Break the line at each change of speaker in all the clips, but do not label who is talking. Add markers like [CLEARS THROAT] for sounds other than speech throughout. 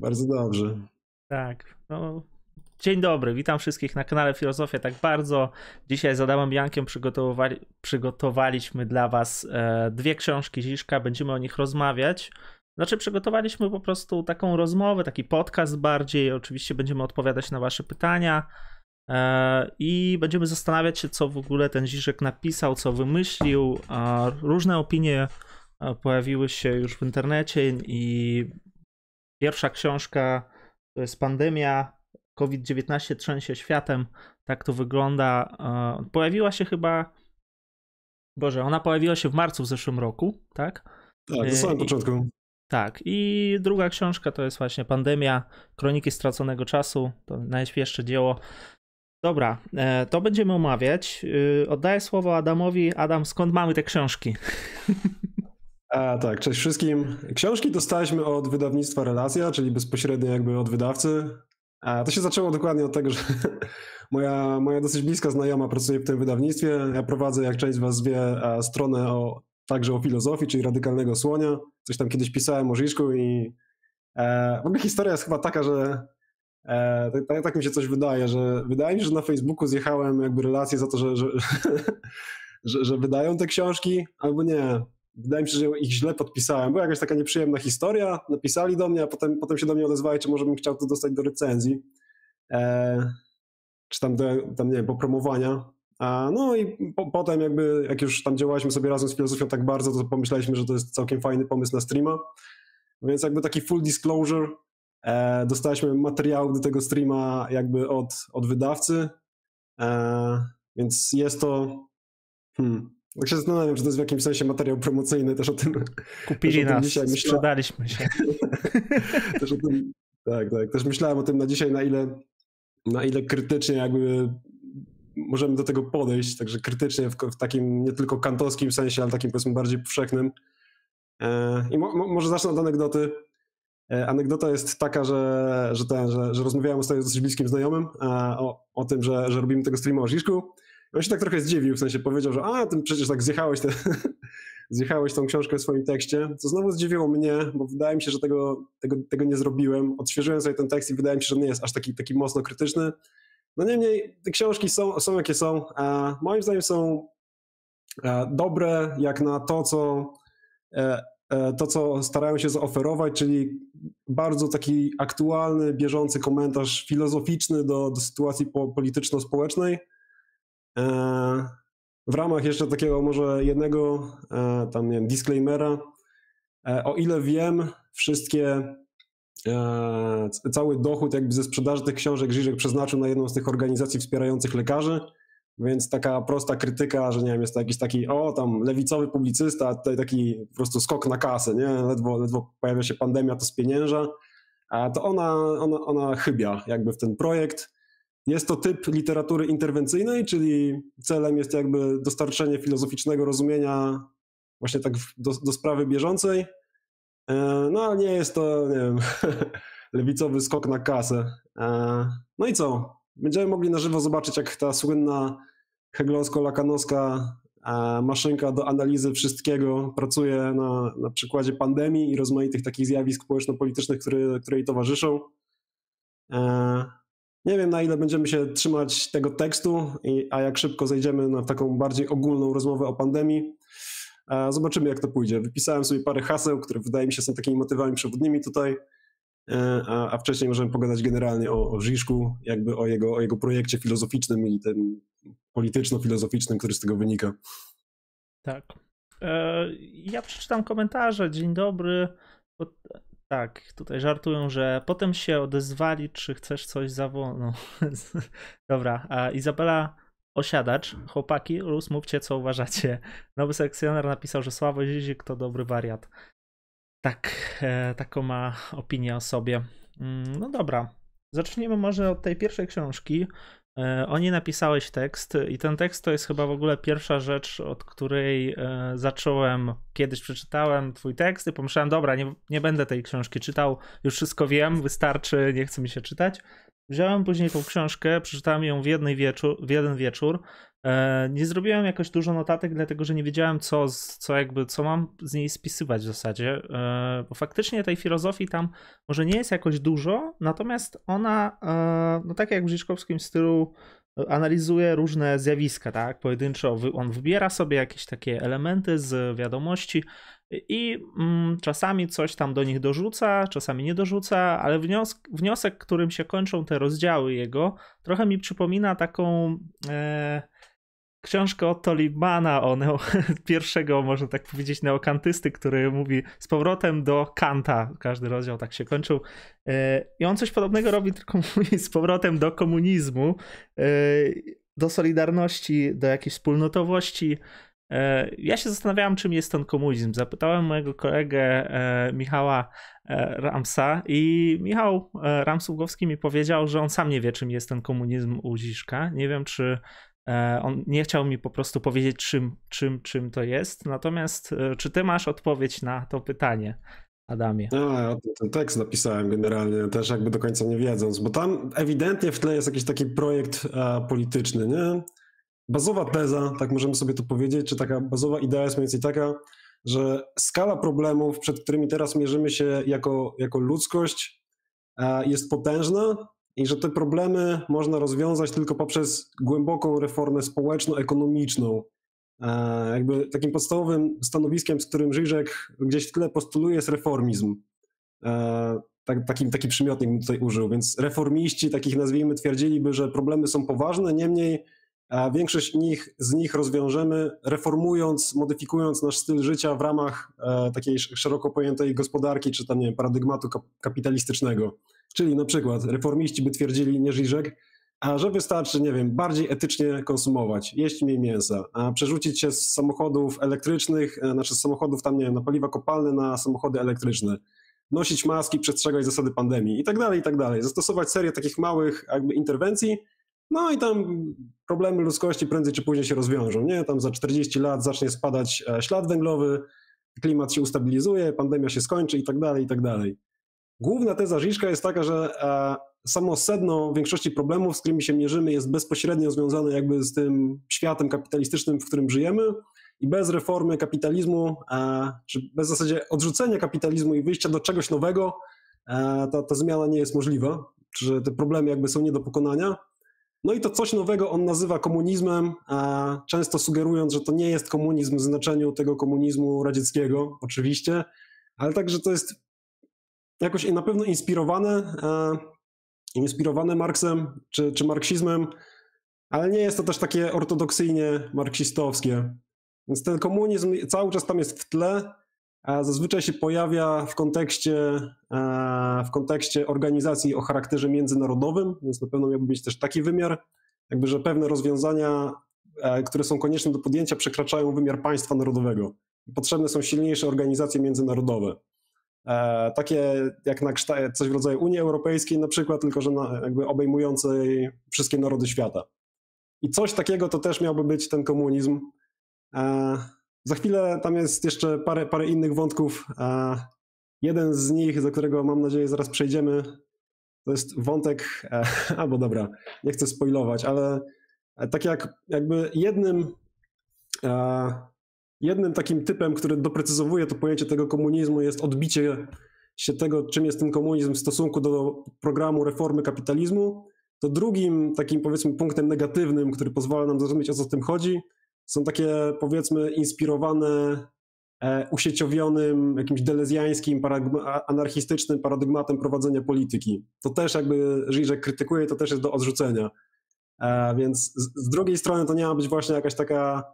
Bardzo dobrze.
Tak. No, dzień dobry, witam wszystkich na kanale Filozofia tak bardzo. Dzisiaj z Adamem Jankiem przygotowali, przygotowaliśmy dla Was e, dwie książki Ziszka, będziemy o nich rozmawiać. Znaczy, przygotowaliśmy po prostu taką rozmowę, taki podcast bardziej. Oczywiście będziemy odpowiadać na Wasze pytania e, i będziemy zastanawiać się, co w ogóle ten Ziszek napisał, co wymyślił. Różne opinie e, pojawiły się już w internecie i pierwsza książka to jest pandemia, COVID-19 trzęsie światem, tak to wygląda. E, pojawiła się chyba, Boże, ona pojawiła się w marcu w zeszłym roku, tak?
Tak, na samym początku.
Tak, i druga książka to jest właśnie Pandemia, Kroniki Straconego Czasu, to najświeższe dzieło. Dobra, e, to będziemy omawiać. E, oddaję słowo Adamowi. Adam, skąd mamy te książki? [LAUGHS]
A, tak, cześć wszystkim. Książki dostaliśmy od wydawnictwa Relacja, czyli bezpośrednio jakby od wydawcy. A to się zaczęło dokładnie od tego, że [LAUGHS] moja, moja dosyć bliska znajoma pracuje w tym wydawnictwie. Ja prowadzę, jak część z Was wie, stronę o, także o filozofii, czyli radykalnego słonia. Coś tam kiedyś pisałem o Żiszku i e, w ogóle historia jest chyba taka, że e, tak, tak, mi się coś wydaje, że wydaje mi się, że na Facebooku zjechałem jakby relacje za to, że, że, [LAUGHS] że, że wydają te książki, albo nie wydaje mi się, że ich źle podpisałem. Była jakaś taka nieprzyjemna historia, napisali do mnie, a potem, potem się do mnie odezwali, czy może bym chciał to dostać do recenzji, e, czy tam, do, tam, nie wiem, popromowania. A, no i po, potem jakby, jak już tam działaliśmy sobie razem z filozofią tak bardzo, to pomyśleliśmy, że to jest całkiem fajny pomysł na streama. Więc jakby taki full disclosure, e, dostaliśmy materiał do tego streama jakby od, od wydawcy, e, więc jest to... Hmm, tak się zastanawiam, czy to jest w jakimś sensie materiał promocyjny, też o tym.
Kupili o tym nas, dzisiaj sprzedaliśmy się. [LAUGHS]
też o tym, tak, tak. Też myślałem o tym na dzisiaj, na ile, na ile krytycznie jakby możemy do tego podejść, także krytycznie w, w takim nie tylko kantowskim sensie, ale takim powiedzmy bardziej powszechnym. E, I mo, mo, może zacznę od anegdoty. E, anegdota jest taka, że, że, ten, że, że rozmawiałem ostatnio z dosyć bliskim znajomym e, o, o tym, że, że robimy tego streama o Żiszku on się tak trochę zdziwił, w sensie powiedział, że a, ty przecież tak zjechałeś, te, [LAUGHS] zjechałeś tą książkę w swoim tekście, co znowu zdziwiło mnie, bo wydaje mi się, że tego, tego, tego nie zrobiłem. Odświeżyłem sobie ten tekst i wydaje mi się, że nie jest aż taki, taki mocno krytyczny. No niemniej te książki są, są jakie są, a moim zdaniem są e, dobre jak na to, co e, e, to, co starają się zaoferować, czyli bardzo taki aktualny, bieżący komentarz filozoficzny do, do sytuacji polityczno-społecznej, E, w ramach jeszcze takiego może jednego e, tam nie wiem, disclaimera, e, o ile wiem, wszystkie cały dochód jakby ze sprzedaży tych książek Żyżek przeznaczył na jedną z tych organizacji wspierających lekarzy, więc taka prosta krytyka, że nie wiem, jest to jakiś taki, o tam lewicowy publicysta, a tutaj taki po prostu skok na kasę, nie? Ledwo, ledwo pojawia się pandemia, to spienięża, a to ona, ona, ona chybia jakby w ten projekt. Jest to typ literatury interwencyjnej, czyli celem jest jakby dostarczenie filozoficznego rozumienia właśnie tak do, do sprawy bieżącej. E, no ale nie jest to, nie wiem, [LAUGHS] lewicowy skok na kasę. E, no i co? Będziemy mogli na żywo zobaczyć, jak ta słynna heglowsko-lakanowska e, maszynka do analizy wszystkiego pracuje na, na przykładzie pandemii i rozmaitych takich zjawisk społeczno-politycznych, które, które jej towarzyszą. Nie wiem, na ile będziemy się trzymać tego tekstu, a jak szybko zejdziemy na taką bardziej ogólną rozmowę o pandemii. Zobaczymy, jak to pójdzie. Wypisałem sobie parę haseł, które wydaje mi się są takimi motywami przewodnimi tutaj, e, a, a wcześniej możemy pogadać generalnie o, o Żiszku, jakby o jego, o jego projekcie filozoficznym i tym polityczno-filozoficznym, który z tego wynika.
Tak. E, ja przeczytam komentarze. Dzień dobry. Tak, tutaj żartują, że potem się odezwali, czy chcesz coś zawołać. [LAUGHS] Dobra, a Izabela Osiadacz, chłopaki, Rus, mówcie co uważacie. Nowy sekcjoner napisał, że Sławoj Zizik to dobry wariat. Tak, e, taką ma opinię o sobie. Mm, no dobra, zacznijmy może od tej pierwszej książki, o niej napisałeś tekst i ten tekst to jest chyba w ogóle pierwsza rzecz, od której e, zacząłem, kiedyś przeczytałem twój tekst i pomyślałem, dobra, nie, nie będę tej książki czytał, już wszystko wiem, wystarczy, nie chce mi się czytać. Wziąłem później tą książkę, przeczytałem ją w, jednej w jeden wieczór. E, nie zrobiłem jakoś dużo notatek, dlatego że nie wiedziałem, co, co, jakby, co mam z niej spisywać w zasadzie. E, bo faktycznie tej filozofii tam może nie jest jakoś dużo, natomiast ona, no tak jak w Życzkowskim stylu, analizuje różne zjawiska, tak? Pojedynczo on wybiera sobie jakieś takie elementy z wiadomości i mm, czasami coś tam do nich dorzuca, czasami nie dorzuca, ale wniosek, wniosek którym się kończą te rozdziały jego, trochę mi przypomina taką. E, książkę od Tolibana o neo, [LAUGHS] pierwszego, można tak powiedzieć, neokantysty, który mówi z powrotem do Kanta. Każdy rozdział tak się kończył. E, I on coś podobnego robi, tylko [LAUGHS] mówi z powrotem do komunizmu, e, do solidarności, do jakiejś wspólnotowości. E, ja się zastanawiałem, czym jest ten komunizm. Zapytałem mojego kolegę Michała Ramsa i Michał Ramsługowski mi powiedział, że on sam nie wie, czym jest ten komunizm u Ziszka. Nie wiem, czy E, on nie chciał mi po prostu powiedzieć, czym, czym, czym to jest. Natomiast, e, czy ty masz odpowiedź na to pytanie, Adamie?
No, ja ten tekst napisałem generalnie, też jakby do końca nie wiedząc, bo tam ewidentnie w tle jest jakiś taki projekt e, polityczny, nie? Bazowa teza, tak możemy sobie to powiedzieć, czy taka bazowa idea jest mniej więcej taka, że skala problemów, przed którymi teraz mierzymy się jako, jako ludzkość, jest potężna i że te problemy można rozwiązać tylko poprzez głęboką reformę społeczno-ekonomiczną. E, jakby takim podstawowym stanowiskiem, z którym Żyżek gdzieś w postuluje, jest reformizm. E, tak, taki, taki przymiotnik bym tutaj użył. Więc reformiści, takich nazwijmy, twierdziliby, że problemy są poważne, niemniej a większość nich, z nich rozwiążemy reformując, modyfikując nasz styl życia w ramach e, takiej szeroko pojętej gospodarki, czy tam, nie wiem, paradygmatu kapitalistycznego. Czyli na przykład reformiści by twierdzili, nie Żyżek, a że wystarczy, nie wiem, bardziej etycznie konsumować, jeść mniej mięsa, a przerzucić się z samochodów elektrycznych, e, znaczy z samochodów tam, nie wiem, na paliwa kopalne na samochody elektryczne, nosić maski, przestrzegać zasady pandemii i tak dalej, i tak dalej. Zastosować serię takich małych jakby interwencji, no i tam problemy ludzkości prędzej czy później się rozwiążą, nie? Tam za 40 lat zacznie spadać e, ślad węglowy, klimat się ustabilizuje, pandemia się skończy i tak dalej, i tak dalej. Główna teza Żiszka jest taka, że e, samo sedno większości problemów, z którymi się mierzymy, jest bezpośrednio związane jakby z tym światem kapitalistycznym, w którym żyjemy i bez reformy kapitalizmu, e, czy bez w zasadzie odrzucenia kapitalizmu i wyjścia do czegoś nowego, ta, ta zmiana nie jest możliwa, że te problemy jakby są nie do pokonania. No i to coś nowego on nazywa komunizmem, często sugerując, że to nie jest komunizm w znaczeniu tego komunizmu radzieckiego, oczywiście, ale także to jest jakoś na pewno inspirowane, inspirowane Marksem czy, czy marksizmem, ale nie jest to też takie ortodoksyjnie marksistowskie. Więc ten komunizm cały czas tam jest w tle, zazwyczaj się pojawia w kontekście, w kontekście organizacji o charakterze międzynarodowym, więc na pewno miałby być też taki wymiar, jakby, że pewne rozwiązania, które są konieczne do podjęcia, przekraczają wymiar państwa narodowego. Potrzebne są silniejsze organizacje międzynarodowe. Takie jak na kształt, coś w rodzaju Unii Europejskiej na przykład, tylko że na, jakby obejmującej wszystkie narody świata. I coś takiego to też miałby być ten komunizm. Za chwilę tam jest jeszcze parę, parę innych wątków. Jeden z nich, do którego mam nadzieję zaraz przejdziemy, to jest wątek, e, [LAUGHS] albo dobra, nie chcę spoilować, ale tak jak jakby jednym, e, jednym takim typem, który doprecyzowuje to pojęcie tego komunizmu jest odbicie się tego, czym jest ten komunizm w stosunku do programu reformy kapitalizmu, to drugim takim powiedzmy punktem negatywnym, który pozwala nam zrozumieć o co w tym chodzi, są takie powiedzmy inspirowane e, usieciowionym, jakimś delezjańskim, anarchistycznym paradygmatem prowadzenia polityki. To też jakby Żyżek krytykuje, to też jest do odrzucenia. E, więc z, drugiej strony to nie ma być właśnie jakaś taka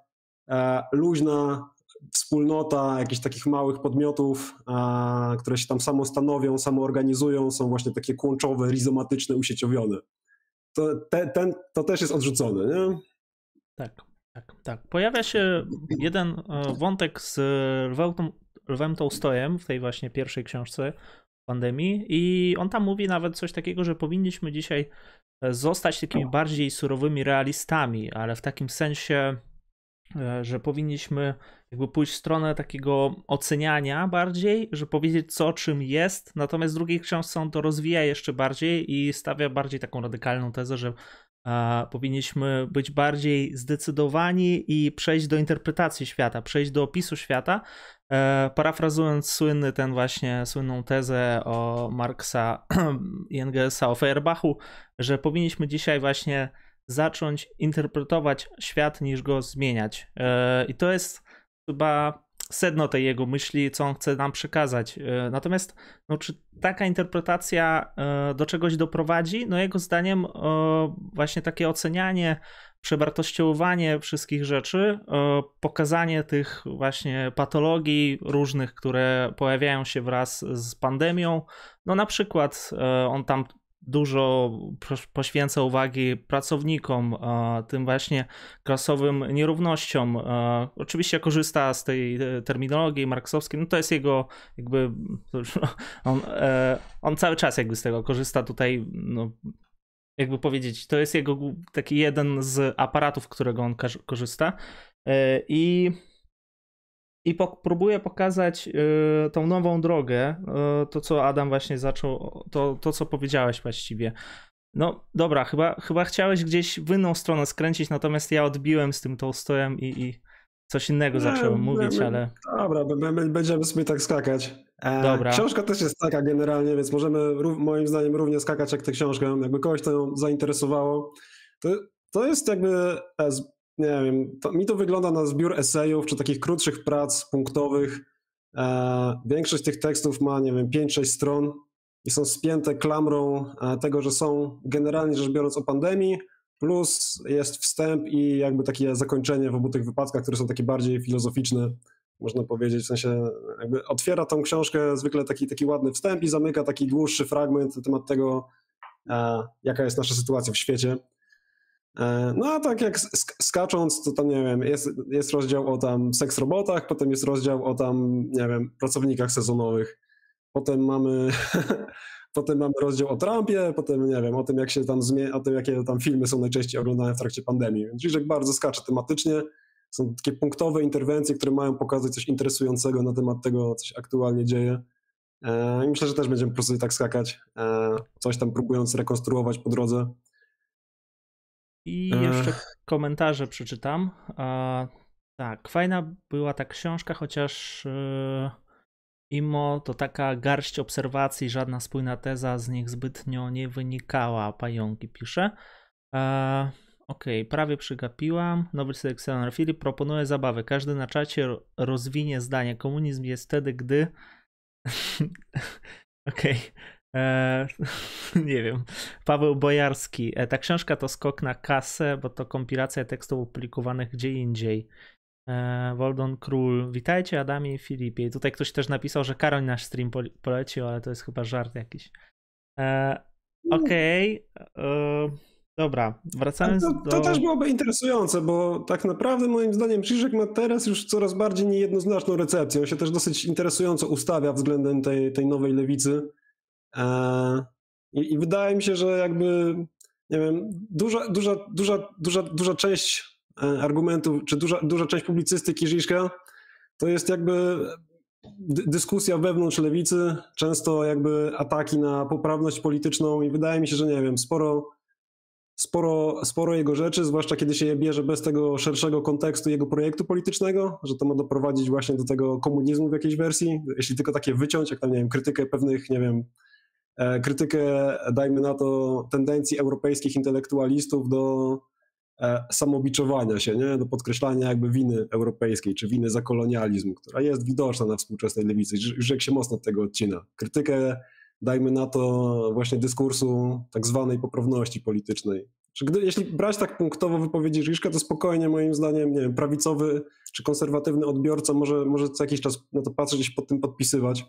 e, luźna wspólnota jakichś takich małych podmiotów, które się tam samo stanowią, samo organizują, są właśnie takie kłączowe, rizomatyczne, usieciowione. To, te, ten, to też jest odrzucone, nie?
Tak. Tak, tak. Pojawia się jeden e, wątek z Lwem Tolstojem w tej właśnie pierwszej książce pandemii i on tam mówi nawet coś takiego, że powinniśmy dzisiaj e, zostać takimi bardziej surowymi realistami, ale w takim sensie e, że powinniśmy jakby pójść w stronę takiego oceniania bardziej, że powiedzieć co czym jest, natomiast w drugiej książce on to rozwija jeszcze bardziej i stawia bardziej taką radykalną tezę, że powinniśmy być bardziej zdecydowani i przejść do interpretacji świata, przejść do opisu świata, e, parafrazując słynny ten właśnie, słynną tezę o Marksa [CLEARS THROAT] i Engelsa o Feuerbachu, że powinniśmy dzisiaj właśnie zacząć interpretować świat niż go zmieniać. E, I to jest chyba sedno tej jego myśli, co on chce nam przekazać. E, natomiast, no, czy taka interpretacja e, do czegoś doprowadzi? No, jego zdaniem, e, właśnie takie ocenianie, przewartościowanie wszystkich rzeczy, pokazanie tych właśnie patologii różnych, które pojawiają się wraz z pandemią. No, na przykład, on tam dużo poświęca uwagi pracownikom, tym właśnie klasowym nierównościom. Oczywiście korzysta z tej e, terminologii marksowskiej, no to jest jego jakby, [LAUGHS] on, e, on cały czas jakby z tego korzysta tutaj, no, jakby powiedzieć, to jest jego taki jeden z aparatów, którego on korzysta e, i i po, próbuję pokazać y, tą nową drogę, y, to co Adam właśnie zaczął, to, to co powiedziałeś właściwie. No dobra, chyba, chyba chciałeś gdzieś w inną stronę skręcić, natomiast ja odbiłem z tym Tolstojem i, i coś innego zacząłem mówić, my, ale...
Dobra, będziemy sobie tak skakać. E, dobra. Książka też jest taka generalnie, więc możemy moim zdaniem równie skakać jak tę książkę. Jakby kogoś to zainteresowało. To, to jest jakby e, nie wiem, to, mi to wygląda na zbiór esejów czy takich krótszych prac punktowych. E, większość tych tekstów ma, nie wiem, 5-6 stron i są spięte klamrą e, tego, że są generalnie rzecz biorąc o pandemii, plus jest wstęp i jakby takie zakończenie w obu tych wypadkach, które są takie bardziej filozoficzne, można powiedzieć, w sensie jakby otwiera tą książkę zwykle taki, taki ładny wstęp i zamyka taki dłuższy fragment na temat tego, e, jaka jest nasza sytuacja w świecie. E, no a tak jak skacząc, to tam nie wiem, jest, jest rozdział o tam seks robotach, potem jest rozdział o tam, nie wiem, pracownikach sezonowych. Potem mamy, [LAUGHS] potem mamy rozdział o Trumpie, potem nie wiem, o tym jak się tam zmienia, o tym jakie tam filmy są najczęściej oglądane w trakcie pandemii. Więc Żyżek bardzo skacze tematycznie. Są takie punktowe interwencje, które mają pokazać coś interesującego na temat tego, co się aktualnie dzieje. E, I myślę, że też będziemy po prostu tak skakać, e, coś tam próbując rekonstruować po drodze.
I jeszcze komentarze przeczytam. tak, fajna była ta książka, chociaż e, imo to taka garść obserwacji, żadna spójna teza z nich zbytnio nie wynikała, pająki pisze. E, Okej, okay, prawie przygapiłam. Nowy selekcjoner Filip proponuje zabawę. Każdy na czacie rozwinie zdanie. Komunizm jest wtedy, gdy. [LAUGHS] Okej. Okay. E, [LAUGHS] nie wiem. Paweł Bojarski. E, ta książka to skok na kasę, bo to kompilacja tekstów opublikowanych gdzie indziej. E, Woldon Król. Witajcie Adamie i Filipie. I tutaj ktoś też napisał, że Karoń nasz stream polecił, ale to jest chyba żart jakiś. E, Okej. Okay. E, dobra, wracając
to,
do...
To też byłoby interesujące, bo tak naprawdę moim zdaniem Krzyżek ma teraz już coraz bardziej niejednoznaczną recepcję. On się też dosyć interesująco ustawia względem tej, tej nowej lewicy. E, I, I, wydaje mi się, że jakby, nie wiem, duża, duża, duża, duża, duża część e, argumentów, czy duża, duża część publicystyki Żiszka to jest jakby dyskusja wewnątrz lewicy, często jakby ataki na poprawność polityczną i wydaje mi się, że nie wiem, sporo, sporo, sporo jego rzeczy, zwłaszcza kiedy się je bierze bez tego szerszego kontekstu jego projektu politycznego, że to ma doprowadzić właśnie do tego komunizmu w jakiejś wersji, jeśli tylko takie wyciąć, jak tam, nie wiem, krytykę pewnych, nie wiem, krytykę, dajmy na to, tendencji europejskich intelektualistów do e, samobiczowania się, nie? do podkreślania jakby winy europejskiej, czy winy za kolonializm, która jest widoczna na współczesnej lewicy. Żyk się mocno od tego odcina. Krytykę, dajmy na to, właśnie dyskursu tak zwanej poprawności politycznej. Jeśli brać tak punktowo wypowiedzi Żyszka, to spokojnie moim zdaniem, nie wiem, prawicowy czy konserwatywny odbiorca może, może co jakiś czas na to patrzeć i pod tym podpisywać.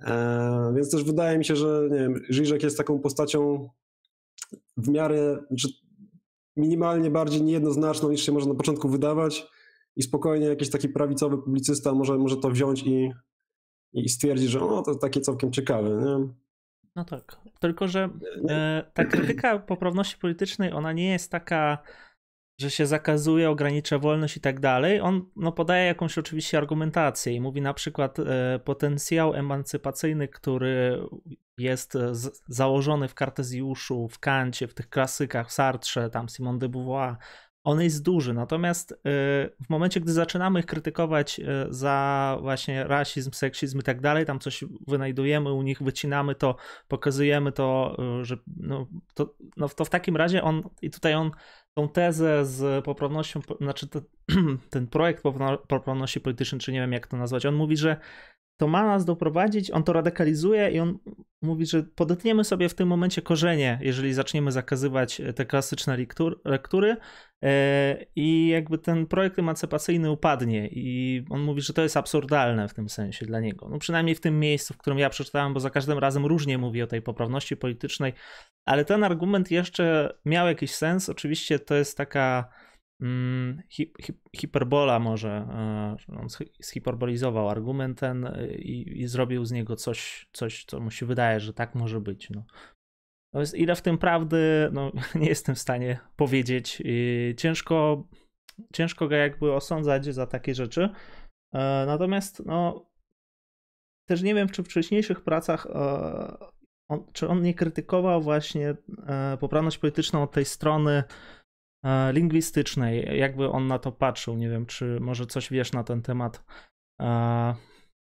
E, więc też wydaje mi się, że nie wiem, Żyżek jest taką postacią w miarę, znaczy minimalnie bardziej niejednoznaczną niż się może na początku wydawać i spokojnie jakiś taki prawicowy publicysta może, może to wziąć i, i stwierdzić, że o, to takie całkiem ciekawe. Nie?
No tak, tylko że e, ta krytyka poprawności politycznej, ona nie jest taka że się zakazuje, ogranicza wolność i tak dalej, on no, podaje jakąś oczywiście argumentację i mówi na przykład e, potencjał emancypacyjny, który jest e, z, założony w Kartezjuszu, w Kancie, w tych klasykach, w Sartrze, tam Simone de Beauvoir, on jest duży, natomiast y, w momencie, gdy zaczynamy ich krytykować y, za właśnie rasizm, seksizm i tak dalej, tam coś wynajdujemy u nich, wycinamy to, pokazujemy to, że no, to, no, to w takim razie on, i tutaj on tą tezę z poprawnością, znaczy [CLEARS THROAT] ten projekt poprawności politycznej, czy nie wiem jak to nazwać, on mówi, że to ma nas doprowadzić, on to radykalizuje i on mówi, że podetniemy sobie w tym momencie korzenie, jeżeli zaczniemy zakazywać te klasyczne lektury e, i jakby ten projekt emancypacyjny upadnie i on mówi, że to jest absurdalne w tym sensie dla niego. No przynajmniej w tym miejscu, w którym ja przeczytałem, bo za każdym razem różnie mówi o tej poprawności politycznej, ale ten argument jeszcze miał jakiś sens. Oczywiście to jest taka hi, hi, hiperbola może, e, on zhiperbolizował argument ten e, i, i, zrobił z niego coś, coś, co mu się wydaje, że tak może być. No. jest ile w tym prawdy, no, [LAUGHS] nie jestem w stanie powiedzieć. Ciężko, ciężko go jakby osądzać za takie rzeczy. E, natomiast no, też nie wiem, czy w wcześniejszych pracach on, czy on nie krytykował właśnie poprawność polityczną od tej strony lingwistycznej, jakby on na to patrzył. Nie wiem, czy może coś wiesz na ten temat. E,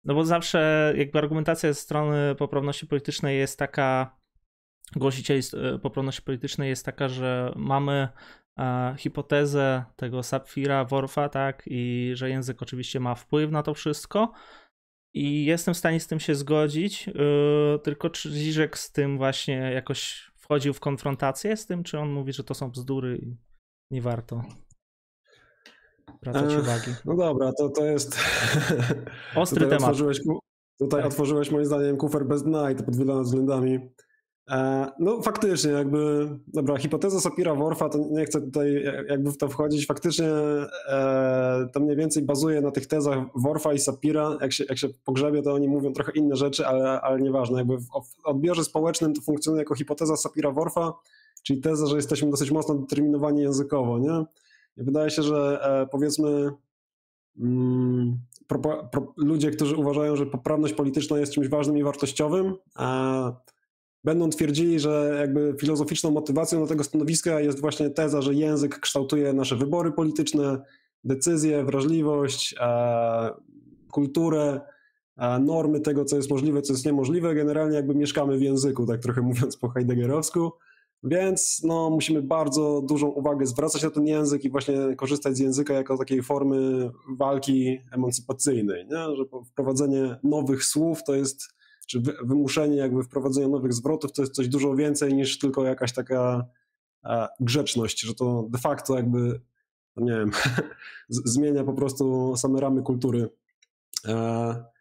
no bo zawsze jakby argumentacja ze strony poprawności politycznej jest taka, głosicieli e, poprawności politycznej jest taka, że mamy hipotezę tego Sapfira, Worfa, tak, i że język oczywiście ma wpływ na to wszystko. I jestem w stanie z tym się zgodzić, tylko czy Zizek z tym właśnie jakoś wchodził w konfrontację z tym, czy on mówi, że to są bzdury nie warto zwracać uwagi.
No dobra, to, to jest... [LAUGHS]
Ostry tutaj temat. Otworzyłeś,
tutaj tak. otworzyłeś moim zdaniem kufer bez dna i to pod wieloma względami. E, no faktycznie, jakby, dobra, hipoteza Sapira-Worfa, to nie chcę tutaj jakby w to wchodzić, faktycznie e, to mniej więcej bazuje na tych tezach Worfa i Sapira, jak się, jak się pogrzebie, to oni mówią trochę inne rzeczy, ale, ale nieważne, jakby w odbiorze społecznym to funkcjonuje jako hipoteza Sapira-Worfa, czyli teza, że jesteśmy dosyć mocno determinowani językowo, nie? Wydaje się, że e, powiedzmy mm, pro, pro, ludzie, którzy uważają, że poprawność polityczna jest czymś ważnym i wartościowym, będą twierdzili, że jakby filozoficzną motywacją do tego stanowiska jest właśnie teza, że język kształtuje nasze wybory polityczne, decyzje, wrażliwość, kulturę, normy tego, co jest możliwe, co jest niemożliwe. Generalnie jakby mieszkamy w języku, tak trochę [LAUGHS] mówiąc po heideggerowsku. Więc no, musimy bardzo dużą uwagę zwracać na ten język i właśnie korzystać z języka jako takiej formy walki emancypacyjnej, nie? że wprowadzenie nowych słów to jest, czy wymuszenie jakby wprowadzenia nowych zwrotów to jest coś dużo więcej niż tylko jakaś taka e, grzeczność, że to de facto jakby, no nie wiem, [LAUGHS] zmienia po prostu same ramy kultury. E,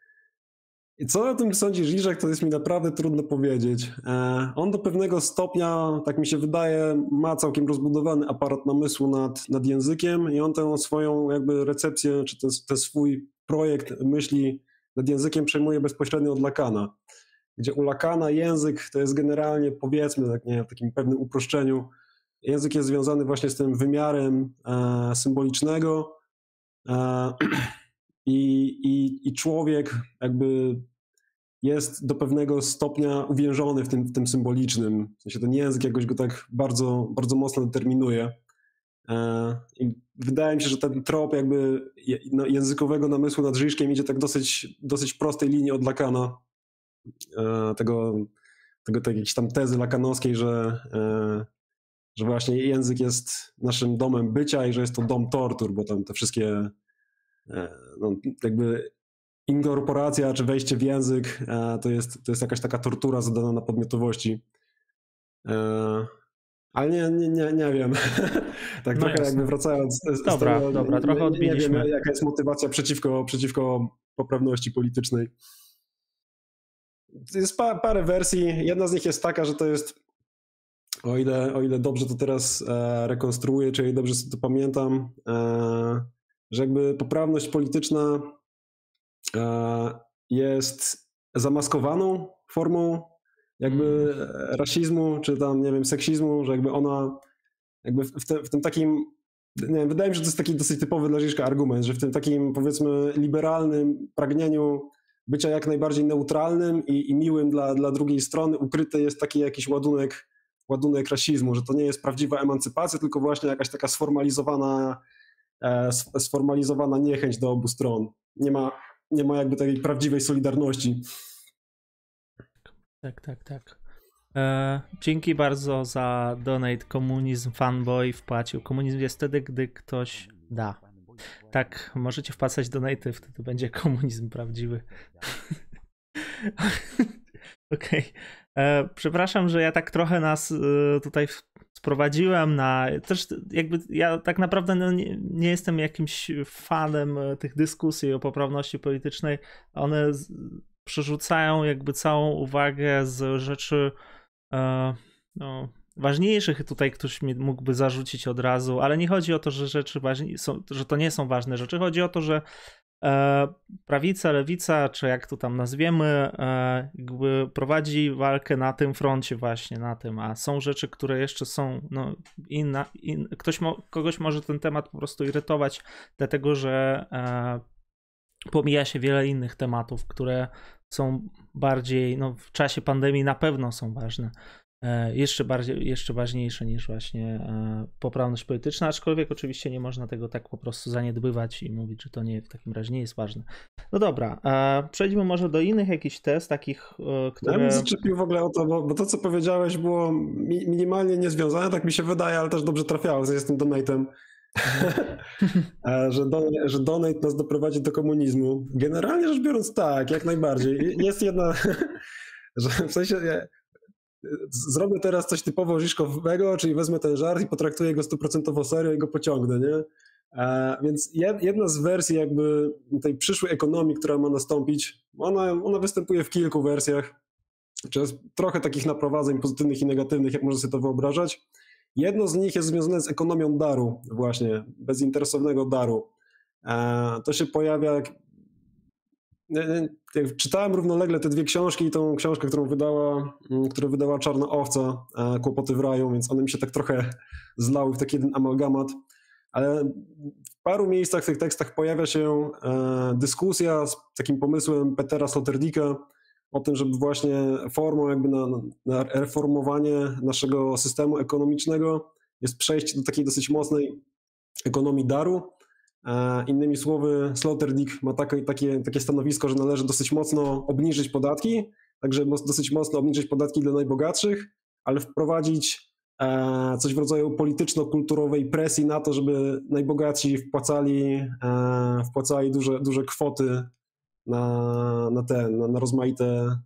co o tym sądzi Żyżek, to jest mi naprawdę trudno powiedzieć. E, on do pewnego stopnia, tak mi się wydaje, ma całkiem rozbudowany aparat namysłu nad, nad językiem i on tę swoją jakby recepcję, czy ten, ten swój projekt myśli nad językiem przejmuje bezpośrednio od Lakana. Gdzie u Lakana język to jest generalnie, powiedzmy, tak nie, w takim pewnym uproszczeniu, język jest związany właśnie z tym wymiarem e, symbolicznego, e, [CLEARS THROAT] i, i, i człowiek jakby jest do pewnego stopnia uwiężony w tym, w tym symbolicznym. W sensie ten język jakoś go tak bardzo, bardzo mocno determinuje. E, I wydaje mi się, że ten trop jakby językowego namysłu nad Żyżkiem idzie tak dosyć, dosyć prostej linii od Lakana. E, tego, tego tej jakiejś tam tezy lakanowskiej, że, e, że właśnie język jest naszym domem bycia i że jest to dom tortur, bo tam te wszystkie no, jakby inkorporacja czy wejście w język e, to jest, to jest jakaś taka tortura zadana na podmiotowości. E, ale nie, nie, nie, nie wiem. [LAUGHS] tak no trochę jasne. jakby wracając.
Z, dobra, tego, dobra, trochę odbiliśmy. Nie wiem,
jaka jest motywacja przeciwko, przeciwko poprawności politycznej. Jest pa, parę wersji. Jedna z nich jest taka, że to jest, o ile, o ile dobrze to teraz e, rekonstruuję, czyli dobrze to pamiętam, e, że jakby poprawność polityczna e, jest zamaskowaną formą jakby mm. rasizmu, czy tam, nie wiem, seksizmu, że jakby ona jakby w, te, w tym takim nie, wydaje mi się, że to jest taki dosyć typowy dla Żyżka argument, że w tym takim powiedzmy liberalnym pragnieniu bycia jak najbardziej neutralnym i, i miłym dla, dla drugiej strony ukryty jest taki jakiś ładunek, ładunek rasizmu, że to nie jest prawdziwa emancypacja, tylko właśnie jakaś taka sformalizowana, sformalizowana niechęć do obu stron. Nie ma, nie ma jakby takiej prawdziwej solidarności.
Tak, tak, tak. E, dzięki bardzo za donate. Komunizm fanboy wpłacił. Komunizm jest wtedy, gdy ktoś da. Tak, możecie wpłacać donaty, wtedy będzie komunizm prawdziwy. [LAUGHS] Okej. Okay. E, przepraszam, że ja tak trochę nas e, tutaj sprowadziłem na. Też jakby ja tak naprawdę no nie, nie, jestem jakimś fanem e, tych dyskusji o poprawności politycznej. One z, przerzucają jakby całą uwagę z rzeczy no, ważniejszych tutaj ktoś mi mógłby zarzucić od razu, ale nie chodzi o to, że rzeczy ważni, są, że to nie są ważne rzeczy. Chodzi o to, że e, prawica, lewica, czy jak to tam nazwiemy, e, jakby prowadzi walkę na tym froncie właśnie, na tym, a są rzeczy, które jeszcze są no, inna, in, ktoś mo, kogoś może ten temat po prostu irytować, dlatego że e, pomija się wiele innych tematów, które są bardziej, no w czasie pandemii na pewno są ważne. E, jeszcze bardziej, jeszcze ważniejsze niż właśnie e, poprawność polityczna, aczkolwiek oczywiście nie można tego tak po prostu zaniedbywać i mówić, że to nie w takim razie nie jest ważne. No dobra, przejdźmy może do innych jakichś test, takich, e, które... Ja
bym zaczepił w ogóle o to, bo, bo, to co powiedziałeś było minimalnie niezwiązane, tak mi się wydaje, ale też dobrze trafiało, z tym donatem. że, don, [LAUGHS] że donate nas doprowadzi do komunizmu. Generalnie rzecz biorąc tak, jak najbardziej. Jest jedna, [LAUGHS] że w sensie zrobię teraz coś typowo Żiszkowego, czyli wezmę ten żart i potraktuję go stuprocentowo serio i go pociągnę, nie? A, więc jedna z wersji jakby tej przyszłej ekonomii, która ma nastąpić, ona, ona występuje w kilku wersjach, czy trochę takich naprowadzeń pozytywnych i negatywnych, jak można sobie to wyobrażać. Jedno z nich jest związane z ekonomią daru, właśnie, bezinteresownego daru. To się pojawia czytałem równolegle te dwie książki i tą książkę, którą wydała, mm, którą wydała Czarna Owca, e, Kłopoty w raju, więc one mi się tak trochę [LAUGHS] zlały w taki jeden amalgamat, ale w paru miejscach w tych tekstach pojawia się e, dyskusja z takim pomysłem Petera Sloterdika o tym, żeby właśnie formą jakby na, na reformowanie naszego systemu ekonomicznego jest przejście do takiej dosyć mocnej ekonomii daru, Innymi słowy, Sloterdijk ma takie, takie, takie stanowisko, że należy dosyć mocno obniżyć podatki, także dosyć mocno obniżyć podatki dla najbogatszych, ale wprowadzić e, coś w rodzaju polityczno-kulturowej presji na to, żeby najbogatsi wpłacali, e, wpłacali duże, duże kwoty na, na na, na rozmaite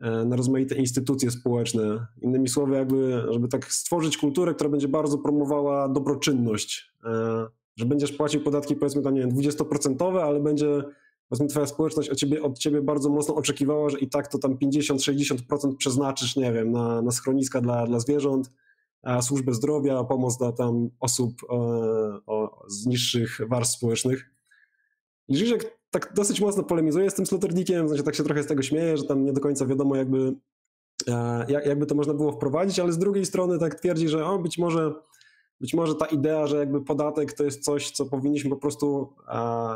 e, na rozmaite instytucje społeczne. Innymi słowy, jakby, żeby tak stworzyć kulturę, która będzie bardzo promowała dobroczynność że będziesz płacił podatki powiedzmy tam, nie wiem, 20%, ale będzie powiedzmy twoja społeczność od ciebie, od ciebie bardzo mocno oczekiwała, że i tak to tam 50-60% przeznaczysz, nie wiem, na, na schroniska dla, dla zwierząt, służbę zdrowia, pomoc dla tam osób e, o, z niższych warstw społecznych. I Żyżek tak dosyć mocno polemizuje z tym Sloterdickiem, znaczy tak się trochę z tego śmieje, że tam nie do końca wiadomo jakby, e, jak, jakby to można było wprowadzić, ale z drugiej strony tak twierdzi, że o, być może być może ta idea, że jakby podatek to jest coś, co powinniśmy po prostu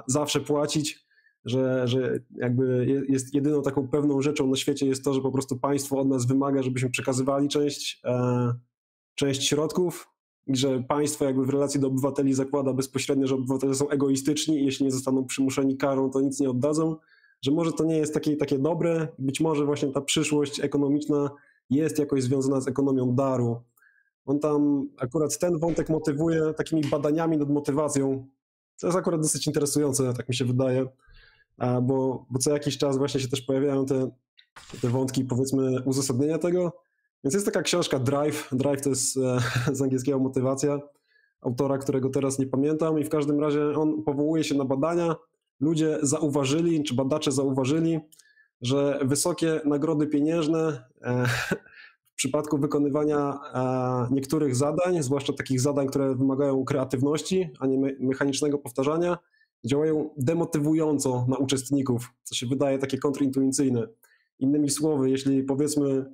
zawsze płacić, że, że jakby jest jedyną taką pewną rzeczą na świecie jest to, że po prostu państwo od nas wymaga, żebyśmy przekazywali część, e, część środków i że państwo jakby w relacji do obywateli zakłada bezpośrednio, że obywatele są egoistyczni i jeśli nie zostaną przymuszeni karą, to nic nie oddadzą, że może to nie jest takie, takie dobre, być może właśnie ta przyszłość ekonomiczna jest jakoś związana z ekonomią daru, on tam akurat ten wątek motywuje takimi badaniami nad motywacją. To jest akurat dosyć interesujące, tak mi się wydaje, bo, bo co jakiś czas właśnie się też pojawiają te, te wątki, powiedzmy, uzasadnienia tego. Więc jest taka książka Drive. Drive to jest e, [LAUGHS] z angielskiego motywacja autora, którego teraz nie pamiętam, i w każdym razie on powołuje się na badania. Ludzie zauważyli, czy badacze zauważyli, że wysokie nagrody pieniężne e, [LAUGHS] w przypadku wykonywania e, niektórych zadań, zwłaszcza takich zadań, które wymagają kreatywności, a nie mechanicznego powtarzania, działają demotywująco na uczestników, co się wydaje takie kontrintuicyjne. Innymi słowy, jeśli powiedzmy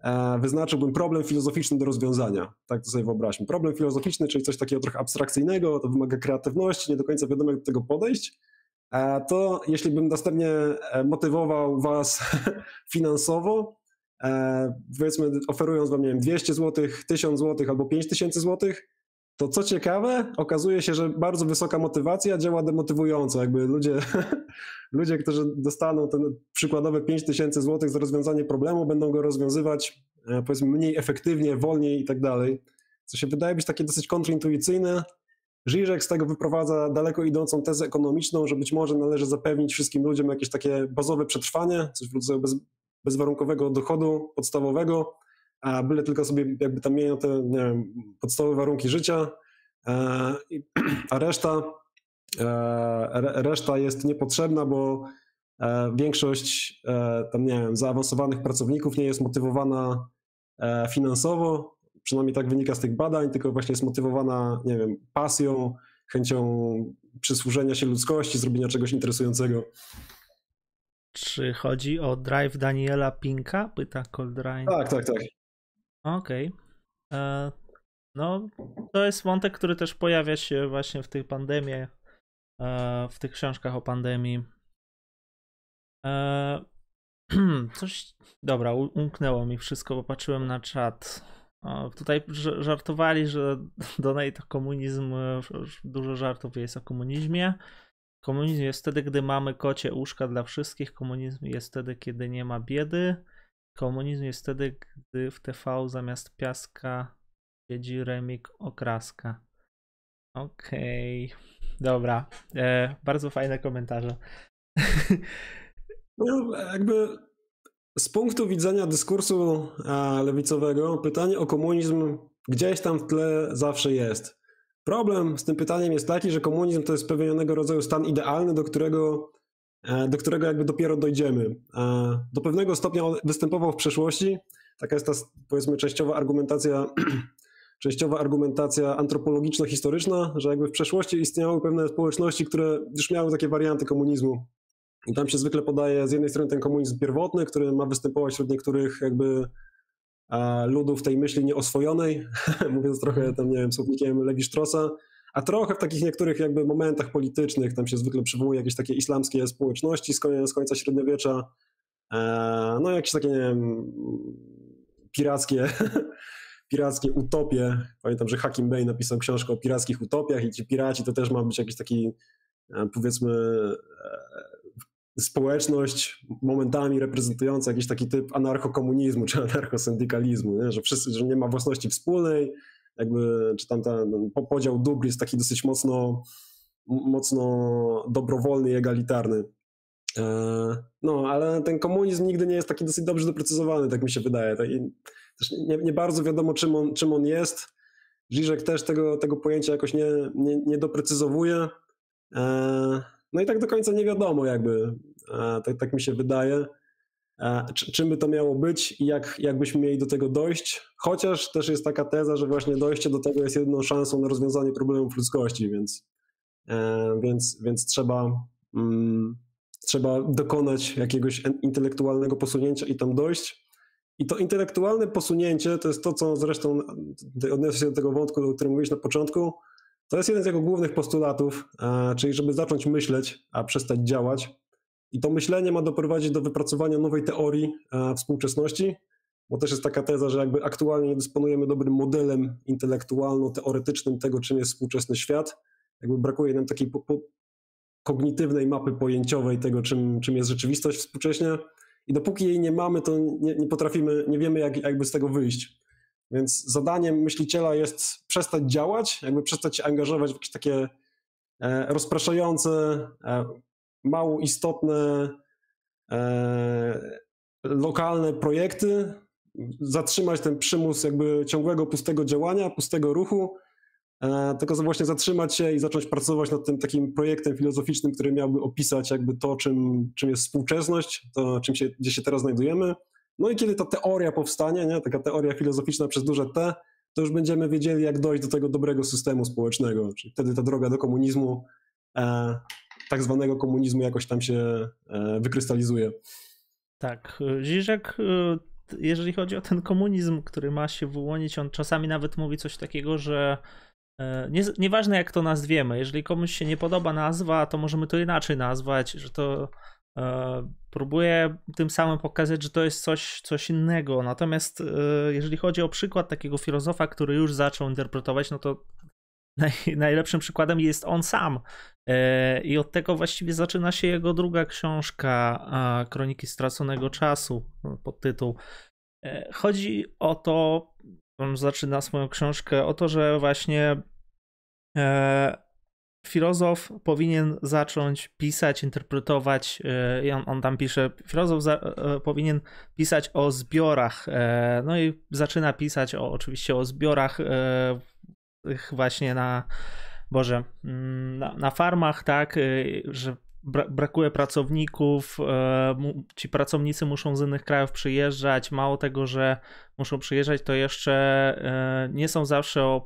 e, wyznaczyłbym problem filozoficzny do rozwiązania. Tak to sobie wyobraźmy. Problem filozoficzny, czyli coś takiego trochę abstrakcyjnego, to wymaga kreatywności, nie do końca wiadomo jak do tego podejść. E, to jeśli bym następnie motywował was [LAUGHS] finansowo, powiedzmy oferując wam, nie wiem, 200 zł, 1000 zł albo 5000 zł, to co ciekawe, okazuje się, że bardzo wysoka motywacja działa demotywująco. Jakby ludzie, [LAUGHS] ludzie którzy dostaną ten przykładowe 5000 zł za rozwiązanie problemu, będą go rozwiązywać e, powiedzmy mniej efektywnie, wolniej i tak dalej. Co się wydaje być takie dosyć kontrintuicyjne. Żyżek z tego wyprowadza daleko idącą tezę ekonomiczną, że być może należy zapewnić wszystkim ludziom jakieś takie bazowe przetrwanie, coś w rodzaju bez, bezwarunkowego dochodu podstawowego, a byle tylko sobie jakby tam mieli te wiem, podstawowe warunki życia, e, [CLEARS THROAT] a reszta, e, reszta jest niepotrzebna, bo e, większość tam, nie wiem, zaawansowanych pracowników nie jest motywowana finansowo, przynajmniej tak wynika z tych badań, tylko właśnie jest motywowana, nie wiem, pasją, chęcią przysłużenia się ludzkości, zrobienia czegoś interesującego.
Czy chodzi o drive Daniela Pinka? Pyta Coldrine.
Tak, tak, tak.
Okej. Okay. E, no, to jest wątek, który też pojawia się właśnie w tych pandemiach, e, w tych książkach o pandemii. E, [CLEARS THROAT] coś, dobra, umknęło mi wszystko, bo patrzyłem na czat. Tutaj żartowali, że [LAUGHS] donate to komunizm, dużo żartów jest o komunizmie. Komunizm jest wtedy, gdy mamy kocie łóżka dla wszystkich. Komunizm jest wtedy, kiedy nie ma biedy. Komunizm jest wtedy, gdy w TV zamiast piaska siedzi remik okraska. Okej, okay. dobra. E, bardzo fajne komentarze.
No, jakby z punktu widzenia dyskursu lewicowego, pytanie o komunizm gdzieś tam w tle zawsze jest. Problem z tym pytaniem jest taki, że komunizm to jest pewnego rodzaju stan idealny, do którego E, do którego jakby dopiero dojdziemy. E, do pewnego stopnia występował w przeszłości. Taka jest ta, powiedzmy, częściowa argumentacja, [CLEARS THROAT] częściowa argumentacja antropologiczno-historyczna, że jakby w przeszłości istniały pewne społeczności, które już miały takie warianty komunizmu. I tam się zwykle podaje z jednej strony ten komunizm pierwotny, który ma występować wśród niektórych jakby ludów tej myśli nieoswojonej, [LAUGHS] mówiąc trochę tam, nie wiem, słownikiem Lewi Straussa, a trochę w takich niektórych jakby momentach politycznych, tam się zwykle przywołuje jakieś takie islamskie społeczności z końca średniowiecza, e, no jakieś takie, nie wiem, pirackie, [LAUGHS] pirackie utopie. Pamiętam, że Hakim Bey napisał książkę o pirackich utopiach i ci piraci to też ma być jakiś taki, e, powiedzmy, e, społeczność momentami reprezentująca jakiś taki typ anarchokomunizmu czy [LAUGHS] anarchosyndykalizmu, nie? że wszyscy, że nie ma własności wspólnej, jakby, czy tam ten podział dóbr jest taki dosyć mocno, mocno dobrowolny i egalitarny. E, no, ale ten komunizm nigdy nie jest taki dosyć dobrze doprecyzowany, tak mi się wydaje. Też nie, nie bardzo wiadomo, czym on, czym on jest. Żyżek też tego, tego pojęcia jakoś nie, nie, nie doprecyzowuje. E, no i tak do końca nie wiadomo, jakby. E, tak, tak mi się wydaje czym by to miało być i jak, jak byśmy mieli do tego dojść. Chociaż też jest taka teza, że właśnie dojście do tego jest jedną szansą na rozwiązanie problemów ludzkości, więc, e, więc, więc trzeba, mm, trzeba dokonać jakiegoś intelektualnego posunięcia i tam dojść. I to intelektualne posunięcie to jest to, co zresztą odniosę się do tego wątku, o którym mówiłeś na początku. To jest jeden z jego głównych postulatów, czyli żeby zacząć myśleć, a przestać działać. I to myślenie ma doprowadzić do wypracowania nowej teorii e, współczesności, bo też jest taka teza, że jakby aktualnie nie dysponujemy dobrym modelem intelektualno-teoretycznym tego, czym jest współczesny świat. Jakby brakuje nam takiej po, po, kognitywnej mapy pojęciowej tego, czym, czym jest rzeczywistość współcześnie. I dopóki jej nie mamy, to nie, nie potrafimy, nie wiemy, jak, jakby z tego wyjść. Więc zadaniem myśliciela jest przestać działać, jakby przestać się angażować w jakieś takie e, rozpraszające, e, mało istotne e, lokalne projekty, zatrzymać ten przymus jakby ciągłego, pustego działania, pustego ruchu, tylko właśnie zatrzymać się i zacząć pracować nad tym takim projektem filozoficznym, który miałby opisać jakby to, czym, czym jest współczesność, to czym się, gdzie się teraz znajdujemy. No i kiedy ta teoria powstanie, nie, taka teoria filozoficzna przez duże T, to już będziemy wiedzieli, jak dojść do tego dobrego systemu społecznego. Czyli wtedy ta droga do komunizmu e, tak zwanego komunizmu jakoś tam się e, wykrystalizuje.
Tak, Żyżek Natomiast jeżeli chodzi o ten komunizm, który ma się wyłonić, on czasami nawet mówi coś takiego, że e, nie, nieważne jak to nazwiemy, jeżeli komuś się nie podoba nazwa, to możemy to inaczej nazwać, że to e, próbuje tym samym pokazać, że to jest coś, coś innego. Natomiast e, jeżeli chodzi o przykład takiego filozofa, który już zaczął interpretować, no to naj, [LAUGHS] najlepszym przykładem jest on sam. E, I od tego właściwie zaczyna się jego druga książka, Kroniki Straconego Czasu, pod tytuł. Chodzi o to, on zaczyna swoją książkę, o to, że właśnie filozof powinien zacząć pisać, interpretować, i on, on tam pisze, filozof za, powinien pisać o zbiorach, no i zaczyna pisać o, oczywiście o zbiorach właśnie na, Boże, mm, na, na farmach, tak, y, brakuje pracowników, e, ci pracownicy muszą z innych krajów przyjeżdżać. Mało tego, że muszą przyjeżdżać, to jeszcze e, nie są zawsze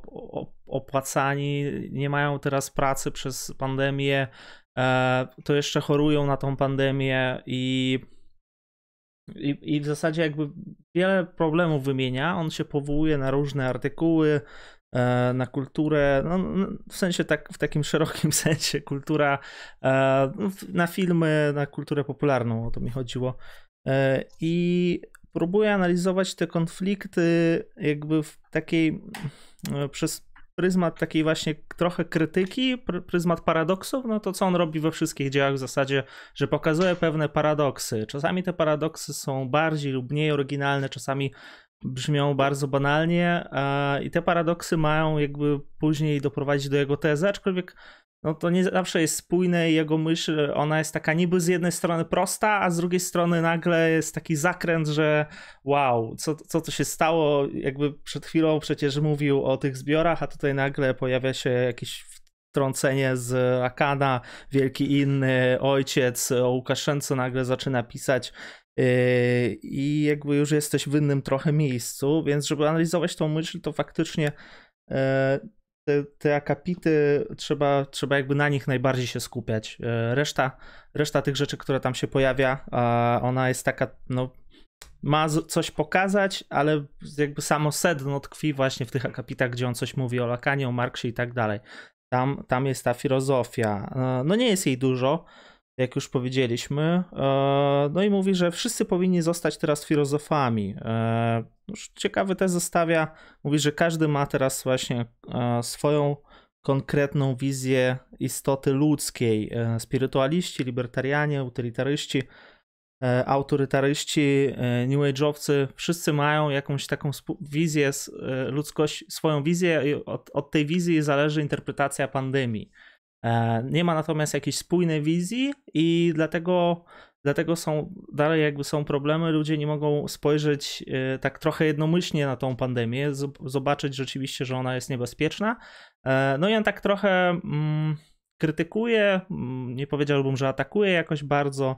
opłacani, nie mają teraz pracy przez pandemię, e, to jeszcze chorują na tą pandemię i i, I w zasadzie jakby wiele problemów wymienia. On się powołuje na różne artykuły, na kulturę, no, no, w sensie tak, w takim szerokim [LAUGHS] sensie, kultura e, no, na filmy, na kulturę popularną, o to mi chodziło. E, I próbuję analizować te konflikty jakby w takiej, przez pryzmat takiej właśnie trochę krytyki, pryzmat paradoksów, no to co on robi we wszystkich dziełach w zasadzie, że pokazuje pewne paradoksy. Czasami te paradoksy są bardziej lub mniej oryginalne, czasami brzmią bardzo banalnie i te paradoksy mają jakby później doprowadzić do jego tezy, aczkolwiek no to nie zawsze jest spójne i jego myśl, ona jest taka niby z jednej strony prosta, a z drugiej strony nagle jest taki zakręt, że wow, co, co to się stało, jakby przed chwilą przecież mówił o tych zbiorach, a tutaj nagle pojawia się jakieś wtrącenie z Akana, wielki inny ojciec o Łukaszence nagle zaczyna pisać i jakby już jesteś w innym trochę miejscu, więc żeby analizować tą myśl, to faktycznie yy, te, te akapity trzeba, trzeba jakby na nich najbardziej się skupiać. Yy, reszta, reszta tych rzeczy, które tam się pojawia, ona jest taka, no, ma coś pokazać, ale jakby samo sedno tkwi właśnie w tych akapitach, gdzie on coś mówi o Lakanie, o Marksie i tak dalej. Tam, tam jest ta filozofia. No nie jest jej dużo, jak już powiedzieliśmy. E, no i mówi, że wszyscy powinni zostać teraz filozofami. E, ciekawy też zostawia, mówi, że każdy ma teraz właśnie e, swoją konkretną wizję istoty ludzkiej. Spirytualiści, libertarianie, utylitaryści, autorytaryści, new age'owcy, wszyscy mają jakąś taką wizję ludzkości, swoją wizję i od, od tej wizji zależy interpretacja pandemii. E, nie ma natomiast jakiejś spójnej wizji i dlatego, dlatego są dalej jakby są problemy. Ludzie nie mogą spojrzeć e, tak trochę jednomyślnie na tą pandemię, zobaczyć rzeczywiście, że ona jest niebezpieczna. E, no i on tak trochę mm, krytykuje, mm, nie powiedziałbym, że atakuje jakoś bardzo,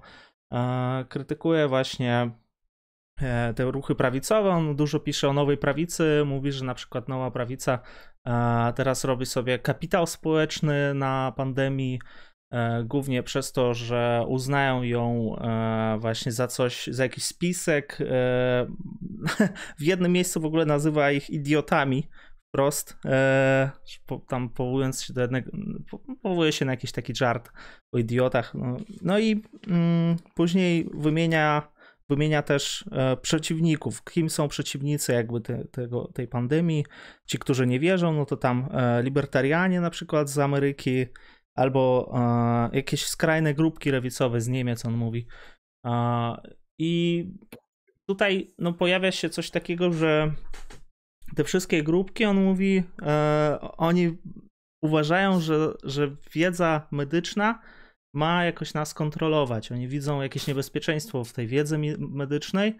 krytykuje właśnie te ruchy prawicowe. On dużo pisze o nowej prawicy, mówi, że na przykład nowa prawica teraz robi sobie kapitał społeczny na pandemii, e, głównie przez to, że uznają ją właśnie za coś, za jakiś spisek. [LAUGHS] W jednym miejscu w ogóle nazywa ich idiotami wprost, tam powołując się do jednego, powołuje się na jakiś taki żart o idiotach. No, no i mm, później wymienia wymienia też e, przeciwników. Kim są przeciwnicy jakby te, tego, tej pandemii? Ci, którzy nie wierzą, no to tam e, libertarianie na przykład z Ameryki, albo e, jakieś skrajne grupki lewicowe z Niemiec, on mówi. I tutaj no, pojawia się coś takiego, że te wszystkie grupki, on mówi, oni uważają, że, że wiedza medyczna ma jakoś nas kontrolować. Oni widzą jakieś niebezpieczeństwo w tej wiedzy medycznej.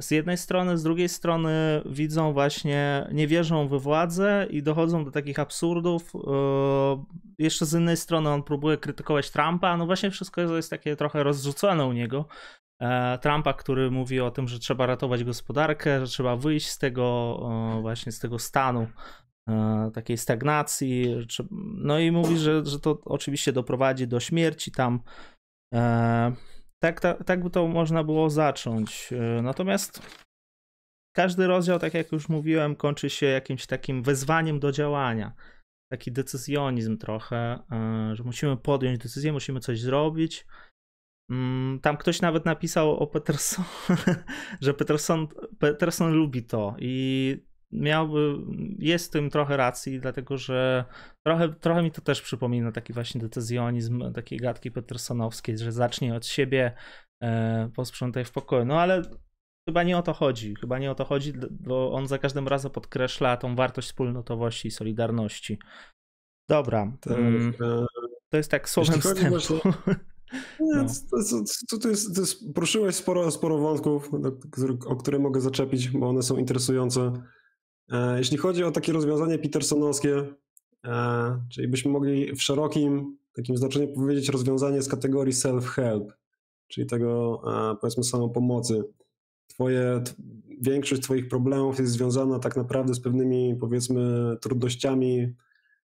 Z jednej strony, z drugiej strony widzą właśnie, nie wierzą we władzę i dochodzą do takich absurdów. E, jeszcze z innej strony on próbuje krytykować Trumpa, no właśnie wszystko jest takie trochę rozrzucone u niego. E, Trumpa, który mówi o tym, że trzeba ratować gospodarkę, że trzeba wyjść z tego właśnie z tego stanu E, takiej stagnacji. No i mówi, że, że to oczywiście doprowadzi do śmierci tam. E, tak, tak, tak by to można było zacząć. E, natomiast każdy rozdział, tak jak już mówiłem, kończy się jakimś takim wezwaniem do działania. Taki decyzjonizm trochę, e, że musimy podjąć decyzję, musimy coś zrobić. Mm, tam ktoś nawet napisał o Peterson, [LAUGHS] że Peterson, Peterson lubi to i miałby, jest w tym trochę racji, dlatego że trochę, trochę mi to też przypomina taki właśnie decyzjonizm, takiej gadki petersonowskiej, że zacznie od siebie, e, posprzątaj w pokoju. No ale chyba nie o to chodzi. Chyba nie o to chodzi, bo on za każdym razem podkreśla tą wartość wspólnotowości i solidarności. Dobra. Tak, mm, e, to jest tak słowem wstępu. Właśnie... [LAUGHS]
Nie, no. to, to, to, jest, to jest, poruszyłeś sporo, sporo wątków, o które mogę zaczepić, bo one są interesujące. E, jeśli chodzi o takie rozwiązanie petersonowskie, e, czyli byśmy mogli w szerokim takim znaczeniu powiedzieć rozwiązanie z kategorii self-help, czyli tego powiedzmy samopomocy. Twoje, większość Twoich problemów jest związana tak naprawdę z pewnymi, powiedzmy, trudnościami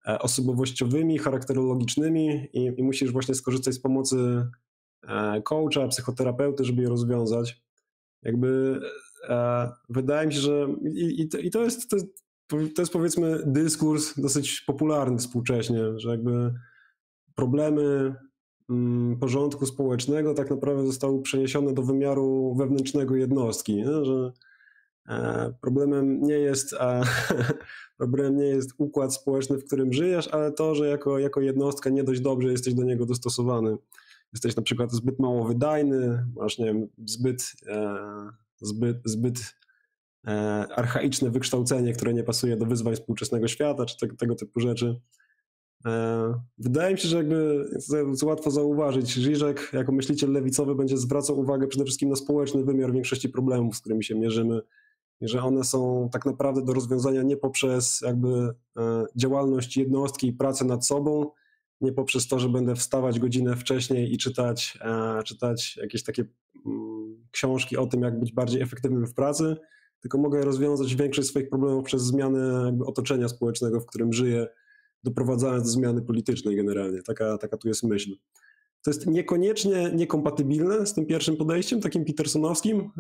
e, osobowościowymi, charakterologicznymi i, i musisz właśnie skorzystać z pomocy e, coacha, psychoterapeuty, żeby je rozwiązać. Jakby e, wydaje mi się, że i, i, to, jest, to, to jest powiedzmy dyskurs dosyć popularny współcześnie, że jakby problemy Mm, porządku społecznego tak naprawdę zostały przeniesione do wymiaru wewnętrznego jednostki, że e, problemem nie jest a, [LAUGHS] problemem nie jest układ społeczny, w którym żyjesz, ale to, że jako, jako jednostka nie dość dobrze jesteś do niego dostosowany. Jesteś na przykład zbyt mało wydajny, masz nie wiem, zbyt, e, zbyt, zbyt e, archaiczne wykształcenie, które nie pasuje do wyzwań współczesnego świata, czy te, tego typu rzeczy. E, wydaje mi się, że jakby jest łatwo zauważyć, Żyżek jako myśliciel lewicowy będzie zwracał uwagę przede wszystkim na społeczny wymiar większości problemów, z którymi się mierzymy i że one są tak naprawdę do rozwiązania nie poprzez jakby e, działalność jednostki i pracę nad sobą, nie poprzez to, że będę wstawać godzinę wcześniej i czytać, e, czytać jakieś takie mm, książki o tym, jak być bardziej efektywnym w pracy, tylko mogę rozwiązać większość swoich problemów przez zmianę otoczenia społecznego, w którym żyję, doprowadzając do zmiany politycznej generalnie. Taka, taka tu jest myśl. To jest niekoniecznie niekompatybilne z tym pierwszym podejściem, takim petersonowskim.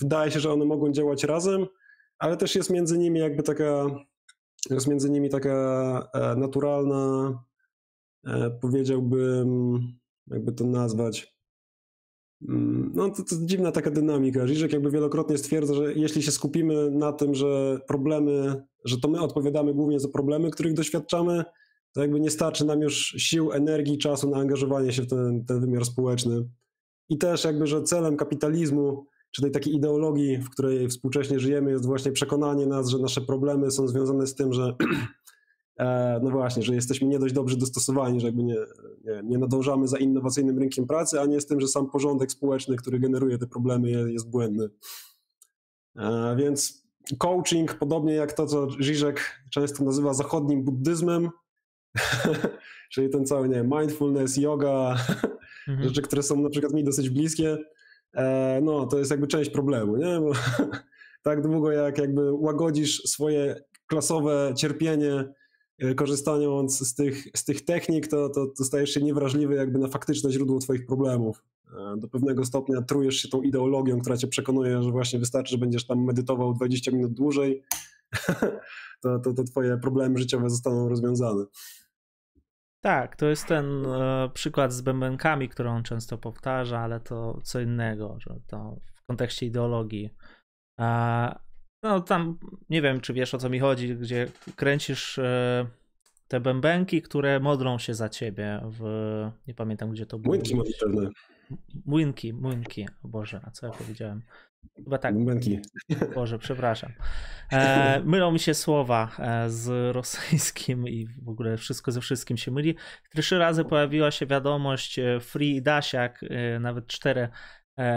Wydaje się, że one mogą działać razem, ale też jest między nimi jakby taka, jest między nimi taka e, naturalna, powiedziałbym, jakby to nazwać, mm, no to, to dziwna taka dynamika. Żyżek jakby wielokrotnie stwierdza, że jeśli się skupimy na tym, że problemy że to my odpowiadamy głównie za problemy, których doświadczamy, to jakby nie starczy nam już sił, energii, czasu na angażowanie się w ten, ten wymiar społeczny. I też jakby, że celem kapitalizmu, czy tej takiej ideologii, w której współcześnie żyjemy, jest właśnie przekonanie nas, że nasze problemy są związane z tym, że e, [CLEARS THROAT] no właśnie, że jesteśmy nie dość dobrze dostosowani, że jakby nie, nie, nie nadążamy za innowacyjnym rynkiem pracy, a nie z tym, że sam porządek społeczny, który generuje te problemy jest błędny. E, więc coaching, podobnie jak to, co Żyżek często nazywa zachodnim buddyzmem, [LAUGHS] czyli ten cały, nie mindfulness, yoga, mhm. rzeczy, które są na przykład mi dosyć bliskie, e, no to jest jakby część problemu, nie? Bo [LAUGHS] tak długo jak jakby łagodzisz swoje klasowe cierpienie, e, korzystając z tych, z tych technik, to, to, to stajesz się niewrażliwy jakby na faktyczne źródło twoich problemów. E, do pewnego stopnia trujesz się tą ideologią, która cię przekonuje, że właśnie wystarczy, że będziesz tam medytował 20 minut dłużej, [LAUGHS] to, to, to twoje problemy życiowe zostaną rozwiązane.
Tak, to jest ten e, przykład z bębenkami, który on często powtarza, ale to co innego, że to w kontekście ideologii. E, no tam nie wiem, czy wiesz o co mi chodzi, gdzie kręcisz e, te bębenki, które modlą się za ciebie w. Nie pamiętam gdzie to było.
Młynki modlitewne.
Młynki, młynki. O Boże, a co ja powiedziałem? Chyba tak.
Młynki.
Boże, przepraszam. [LAUGHS] E, mylą mi się słowa e, z rosyjskim i w ogóle wszystko ze wszystkim się myli. Trzy razy pojawiła się wiadomość e, Free Dasiak, nawet cztery.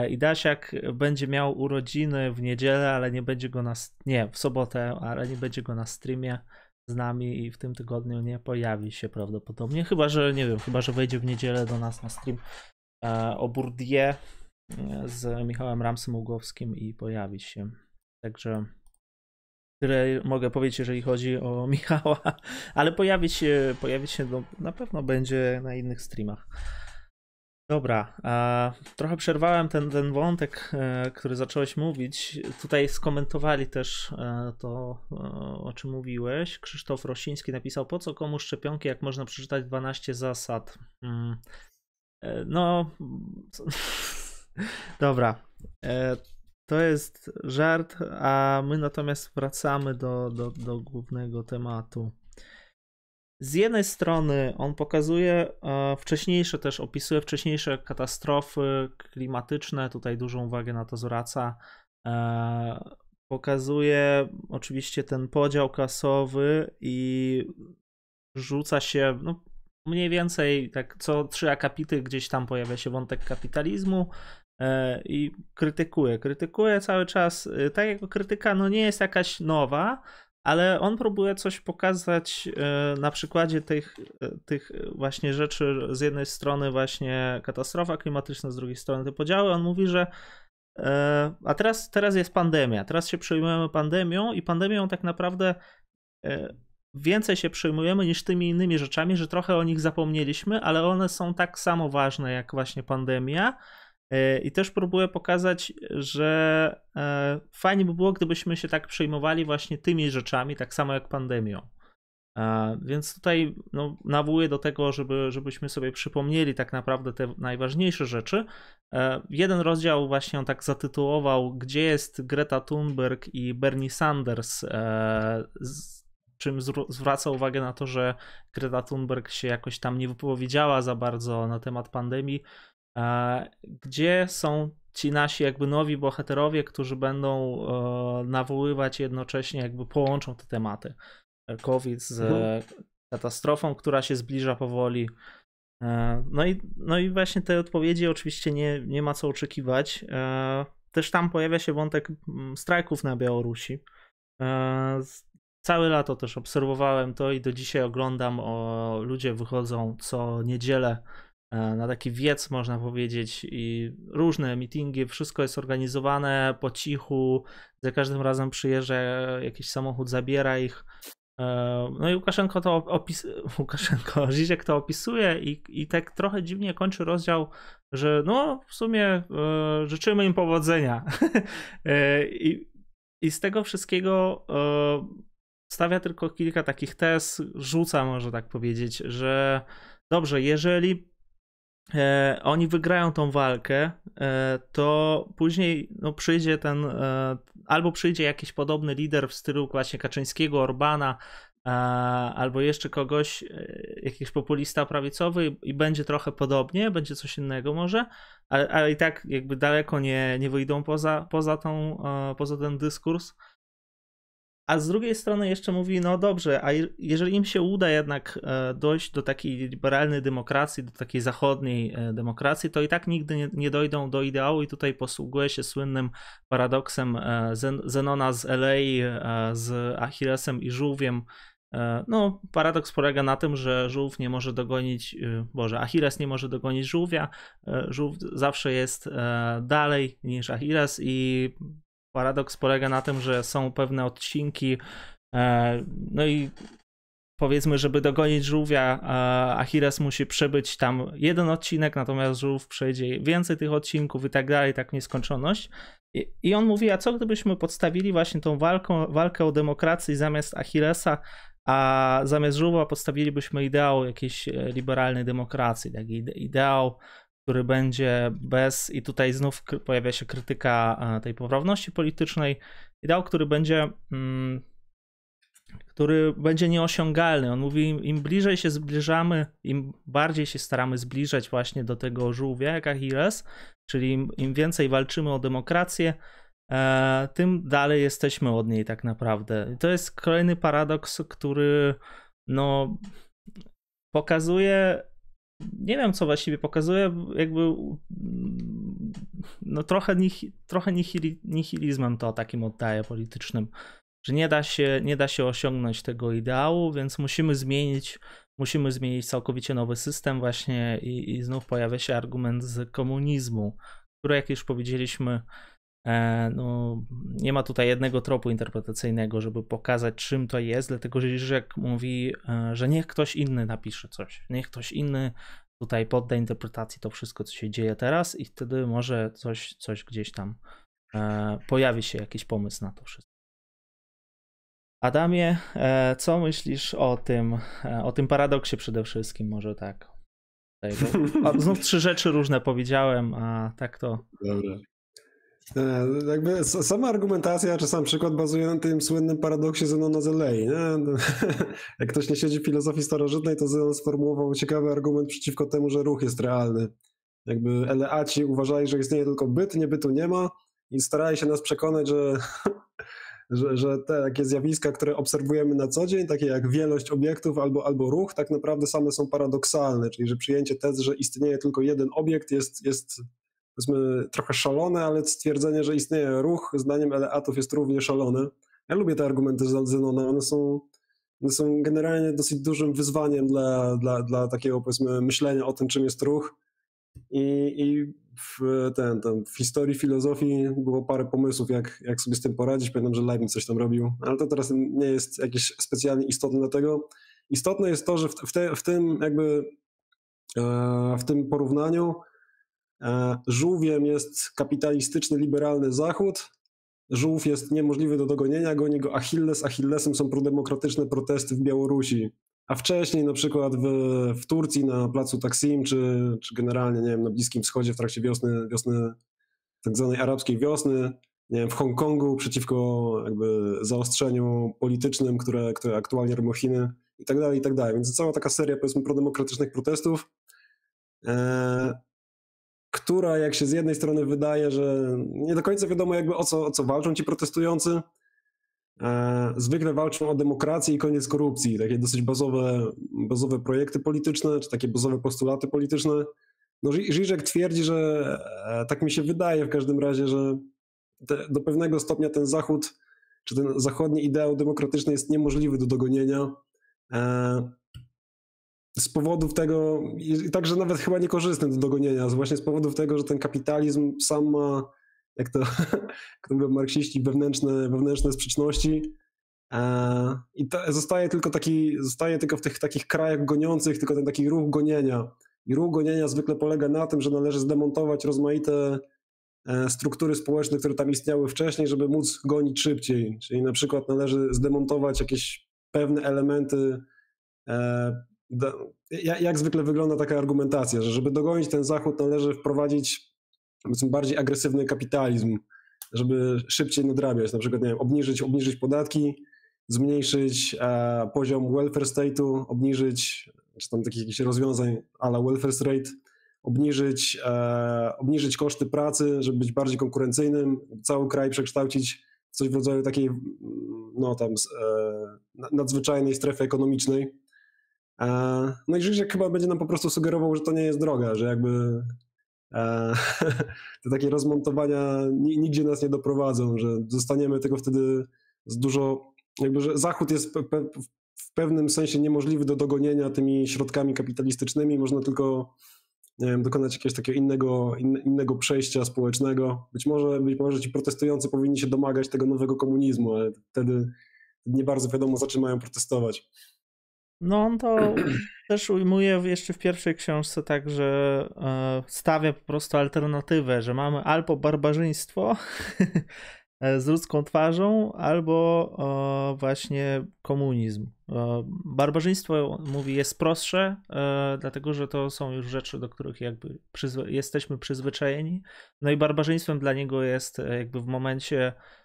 I Dasiak będzie miał urodziny w niedzielę, ale nie będzie go na. Nie, w sobotę, ale nie będzie go na streamie z nami i w tym tygodniu nie pojawi się prawdopodobnie. Chyba, że nie wiem, chyba, że wejdzie w niedzielę do nas na stream e, o Bourdieu e, z Michałem Ramsem Ługowskim i pojawi się. Także tyle mogę powiedzieć, jeżeli chodzi o [LAUGHS] Michała, ale pojawić się, pojawić się na pewno będzie na innych streamach. Dobra, trochę przerwałem ten, ten wątek, e, który zacząłeś mówić. Tutaj skomentowali też e, to, e, o czym mówiłeś. Krzysztof Rosiński napisał, po co komu szczepionki, jak można przeczytać 12 zasad. Hmm. No, [LAUGHS] dobra. To jest żart, a my natomiast wracamy do, do, do głównego tematu. Z jednej strony on pokazuje e, wcześniejsze, też opisuje wcześniejsze katastrofy klimatyczne, tutaj dużą uwagę na to zwraca. E, pokazuje oczywiście ten podział klasowy i rzuca się, no mniej więcej tak co trzy akapity gdzieś tam pojawia się wątek kapitalizmu e, i krytykuje. Krytykuje cały czas, tak jako krytyka no nie jest jakaś nowa, ale on próbuje coś pokazać e, na przykładzie tych, e, tych właśnie rzeczy, z jednej strony właśnie katastrofa klimatyczna, z drugiej strony te podziały. On mówi, że e, a teraz, teraz jest pandemia, teraz się przejmujemy pandemią i pandemią tak naprawdę więcej się przejmujemy niż tymi innymi rzeczami, że trochę o nich zapomnieliśmy, ale one są tak samo ważne jak właśnie pandemia I też próbuję pokazać, że e, fajnie by było, gdybyśmy się tak przejmowali właśnie tymi rzeczami, tak samo jak pandemią. E, więc tutaj no, nawołuję do tego, żeby, żebyśmy sobie przypomnieli tak naprawdę te najważniejsze rzeczy. Jeden rozdział właśnie on tak zatytułował, gdzie jest Greta Thunberg i Bernie Sanders, czym zwraca uwagę na to, że Greta Thunberg się jakoś tam nie wypowiedziała za bardzo na temat pandemii, gdzie są ci nasi jakby nowi bohaterowie, którzy będą e, nawoływać jednocześnie, jakby połączą te tematy. COVID z mhm. katastrofą, która się zbliża powoli. E, no i, no i właśnie te odpowiedzi oczywiście nie, nie ma co oczekiwać. E, też tam pojawia się wątek mm, strajków na Białorusi. Całe lato też obserwowałem to i do dzisiaj oglądam. O, ludzie wychodzą co niedzielę E, na taki wiec, można powiedzieć, i różne meetingi, wszystko jest organizowane po cichu, za każdym razem przyjeżdża jakiś samochód, zabiera ich. E, no i Łukaszenko to opisuje, [LAUGHS] Łukaszenko, Żyziek to opisuje i, i tak trochę dziwnie kończy rozdział, że no w sumie e, życzymy im powodzenia. [LAUGHS] I, I z tego wszystkiego stawia tylko kilka takich tez, rzuca może tak powiedzieć, że dobrze, jeżeli e, oni wygrają tą walkę, e, to później no, przyjdzie ten, e, albo przyjdzie jakiś podobny lider w stylu właśnie Kaczyńskiego, Orbana, e, albo jeszcze kogoś, e, jakiś populista prawicowy i będzie trochę podobnie, będzie coś innego może, ale, ale i tak jakby daleko nie, nie wyjdą poza, poza, tą, e, poza ten dyskurs. A z drugiej strony jeszcze mówi, no dobrze, a jeżeli im się uda jednak e, dojść do takiej liberalnej demokracji, do takiej zachodniej e, demokracji, to i tak nigdy nie, nie dojdą do ideału i tutaj posługuje się słynnym paradoksem e, Zenona z LA, z Achillesem i żółwiem. No, paradoks polega na tym, że żółw nie może dogonić, Boże, Achilles nie może dogonić żółwia, żółw zawsze jest dalej niż Achilles i paradoks polega na tym, że są pewne odcinki, e, no i powiedzmy, żeby dogonić żółwia, Achilles musi przebyć tam jeden odcinek, natomiast żółw przejdzie więcej tych odcinków i tak dalej, tak nieskończoność. I on mówi, a co gdybyśmy podstawili właśnie tą walką, walkę o demokrację zamiast Achillesa, a zamiast żółwa postawilibyśmy ideał jakiejś e, liberalnej demokracji, taki ideał który będzie bez, i tutaj znów pojawia się krytyka e, tej poprawności politycznej, ideał, który będzie, mm, który będzie nieosiągalny. On mówi, im bliżej się zbliżamy, im bardziej się staramy zbliżać właśnie do tego żółwia jak Achilles, czyli im, im więcej walczymy o demokrację, e, tym dalej jesteśmy od niej tak naprawdę. I to jest kolejny paradoks, który no, pokazuje nie wiem, co właściwie pokazuje, jakby no trochę, nich, trochę nihilizmem to takim oddaje politycznym, że nie da, się, nie da się osiągnąć tego ideału, więc musimy zmienić, musimy zmienić całkowicie nowy system właśnie i, i znów pojawia się argument z komunizmu, który jak już powiedzieliśmy, no, nie ma tutaj jednego tropu interpretacyjnego, żeby pokazać, czym to jest, dlatego że Żyżek mówi, e, że niech ktoś inny napisze coś, niech ktoś inny tutaj podda interpretacji to wszystko, co się dzieje teraz i wtedy może coś, coś gdzieś tam e, pojawi się jakiś pomysł na to wszystko. Adamie, e, co myślisz o tym, e, o tym paradoksie przede wszystkim, może tak? Znów trzy rzeczy różne powiedziałem, a tak to...
Dobra. E, jakby sama argumentacja, czy sam przykład bazuje na tym słynnym paradoksie Zenona z Lei. Nie? [LAUGHS] Jak ktoś nie siedzi w filozofii starożytnej, to Zenon sformułował ciekawy argument przeciwko temu, że ruch jest realny. Jakby Eleaci uważali, że istnieje tylko byt, nie bytu nie ma i starali się nas przekonać, że, [LAUGHS] że, że te takie zjawiska, które obserwujemy na co dzień, takie jak wielość obiektów albo, albo ruch, tak naprawdę same są paradoksalne, czyli że przyjęcie tezy, że istnieje tylko jeden obiekt jest, jest powiedzmy trochę szalone, ale stwierdzenie, że istnieje ruch, zdaniem Eleatów jest równie szalone. Ja lubię te argumenty Zenona, one są, one są generalnie dosyć dużym wyzwaniem dla, dla, dla takiego powiedzmy myślenia o tym, czym jest ruch. I, i w, ten, ten, w historii filozofii było parę pomysłów, jak, jak sobie z tym poradzić. Pamiętam, że Leibniz coś tam robił, ale to teraz nie jest jakieś specjalnie istotne dlatego. Istotne jest to, że w, te, w tym jakby e, w tym porównaniu żółwiem jest kapitalistyczny, liberalny Zachód. Żółw jest niemożliwy do dogonienia, goni go Achilles. Achillesem są prodemokratyczne protesty w Białorusi. A wcześniej na przykład w, w Turcji na placu Taksim, czy, czy generalnie nie wiem, na Bliskim Wschodzie w trakcie wiosny, wiosny tak zwanej arabskiej wiosny, nie wiem, w Hongkongu przeciwko jakby zaostrzeniu politycznym, które, które aktualnie robią Chiny i tak dalej, i tak dalej. Więc cała taka seria powiedzmy prodemokratycznych protestów. E, która jak się z jednej strony wydaje, że nie do końca wiadomo jakby o co, o co walczą ci protestujący, e, zwykle walczą o demokrację i koniec korupcji, takie dosyć bazowe, bazowe projekty polityczne, czy takie bazowe postulaty polityczne. No Żyżek twierdzi, że e, tak mi się wydaje w każdym razie, że te, do pewnego stopnia ten Zachód, czy ten zachodni ideał demokratyczny jest niemożliwy do dogonienia. Z powodów tego, i także nawet chyba niekorzystny do dogonienia, właśnie z powodów tego, że ten kapitalizm sam ma, jak to, [LAUGHS] jak to mówią marksiści, wewnętrzne, wewnętrzne sprzeczności. E, I to, zostaje tylko taki, zostaje tylko w tych takich krajach goniących, tylko ten taki ruch gonienia. I ruch gonienia zwykle polega na tym, że należy zdemontować rozmaite e, struktury społeczne, które tam istniały wcześniej, żeby móc gonić szybciej. Czyli na przykład należy zdemontować jakieś pewne elementy e, jak zwykle wygląda taka argumentacja, że żeby dogonić ten Zachód należy wprowadzić bardziej agresywny kapitalizm, żeby szybciej nadrabiać, na przykład nie wiem, obniżyć, obniżyć podatki, zmniejszyć e, poziom welfare state'u, obniżyć, czy tam takich jakichś rozwiązań ala welfare state, obniżyć, e, obniżyć koszty pracy, żeby być bardziej konkurencyjnym, cały kraj przekształcić w coś w rodzaju takiej no tam e, nadzwyczajnej strefy ekonomicznej, no i Żyżek chyba będzie nam po prostu sugerował, że to nie jest droga, że jakby [LAUGHS] te takie rozmontowania nigdzie nas nie doprowadzą, że zostaniemy tego wtedy z dużo, jakby, że Zachód jest w pewnym sensie niemożliwy do dogonienia tymi środkami kapitalistycznymi, można tylko nie wiem, dokonać jakiegoś takiego innego, innego przejścia społecznego. Być może, być może ci protestujący powinni się domagać tego nowego komunizmu, ale wtedy nie bardzo wiadomo, za czym mają protestować.
No on to [CLEARS THROAT] też ujmuje jeszcze w pierwszej książce tak, że e, stawia po prostu alternatywę, że mamy albo barbarzyństwo [LAUGHS] e, z ludzką twarzą, albo właśnie komunizm. E, barbarzyństwo, mówi, jest prostsze, dlatego że to są już rzeczy, do których jakby przyzwy jesteśmy przyzwyczajeni. No i barbarzyństwem dla niego jest jakby w momencie E,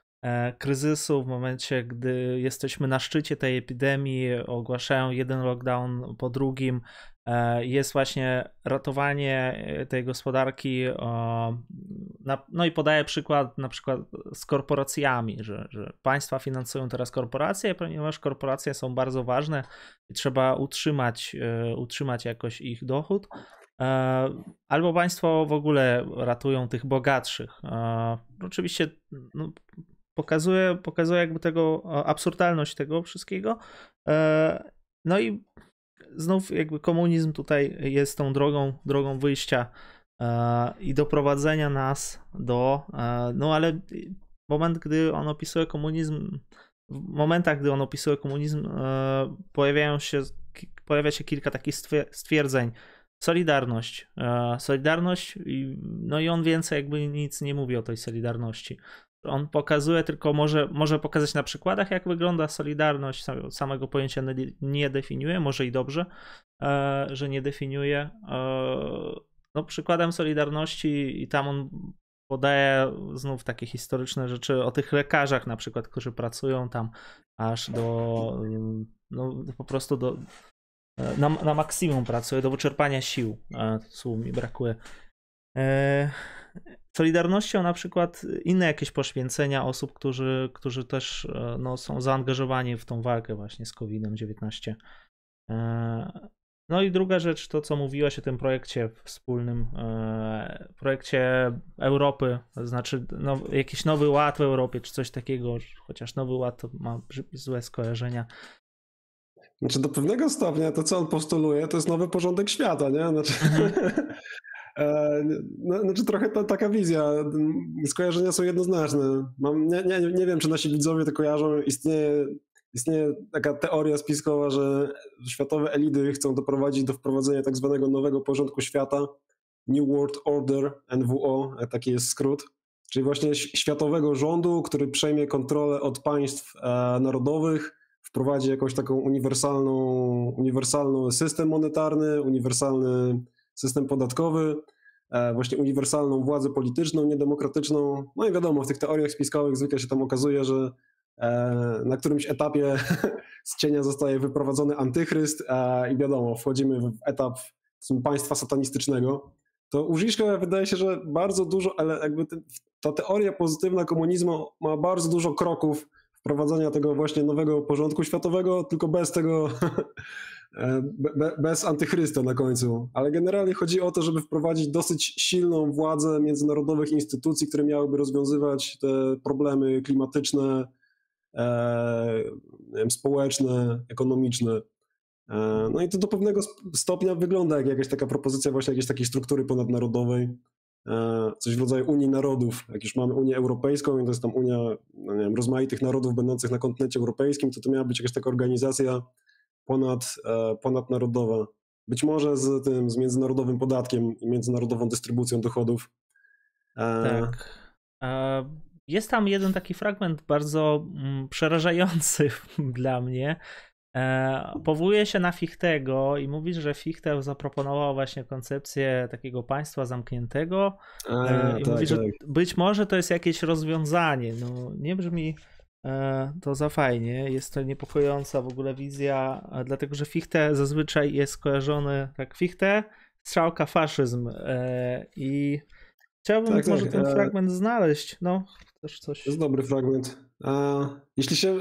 kryzysu, w momencie, gdy jesteśmy na szczycie tej epidemii, ogłaszają jeden lockdown po drugim, e, jest właśnie ratowanie e, tej gospodarki. No i podaję przykład na przykład z korporacjami, że, że państwa finansują teraz korporacje, ponieważ korporacje są bardzo ważne i trzeba utrzymać, utrzymać jakoś ich dochód. Albo państwo w ogóle ratują tych bogatszych. Oczywiście no, pokazuje, pokazuje jakby tego absurdalność tego wszystkiego. E, no i znów jakby komunizm tutaj jest tą drogą, drogą wyjścia e, i doprowadzenia nas do, e, no ale moment, gdy on opisuje komunizm, w momentach, gdy on opisuje komunizm, pojawiają się, pojawia się kilka takich stwierdzeń, Solidarność. Solidarność, no i on więcej jakby nic nie mówi o tej Solidarności. On pokazuje, tylko może, może pokazać na przykładach, jak wygląda Solidarność. Samego pojęcia nie definiuje, może i dobrze, że nie definiuje. No, przykładem Solidarności i tam on podaje znów takie historyczne rzeczy o tych lekarzach na przykład, którzy pracują tam aż do no, po prostu do na, na maksimum pracują, do wyczerpania sił. Słów mi brakuje. E, Solidarnością na przykład inne jakieś poświęcenia osób, którzy, którzy też e, no, są zaangażowani w tą walkę właśnie z COVID-19. No i druga rzecz, to co mówiłaś o tym projekcie wspólnym, e, projekcie Europy, to znaczy no, jakiś nowy ład w Europie, czy coś takiego, chociaż nowy ład to ma złe skojarzenia.
Znaczy do pewnego stopnia to, co on postuluje, to jest nowy porządek świata, nie? Znaczy, mhm. E, [LAUGHS] no, znaczy trochę ta, taka wizja, skojarzenia są jednoznaczne. Mam, nie, nie, nie wiem, czy nasi widzowie to kojarzą, istnieje istnieje taka teoria spiskowa, że światowe elity chcą doprowadzić do wprowadzenia tak zwanego nowego porządku świata, New World Order, NWO, taki jest skrót, czyli właśnie światowego rządu, który przejmie kontrolę od państw e, narodowych, wprowadzi jakąś taką uniwersalną, uniwersalny system monetarny, uniwersalny system podatkowy, e, właśnie uniwersalną władzę polityczną, niedemokratyczną. No i wiadomo, w tych teoriach spiskowych zwykle się tam okazuje, że E, na którymś etapie [LAUGHS] z cienia zostaje wyprowadzony antychryst i wiadomo, wchodzimy w etap państwa satanistycznego, to u wydaje się, że bardzo dużo, ale jakby ta teoria pozytywna komunizmu ma bardzo dużo kroków wprowadzenia tego właśnie nowego porządku światowego, tylko bez tego, [LAUGHS] e, bez antychrysta na końcu. Ale generalnie chodzi o to, żeby wprowadzić dosyć silną władzę międzynarodowych instytucji, które miałyby rozwiązywać te problemy klimatyczne, E, społeczne, ekonomiczne. E, no i to do pewnego stopnia wygląda jak jakaś taka propozycja właśnie jakiejś takiej struktury ponadnarodowej, e, coś w rodzaju Unii Narodów. Jak już mamy Unię Europejską i to jest tam Unia no wiem, rozmaitych narodów będących na kontynencie europejskim, to to miała być jakaś taka organizacja ponad, ponadnarodowa. Być może z tym, z międzynarodowym podatkiem i międzynarodową dystrybucją dochodów.
Tak. Jest tam jeden taki fragment bardzo mm, przerażający [LAUGHS] dla mnie. E, powołuje się na Fichtego i mówi, że Fichte zaproponował właśnie koncepcję takiego państwa zamkniętego. E, I tak, mówi, że tak. być może to jest jakieś rozwiązanie. No, nie brzmi e, to za fajnie. Jest to niepokojąca w ogóle wizja, dlatego że Fichte zazwyczaj jest skojarzony tak Fichte, strzałka faszyzm i chciałbym tak, może tak, ten fragment znaleźć. No, też coś.
To jest dobry fragment. Jeśli się.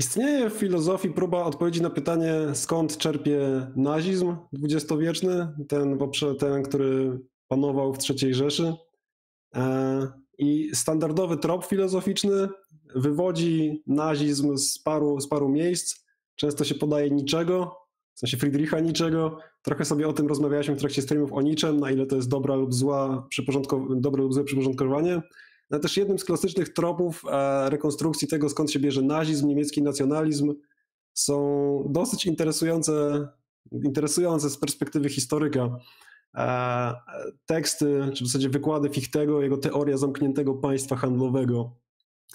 Istnieje w filozofii próba odpowiedzi na pytanie, skąd czerpie nazizm dwudziestowieczny, ten, ten, który panował w III Rzeszy. I standardowy trop filozoficzny wywodzi nazizm z paru, z paru miejsc. Często się podaje niczego, w sensie Friedricha niczego. Trochę sobie o tym rozmawialiśmy w trakcie streamów o niczym, na ile to jest dobra lub zła, dobre lub złe przyporządkowanie. No też jednym z klasycznych tropów e, rekonstrukcji tego, skąd się bierze nazizm, niemiecki nacjonalizm, są dosyć interesujące, interesujące z perspektywy historyka e, teksty, czy w zasadzie wykłady Fichtego, jego teoria zamkniętego państwa handlowego.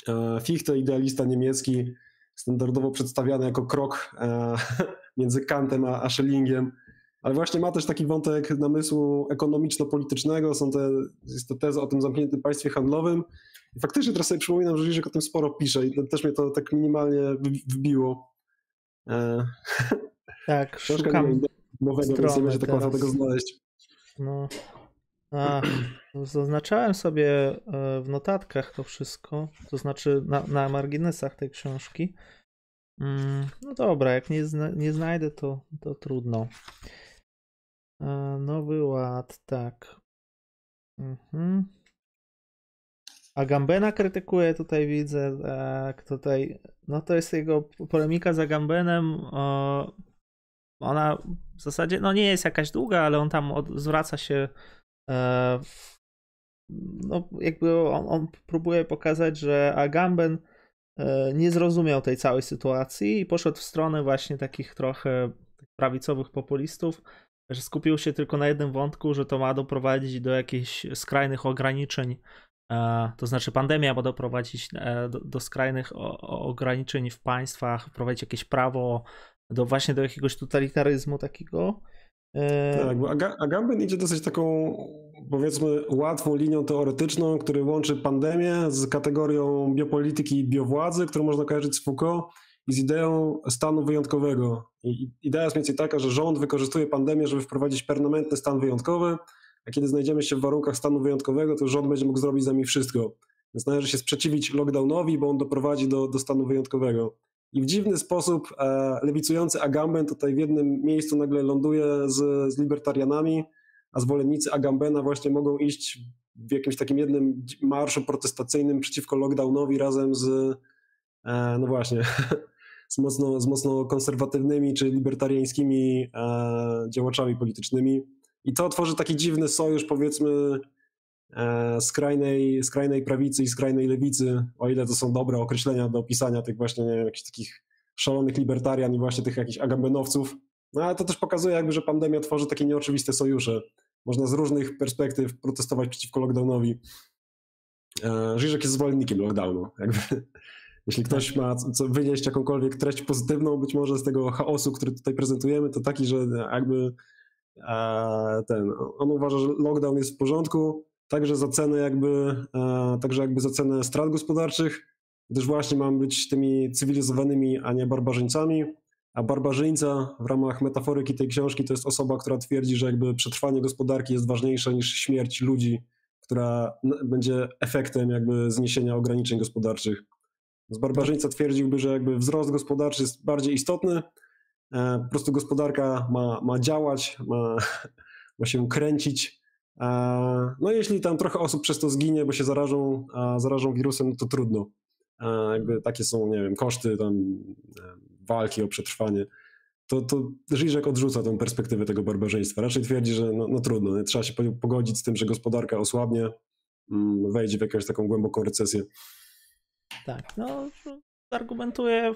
E, Fichte, idealista niemiecki, standardowo przedstawiany jako krok [LAUGHS] między Kantem a Schellingiem, ale właśnie ma też taki wątek namysłu ekonomiczno-politycznego, są te, jest to teza o tym zamkniętym państwie handlowym. I faktycznie teraz sobie przypominam, że Żyżek o tym sporo pisze i też mnie to tak minimalnie wbiło. E... [LAUGHS]
Tak, szukam
nowego, więc nie będzie tak łatwo tego znaleźć.
No. A, [CLEARS THROAT] zaznaczałem sobie e, w notatkach to wszystko, to znaczy na, na marginesach tej książki. Mm, no dobra, jak nie, zna, nie znajdę, to, to trudno. Nowy ład, tak. Mhm. A Gambena krytykuje, tutaj widzę, tak, tutaj, no to jest jego polemika za Gambenem, ona w zasadzie, no nie jest jakaś długa, ale on tam od, zwraca się, e, no jakby on, on próbuje pokazać, że Agamben e, nie zrozumiał tej całej sytuacji i poszedł w stronę właśnie takich trochę prawicowych populistów, że skupił się tylko na jednym wątku, że to ma doprowadzić do jakichś skrajnych ograniczeń. E, to znaczy, pandemia ma doprowadzić e, do, do skrajnych ograniczeń w państwach, wprowadzić jakieś prawo do właśnie do jakiegoś totalitaryzmu takiego.
E, tak, bo Agamben idzie dosyć taką, powiedzmy, łatwą linią teoretyczną, który łączy pandemię z kategorią biopolityki i biowładzy, którą można kojarzyć z Foucault i z ideą stanu wyjątkowego. I idea jest mniej więcej taka, że rząd wykorzystuje pandemię, żeby wprowadzić permanentny stan wyjątkowy, a kiedy znajdziemy się w warunkach stanu wyjątkowego, to rząd będzie mógł zrobić z nami wszystko. Więc należy się sprzeciwić lockdownowi, bo on doprowadzi do, do stanu wyjątkowego. I w dziwny sposób e, lewicujący Agamben tutaj w jednym miejscu nagle ląduje z, z libertarianami, a zwolennicy Agambena właśnie mogą iść w jakimś takim jednym marszu protestacyjnym przeciwko lockdownowi razem z, e, no właśnie, [LAUGHS] z mocno, z mocno konserwatywnymi czy libertariańskimi e, działaczami politycznymi. I to tworzy taki dziwny sojusz, powiedzmy, skrajnej, skrajnej prawicy i skrajnej lewicy, o ile to są dobre określenia do opisania tych właśnie, nie jakichś takich szalonych libertarian i właśnie tych jakichś agambenowców. No ale to też pokazuje jakby, że pandemia tworzy takie nieoczywiste sojusze. Można z różnych perspektyw protestować przeciwko lockdownowi. E, Żyżek jest zwolennikiem lockdownu. Jakby, [LAUGHS] jeśli ktoś ma co wynieść jakąkolwiek treść pozytywną, być może z tego chaosu, który tutaj prezentujemy, to taki, że jakby ten, on uważa, że lockdown jest w porządku, także za cenę jakby, także jakby za cenę strat gospodarczych, gdyż właśnie mamy być tymi cywilizowanymi, a nie barbarzyńcami, a barbarzyńca w ramach metaforyki tej książki to jest osoba, która twierdzi, że jakby przetrwanie gospodarki jest ważniejsze niż śmierć ludzi, która będzie efektem jakby zniesienia ograniczeń gospodarczych. Z barbarzyńca twierdziłby, że jakby wzrost gospodarczy jest bardziej istotny, E, po prostu gospodarka ma, ma działać, ma, [LAUGHS] ma się kręcić. E, no jeśli tam trochę osób przez to zginie, bo się zarażą, zarażą wirusem, to trudno. E, jakby takie są, nie wiem, koszty tam walki o przetrwanie. To, to Żyżek odrzuca tę perspektywę tego barbarzyństwa. Raczej twierdzi, że no, no trudno, trzeba się pogodzić z tym, że gospodarka osłabnie, mm, wejdzie w jakąś taką głęboką recesję.
Tak, no argumentuje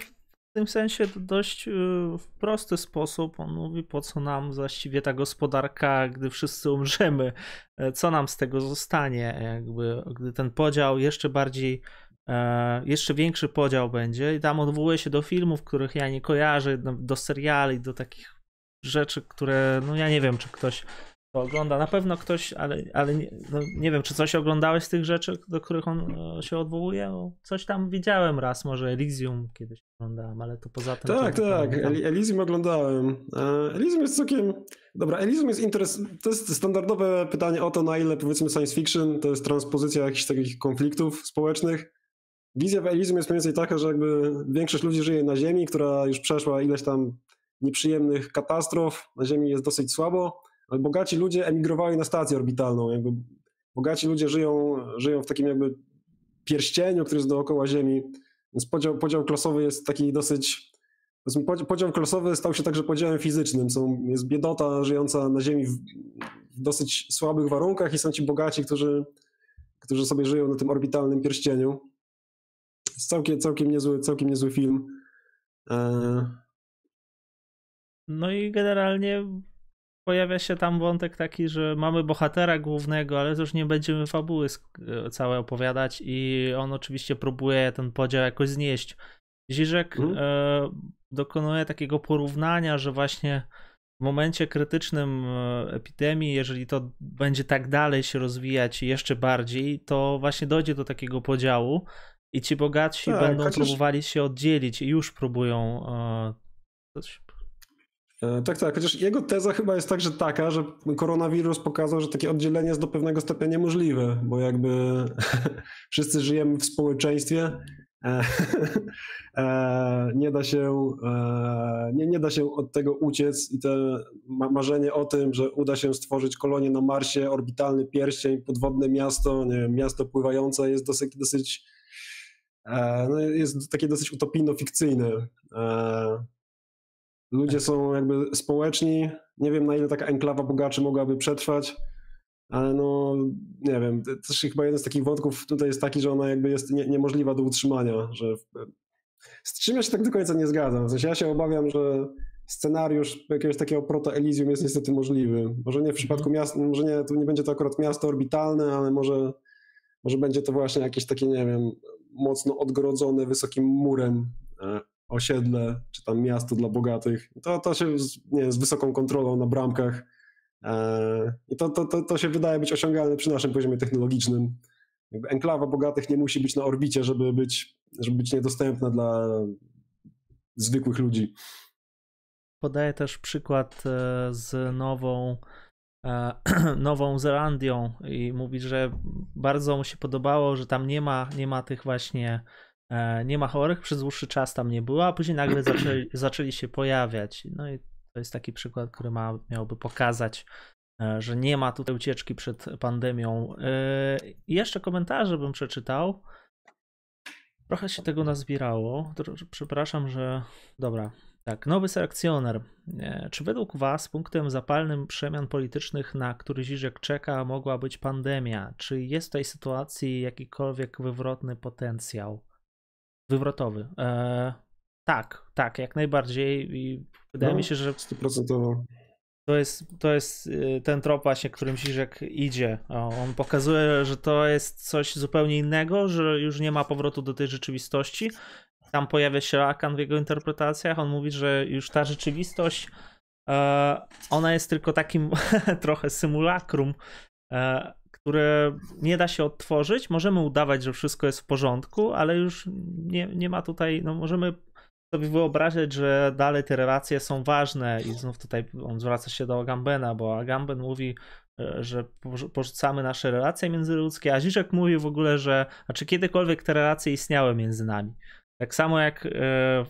tym sensie dość y, w prosty sposób. On mówi, po co nam właściwie ta gospodarka, gdy wszyscy umrzemy, e, co nam z tego zostanie, jakby, gdy ten podział jeszcze bardziej, e, jeszcze większy podział będzie. I tam odwołuje się do filmów, których ja nie kojarzę, do seriali, do takich rzeczy, które, no ja nie wiem, czy ktoś to ogląda. Na pewno ktoś, ale, ale nie, no nie wiem, czy coś oglądałeś z tych rzeczy, do których on e, się odwołuje? Coś tam widziałem raz, może Elysium kiedyś oglądałem, ale to poza tym...
Tak, tak, tam... Elysium oglądałem. E, Elysium jest całkiem... Dobra, Elysium jest interes... To jest standardowe pytanie o to, na ile powiedzmy science fiction to jest transpozycja jakichś takich konfliktów społecznych. Wizja w Elysium jest mniej więcej taka, że jakby większość ludzi żyje na Ziemi, która już przeszła ileś tam nieprzyjemnych katastrof. Na Ziemi jest dosyć słabo ale bogaci ludzie emigrowali na stację orbitalną. Jakby bogaci ludzie żyją, żyją w takim jakby pierścieniu, który jest dookoła Ziemi. Więc podział, podział klasowy jest taki dosyć. Podział klasowy stał się także podziałem fizycznym. Są, jest biedota żyjąca na Ziemi w, w dosyć słabych warunkach i są ci bogaci, którzy, którzy sobie żyją na tym orbitalnym pierścieniu. Jest całkiem, całkiem, niezły, całkiem niezły film. E...
No i generalnie pojawia się tam wątek taki, że mamy bohatera głównego, ale już nie będziemy fabuły e, całe opowiadać i on oczywiście próbuje ten podział jakoś znieść. Ziżek mhm. e, dokonuje takiego porównania, że właśnie w momencie krytycznym e, epidemii, jeżeli to będzie tak dalej się rozwijać jeszcze bardziej, to właśnie dojdzie do takiego podziału i ci bogatsi tak, będą chociaż... próbowali się oddzielić i już próbują e,
E, tak, tak, chociaż jego teza chyba jest także taka, że koronawirus pokazał, że takie oddzielenie jest do pewnego stopnia niemożliwe, bo jakby [LAUGHS] wszyscy żyjemy w społeczeństwie, e, [LAUGHS] e, nie da się, nie, nie da się od tego uciec i to marzenie o tym, że uda się stworzyć kolonię na Marsie, orbitalny pierścień, podwodne miasto, nie wiem, miasto pływające jest dosyć, dosyć no jest takie dosyć utopijno-fikcyjne. Ludzie są jakby społeczni. Nie wiem, na ile taka enklawa bogaczy mogłaby przetrwać, ale no, nie wiem. Też chyba jeden z takich wątków tutaj jest taki, że ona jakby jest nie, niemożliwa do utrzymania, że z czym ja się tak do końca nie zgadzam. W sensie ja się obawiam, że scenariusz jakiegoś takiego proto-Elysium jest niestety możliwy. Może nie w mhm. przypadku miasta, może nie, to nie będzie to akurat miasto orbitalne, ale może, może będzie to właśnie jakieś takie, nie wiem, mocno odgrodzone wysokim murem e, osiedle, czy tam miasto dla bogatych. To, to się z, nie, z wysoką kontrolą na bramkach. E, I to, to, to, to się wydaje być osiągalne przy naszym poziomie technologicznym. Jakby enklawa bogatych nie musi być na orbicie, żeby być, żeby być niedostępna dla zwykłych ludzi.
Podaję też przykład e, z nową e, [CLEARS THROAT] Nową Zelandią i mówi, że bardzo mu się podobało, że tam nie ma, nie ma tych właśnie nie ma chorych, przez dłuższy czas tam nie było, a później nagle [CLEARS THROAT] zaczęli, zaczęli się pojawiać. No i to jest taki przykład, który ma, miałby pokazać, że nie ma tutaj ucieczki przed pandemią. I jeszcze komentarze bym przeczytał. Trochę się tego nazbierało. Przepraszam, że. Dobra, tak, nowy selekcjoner. E, czy według Was punktem zapalnym przemian politycznych, na który Ziżek czeka, mogła być pandemia? Czy jest w tej sytuacji jakikolwiek wywrotny potencjał? Wywrotowy. E, tak, tak, jak najbardziej. I wydaje no, mi się, że.
Stuprocentowo.
To jest, to jest y, ten trop właśnie, którym Ziżek idzie. On pokazuje, że to jest coś zupełnie innego, że już nie ma powrotu do tej rzeczywistości, tam pojawia się Lakan w jego interpretacjach. On mówi, że już ta rzeczywistość, e, ona jest tylko takim [LAUGHS] trochę symulakrum, e, które nie da się odtworzyć. Możemy udawać, że wszystko jest w porządku, ale już nie, nie ma tutaj, no możemy sobie wyobrazić, że dalej te relacje są ważne i znów tutaj on zwraca się do Agambena, bo Agamben mówi, e, że porzucamy nasze relacje międzyludzkie, a Ziszek mówi w ogóle, że a czy kiedykolwiek te relacje istniały między nami. Tak samo jak e,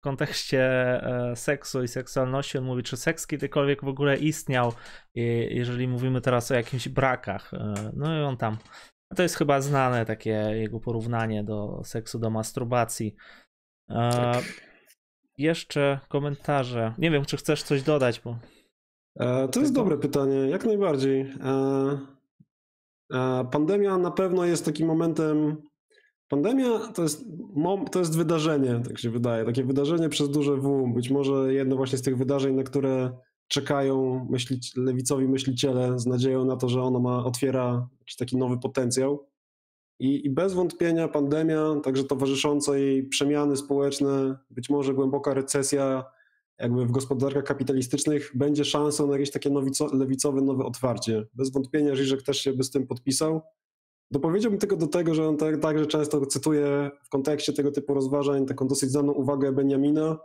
w kontekście e, seksu i seksualności on mówi, czy seks kiedykolwiek w ogóle istniał, jeżeli mówimy teraz o jakichś brakach. E, no i on tam. To jest chyba znane takie jego porównanie do seksu, do masturbacji. Tak. Jeszcze komentarze. Nie wiem, czy chcesz coś dodać, bo.
To jest dobre pytanie, jak najbardziej. Pandemia na pewno jest takim momentem Pandemia to jest, to jest wydarzenie, tak się wydaje, takie wydarzenie przez duże W. Być może jedno właśnie z tych wydarzeń, na które czekają myśli, lewicowi myśliciele z nadzieją na to, że ono ma, otwiera jakiś taki nowy potencjał. I, I, bez wątpienia pandemia, także towarzyszące jej przemiany społeczne, być może głęboka recesja jakby w gospodarkach kapitalistycznych będzie szansą na jakieś takie nowico, lewicowe nowe otwarcie. Bez wątpienia Żyżek też się by z tym podpisał. Dopowiedziałbym tylko do tego, że on tak, także często cytuje w kontekście tego typu rozważań taką dosyć znaną uwagę Benjamina,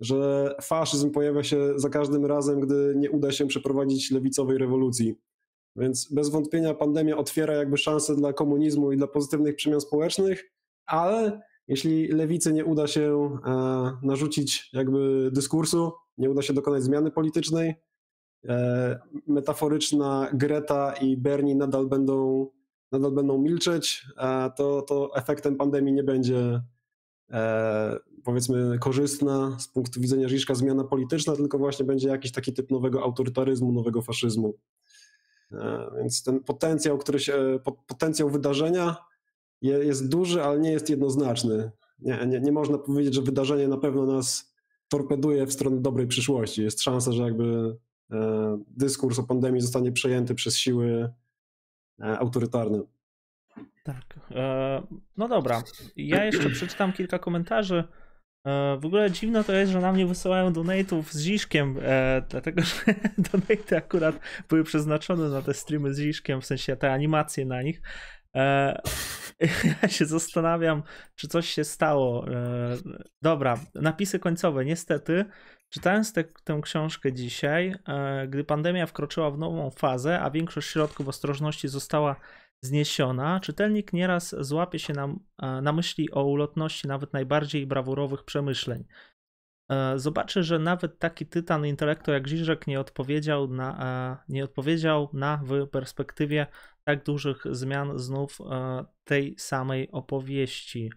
że faszyzm pojawia się za każdym razem, gdy nie uda się przeprowadzić lewicowej rewolucji. Więc bez wątpienia pandemia otwiera jakby szansę dla komunizmu i dla pozytywnych przemian społecznych, ale jeśli lewicy nie uda się e, narzucić jakby dyskursu, nie uda się dokonać zmiany politycznej, e, metaforyczna Greta i Bernie nadal będą nadal będą milczeć, to, to efektem pandemii nie będzie e, powiedzmy korzystna z punktu widzenia Żiżka zmiana polityczna, tylko właśnie będzie jakiś taki typ nowego autorytaryzmu, nowego faszyzmu. E, więc ten potencjał, który się, potencjał wydarzenia jest duży, ale nie jest jednoznaczny. Nie, nie, nie można powiedzieć, że wydarzenie na pewno nas torpeduje w stronę dobrej przyszłości. Jest szansa, że jakby e, dyskurs o pandemii zostanie przejęty przez siły E, autorytarny.
Tak. E, no dobra. Ja jeszcze przeczytam kilka komentarzy. E, w ogóle dziwne to jest, że na mnie wysyłają donate'ów z Ziszkiem, dlatego że [LAUGHS] donate'y akurat były przeznaczone na te streamy z Ziszkiem, w sensie te animacje na nich. [LAUGHS] Ja się zastanawiam, czy coś się stało. Dobra, napisy końcowe. Niestety, czytając te, tę książkę dzisiaj, gdy pandemia wkroczyła w nową fazę, a większość środków ostrożności została zniesiona, czytelnik nieraz złapie się na, na myśli o ulotności nawet najbardziej brawurowych przemyśleń. Zobaczy, że nawet taki tytan intelektu jak Żyżek nie odpowiedział na, nie odpowiedział na w perspektywie tak dużych zmian znów e, tej samej opowieści?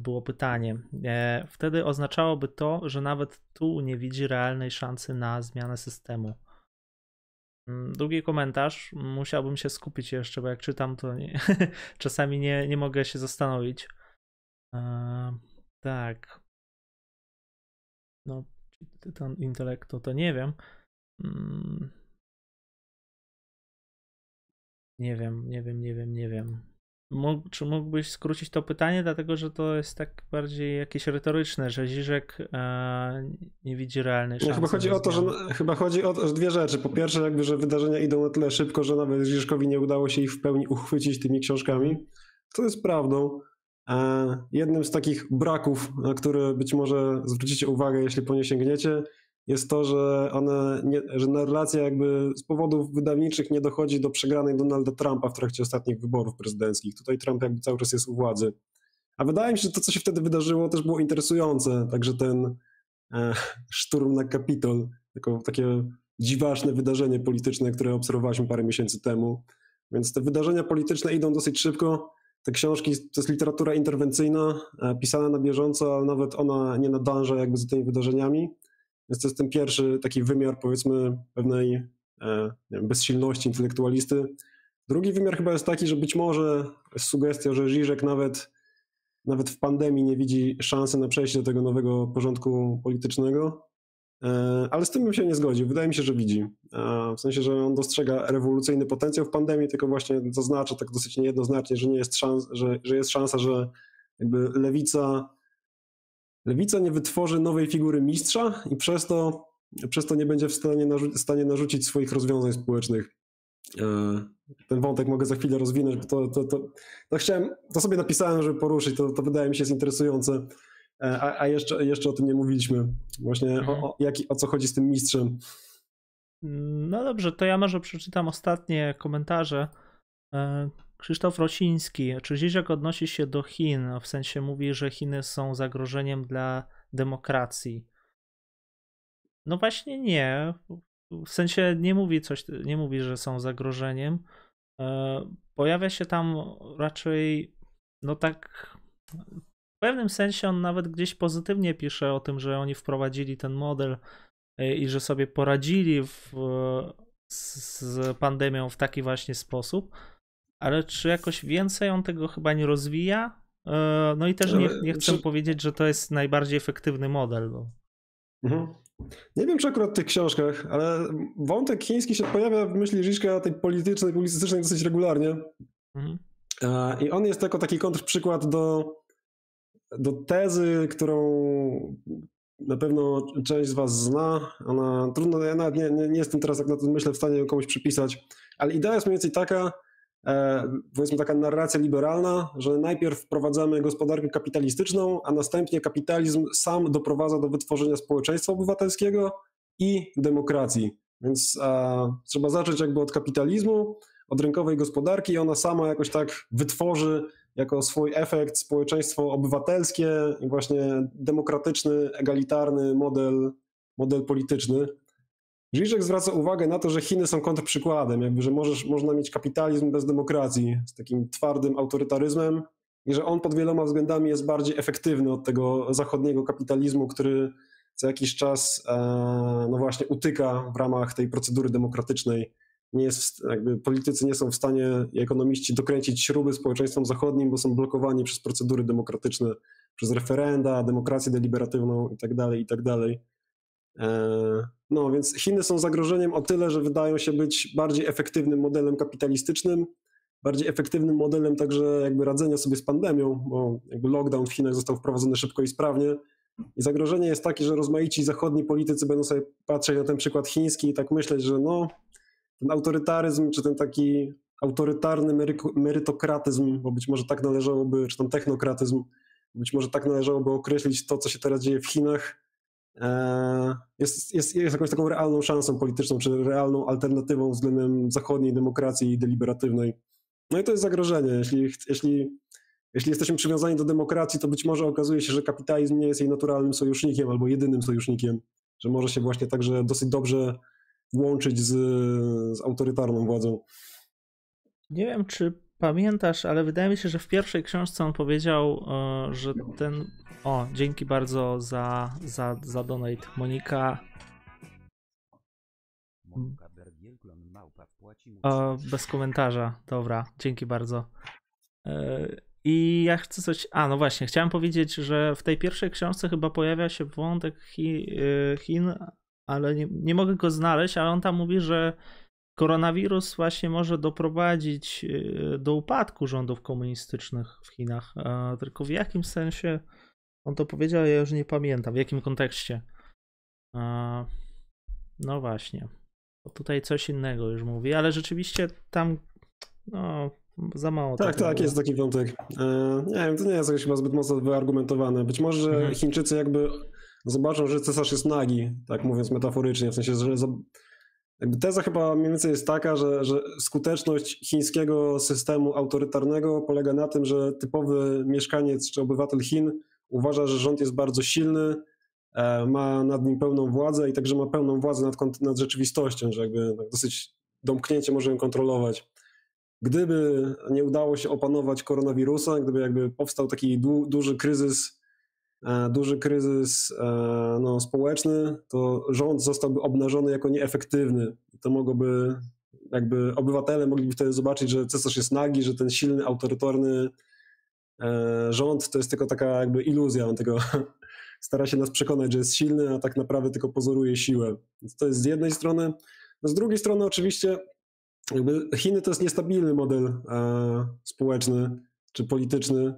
Było pytanie. E, wtedy oznaczałoby to, że nawet tu nie widzi realnej szansy na zmianę systemu. Mm, drugi komentarz. Musiałbym się skupić jeszcze, bo jak czytam, to nie, [LAUGHS] czasami nie, nie mogę się zastanowić. Eee, tak. No, tytan intelektu, to nie wiem. Mm. Nie wiem, nie wiem, nie wiem, nie wiem. Mógł, czy mógłbyś skrócić to pytanie, dlatego że to jest tak bardziej jakieś retoryczne, że Ziżek e, nie widzi realnej szansy.
chyba chodzi o to, że chyba chodzi o to, że dwie rzeczy. Po pierwsze, jakby, że wydarzenia idą na tyle szybko, że nawet Ziżkowi nie udało się ich w pełni uchwycić tymi książkami. To jest prawdą. E, jednym z takich braków, na które być może zwrócicie uwagę, jeśli po nie sięgniecie, jest to, że one, nie, że narracja jakby z powodów wydawniczych nie dochodzi do przegranej Donalda Trumpa w trakcie ostatnich wyborów prezydenckich. Tutaj Trump jakby cały czas jest u władzy. A wydaje mi się, że to, co się wtedy wydarzyło, też było interesujące. Także ten e, szturm na Kapitol, jako takie dziwaczne wydarzenie polityczne, które obserwowaliśmy parę miesięcy temu. Więc te wydarzenia polityczne idą dosyć szybko. Te książki to jest literatura interwencyjna, e, pisana na bieżąco, ale nawet ona nie nadąża jakby za tymi wydarzeniami. Więc to jest ten pierwszy taki wymiar, powiedzmy, pewnej e, wiem, bezsilności intelektualisty. Drugi wymiar chyba jest taki, że być może sugestia, że Żyżek nawet, nawet w pandemii nie widzi szansy na przejście do tego nowego porządku politycznego, e, ale z tym bym się nie zgodził. Wydaje mi się, że widzi. E, w sensie, że on dostrzega rewolucyjny potencjał w pandemii, tylko właśnie zaznacza tak dosyć niejednoznacznie, że, nie jest, szans, że, że jest szansa, że jakby lewica Lewica nie wytworzy nowej figury mistrza i przez to, przez to nie będzie w stanie, narzu- stanie narzucić swoich rozwiązań społecznych. E, ten wątek mogę za chwilę rozwinąć, bo to, to, to, to chciałem, to sobie napisałem, żeby poruszyć, to, to wydaje mi się jest interesujące. E, a, a jeszcze, jeszcze o tym nie mówiliśmy. Właśnie mhm. o, o, jak, o co chodzi z tym mistrzem.
No dobrze, to ja może przeczytam ostatnie komentarze. Krzysztof Rosiński, czy Zizek odnosi się do Chin, w sensie mówi, że Chiny są zagrożeniem dla demokracji? No właśnie nie. W sensie nie mówi coś, nie mówi, że są zagrożeniem. E, pojawia się tam raczej, no tak, w pewnym sensie on nawet gdzieś pozytywnie pisze o tym, że oni wprowadzili ten model e, i że sobie poradzili w, z pandemią w taki właśnie sposób ale czy jakoś więcej on tego chyba nie rozwija? E, no i też nie, nie chcę czy... powiedzieć, że to jest najbardziej efektywny model. Bo...
Mhm. Nie wiem, czy akurat w tych książkach, ale wątek chiński się pojawia w myśli Żiszka tej politycznej, publicystycznej dosyć regularnie. Mhm. E, I on jest jako taki kontrprzykład do, do tezy, którą na pewno część z Was zna. Ona trudno, ja nawet nie, nie, nie jestem teraz, jak na to myślę, w stanie ją komuś przypisać, ale idea jest mniej więcej taka, powiedzmy taka narracja liberalna, że najpierw wprowadzamy gospodarkę kapitalistyczną, a następnie kapitalizm sam doprowadza do wytworzenia społeczeństwa obywatelskiego i demokracji. Więc a, trzeba zacząć jakby od kapitalizmu, od rynkowej gospodarki i ona sama jakoś tak wytworzy jako swój efekt społeczeństwo obywatelskie i właśnie demokratyczny, egalitarny model, model polityczny. Żyżek zwraca uwagę na to, że Chiny są kontrprzykładem, jakby, że możesz, można mieć kapitalizm bez demokracji, z takim twardym autorytaryzmem i że on pod wieloma względami jest bardziej efektywny od tego zachodniego kapitalizmu, który co jakiś czas e, no właśnie utyka w ramach tej procedury demokratycznej. Nie jest, jakby politycy nie są w stanie, ekonomiści, dokręcić śruby społeczeństwom zachodnim, bo są blokowani przez procedury demokratyczne, przez referenda, demokrację deliberatywną itd., tak itd. E, no więc Chiny są zagrożeniem o tyle, że wydają się być bardziej efektywnym modelem kapitalistycznym, bardziej efektywnym modelem także jakby radzenia sobie z pandemią, bo jakby lockdown w Chinach został wprowadzony szybko i sprawnie. I zagrożenie jest takie, że rozmaici zachodni politycy będą sobie patrzeć na ten przykład chiński i tak myśleć, że no, ten autorytaryzm, czy ten taki autorytarny merytokratyzm, bo być może tak należałoby, czy ten technokratyzm, być może tak należałoby określić to, co się teraz dzieje w Chinach, jest, jest, jest jakąś taką realną szansą polityczną, czy realną alternatywą względem zachodniej demokracji deliberatywnej. No i to jest zagrożenie. Jeśli, jeśli, jeśli jesteśmy przywiązani do demokracji, to być może okazuje się, że kapitalizm nie jest jej naturalnym sojusznikiem albo jedynym sojusznikiem, że może się właśnie także dosyć dobrze łączyć z, z autorytarną władzą.
Nie wiem, czy pamiętasz, ale wydaje mi się, że w pierwszej książce on powiedział, e, że ten o, dzięki bardzo za, za, za donate. Monika. O, bez komentarza. Dobra, dzięki bardzo. E, I ja chcę coś. A, no właśnie, chciałem powiedzieć, że w tej pierwszej książce chyba pojawia się wątek Chi... Y, Chin, ale nie, nie mogę go znaleźć, ale on tam mówi, że koronawirus właśnie może doprowadzić y, do upadku rządów komunistycznych w Chinach. Tylko w jakim sensie on to powiedział, ja już nie pamiętam, w jakim kontekście. No właśnie. Bo tutaj coś innego już mówi, ale rzeczywiście tam no, za mało.
Tak, tak, było. jest taki wątek. E, nie wiem, to nie jest jakoś chyba zbyt mocno wyargumentowane. Być może, że mhm. Chińczycy jakby zobaczą, że cesarz jest nagi, tak mówiąc metaforycznie, w sensie, że jakby teza chyba mniej więcej jest taka, że, że skuteczność chińskiego systemu autorytarnego polega na tym, że typowy mieszkaniec czy obywatel Chin uważa, że rząd jest bardzo silny, e, ma nad nim pełną władzę i także ma pełną władzę nad, nad rzeczywistością, że jakby tak dosyć domknięcie może ją kontrolować. Gdyby nie udało się opanować koronawirusa, gdyby jakby powstał taki du, duży kryzys, e, duży kryzys e, no, społeczny, to rząd zostałby obnażony jako nieefektywny. To mogłoby, jakby obywatele mogliby wtedy zobaczyć, że cesarz jest nagi, że ten silny, autorytarny e, rząd to jest tylko taka jakby iluzja, on tego [LAUGHS] stara się nas przekonać, że jest silny, a tak naprawdę tylko pozoruje siłę. To jest z jednej strony. No z drugiej strony oczywiście jakby Chiny to jest niestabilny model e, społeczny czy polityczny.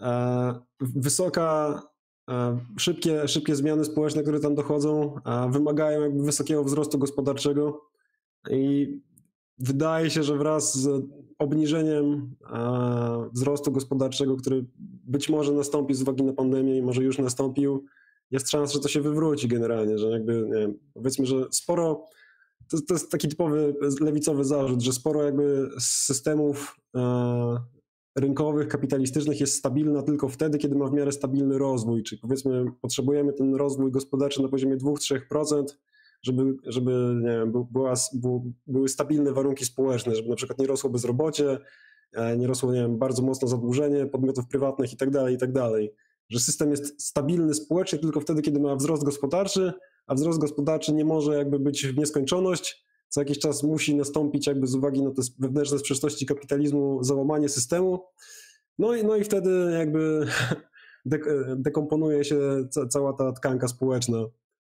E, wysoka, e, szybkie, szybkie zmiany społeczne, które tam dochodzą, e, wymagają jakby wysokiego wzrostu gospodarczego i wydaje się, że wraz z obniżeniem e, wzrostu gospodarczego, który być może nastąpi z uwagi na pandemię i może już nastąpił, jest szansa, że to się wywróci generalnie, że jakby, nie wiem, powiedzmy, że sporo to, to jest taki typowy lewicowy zarzut, że sporo jakby systemów e, rynkowych, kapitalistycznych jest stabilna tylko wtedy, kiedy ma w miarę stabilny rozwój. Czyli powiedzmy, potrzebujemy ten rozwój gospodarczy na poziomie 2-3%, żeby, żeby wiem, była, były stabilne warunki społeczne, żeby na przykład nie rosło bezrobocie, e, nie rosło nie wiem, bardzo mocno zadłużenie podmiotów prywatnych i tak dalej, i tak. Że system jest stabilny społecznie tylko wtedy, kiedy ma wzrost gospodarczy, a wzrost gospodarczy nie może jakby być w nieskończoność. Co jakiś czas musi nastąpić jakby z uwagi na te wewnętrzne sprzeczności kapitalizmu załamanie systemu. No i, no i wtedy jakby [LAUGHS] dekomponuje się cała ta tkanka społeczna.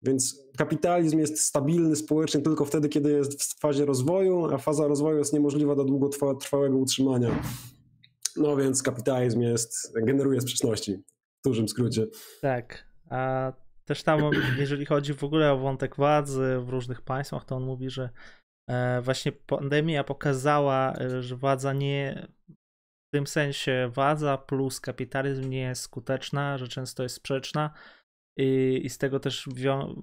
Więc kapitalizm jest stabilny społecznie tylko wtedy, kiedy jest w fazie rozwoju, a faza rozwoju jest niemożliwa do długotrwałego utrzymania. No więc kapitalizm jest, generuje sprzeczności, w dużym skrócie.
Tak. A też tam, [CLEARS THROAT] jeżeli chodzi w ogóle o wątek władzy w różnych państwach, to on mówi, że e, właśnie pandemia pokazała, e, że władza nie, w tym sensie władza plus kapitalizm nie jest skuteczna, że często jest sprzeczna i, i z tego też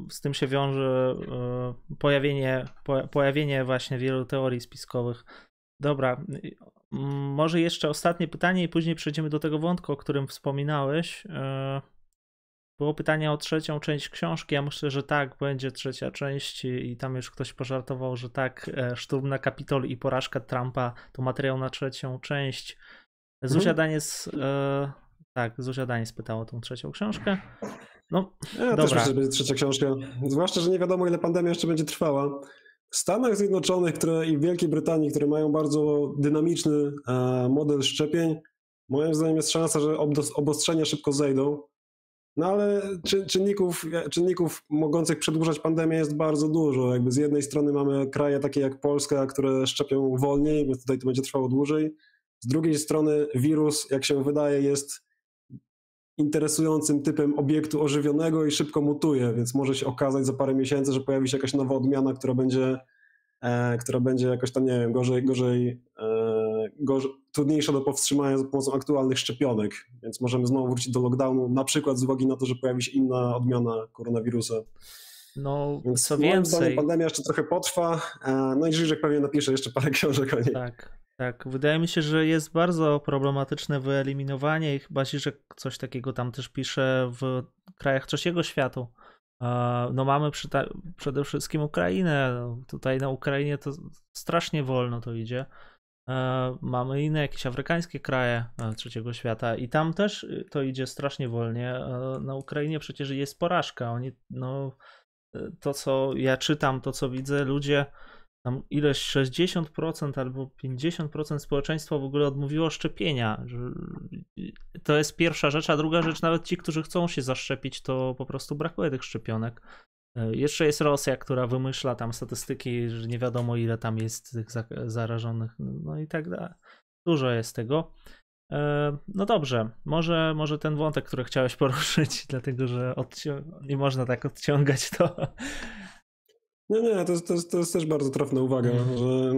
z tym się wiąże e, pojawienie, po, pojawienie właśnie wielu teorii spiskowych. Dobra, może jeszcze ostatnie pytanie i później przejdziemy do tego wątku, o którym wspominałeś. Było pytanie o trzecią część książki. Ja myślę, że tak, będzie trzecia część i tam już ktoś pożartował, że tak, e, szturm na Kapitol i porażka Trumpa to materiał na trzecią część. Zuzia mhm. Daniec, e, tak, Zuzia Daniec pytała o tą trzecią książkę. No,
ja dobra. też myślę, że będzie trzecia książka. Zwłaszcza, że nie wiadomo, ile pandemia jeszcze będzie trwała. W Stanach Zjednoczonych które, i w Wielkiej Brytanii, które mają bardzo dynamiczny e, model szczepień, moim zdaniem jest szansa, że obostrzenia szybko zejdą no ale czynników, czynników mogących przedłużać pandemię jest bardzo dużo. Jakby z jednej strony mamy kraje takie jak Polska, które szczepią wolniej, więc tutaj to będzie trwało dłużej. Z drugiej strony wirus, jak się wydaje, jest interesującym typem obiektu ożywionego i szybko mutuje, więc może się okazać za parę miesięcy, że pojawi się jakaś nowa odmiana, która będzie, e, która będzie jakoś tam, nie wiem, gorzej, gorzej e, gorzej, trudniejsza do powstrzymania za pomocą aktualnych szczepionek, więc możemy znowu wrócić do lockdownu, na przykład z uwagi na to, że pojawi się inna odmiana koronawirusa.
No, więc co więcej...
pandemia jeszcze trochę potrwa, e, no i Żyżek pewnie napisze jeszcze parę książek o niej.
Tak, tak. Wydaje mi się, że jest bardzo problematyczne wyeliminowanie i chyba Żyżek coś takiego tam też pisze w krajach trzeciego świata. E, no mamy przede wszystkim Ukrainę. Tutaj na Ukrainie to strasznie wolno to idzie. E, mamy inne jakieś afrykańskie kraje e, trzeciego świata i tam też y, to idzie strasznie wolnie. E, na Ukrainie przecież jest porażka. Oni, no, to co ja czytam, to co widzę, ludzie tam ileś 60% albo 50% społeczeństwa w ogóle odmówiło szczepienia. To jest pierwsza rzecz, a druga rzecz, nawet ci, którzy chcą się zaszczepić, to po prostu brakuje tych szczepionek. E, jeszcze jest Rosja, która wymyśla tam statystyki, że nie wiadomo ile tam jest tych zarażonych, no i tak dalej. Dużo jest tego. E, no dobrze, może, może ten wątek, który chciałeś poruszyć, [LAUGHS] dlatego że nie można tak odciągać to.
Nie, nie, to jest, to, jest, to jest też bardzo trafna uwaga, mm. że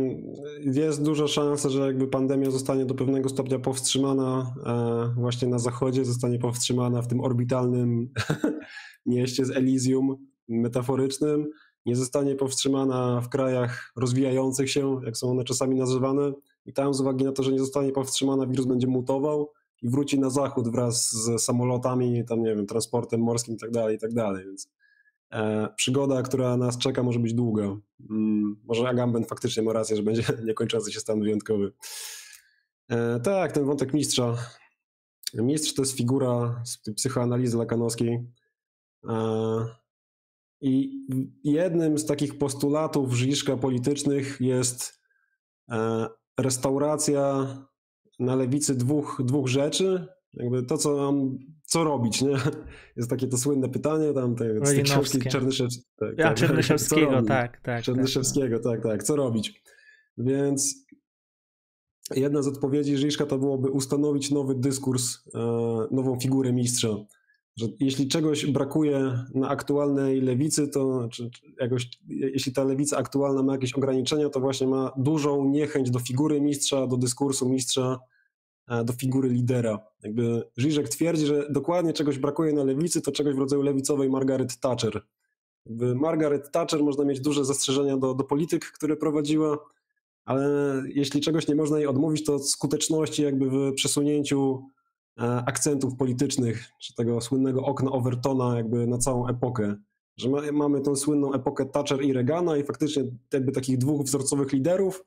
jest duża szansa, że jakby pandemia zostanie do pewnego stopnia powstrzymana e, właśnie na zachodzie, zostanie powstrzymana w tym orbitalnym [LAUGHS] mieście z Elysium metaforycznym, nie zostanie powstrzymana w krajach rozwijających się, jak są one czasami nazywane, i tam z uwagi na to, że nie zostanie powstrzymana, wirus będzie mutował i wróci na zachód wraz z samolotami, tam nie wiem, transportem morskim i tak dalej, i tak więc przygoda, która nas czeka może być długa. Mm, może Agamben faktycznie ma rację, że będzie [LAUGHS] niekończący się stan wyjątkowy. E, tak, ten wątek mistrza. Mistrz to jest figura z psychoanalizy lakanowskiej. E, I jednym z takich postulatów Żiszka politycznych jest e, restauracja na lewicy dwóch, dwóch rzeczy. Jakby to, co mam, co robić, nie? [LAUGHS] Jest takie to słynne pytanie, tam te, z tej książki Czernyszew...
tak, ja, tak, Czernyszewskiego, tak, tak.
Czernyszewskiego, tak, tak, tak, co robić? Więc jedna z odpowiedzi Żyżka to byłoby ustanowić nowy dyskurs, e, nową figurę mistrza że jeśli czegoś brakuje na aktualnej lewicy, to czy, jakoś, jeśli ta lewica aktualna ma jakieś ograniczenia, to właśnie ma dużą niechęć do figury mistrza, do dyskursu mistrza, do figury lidera. Jakby Żyżek twierdzi, że dokładnie czegoś brakuje na lewicy, to czegoś w rodzaju lewicowej Margaret Thatcher. Jakby Margaret Thatcher można mieć duże zastrzeżenia do, do polityk, które prowadziła, ale jeśli czegoś nie można jej odmówić, to skuteczności jakby w przesunięciu akcentów politycznych, czy tego słynnego okna Overtona jakby na całą epokę. Że ma, mamy tą słynną epokę Thatcher i Reagana i faktycznie jakby takich dwóch wzorcowych liderów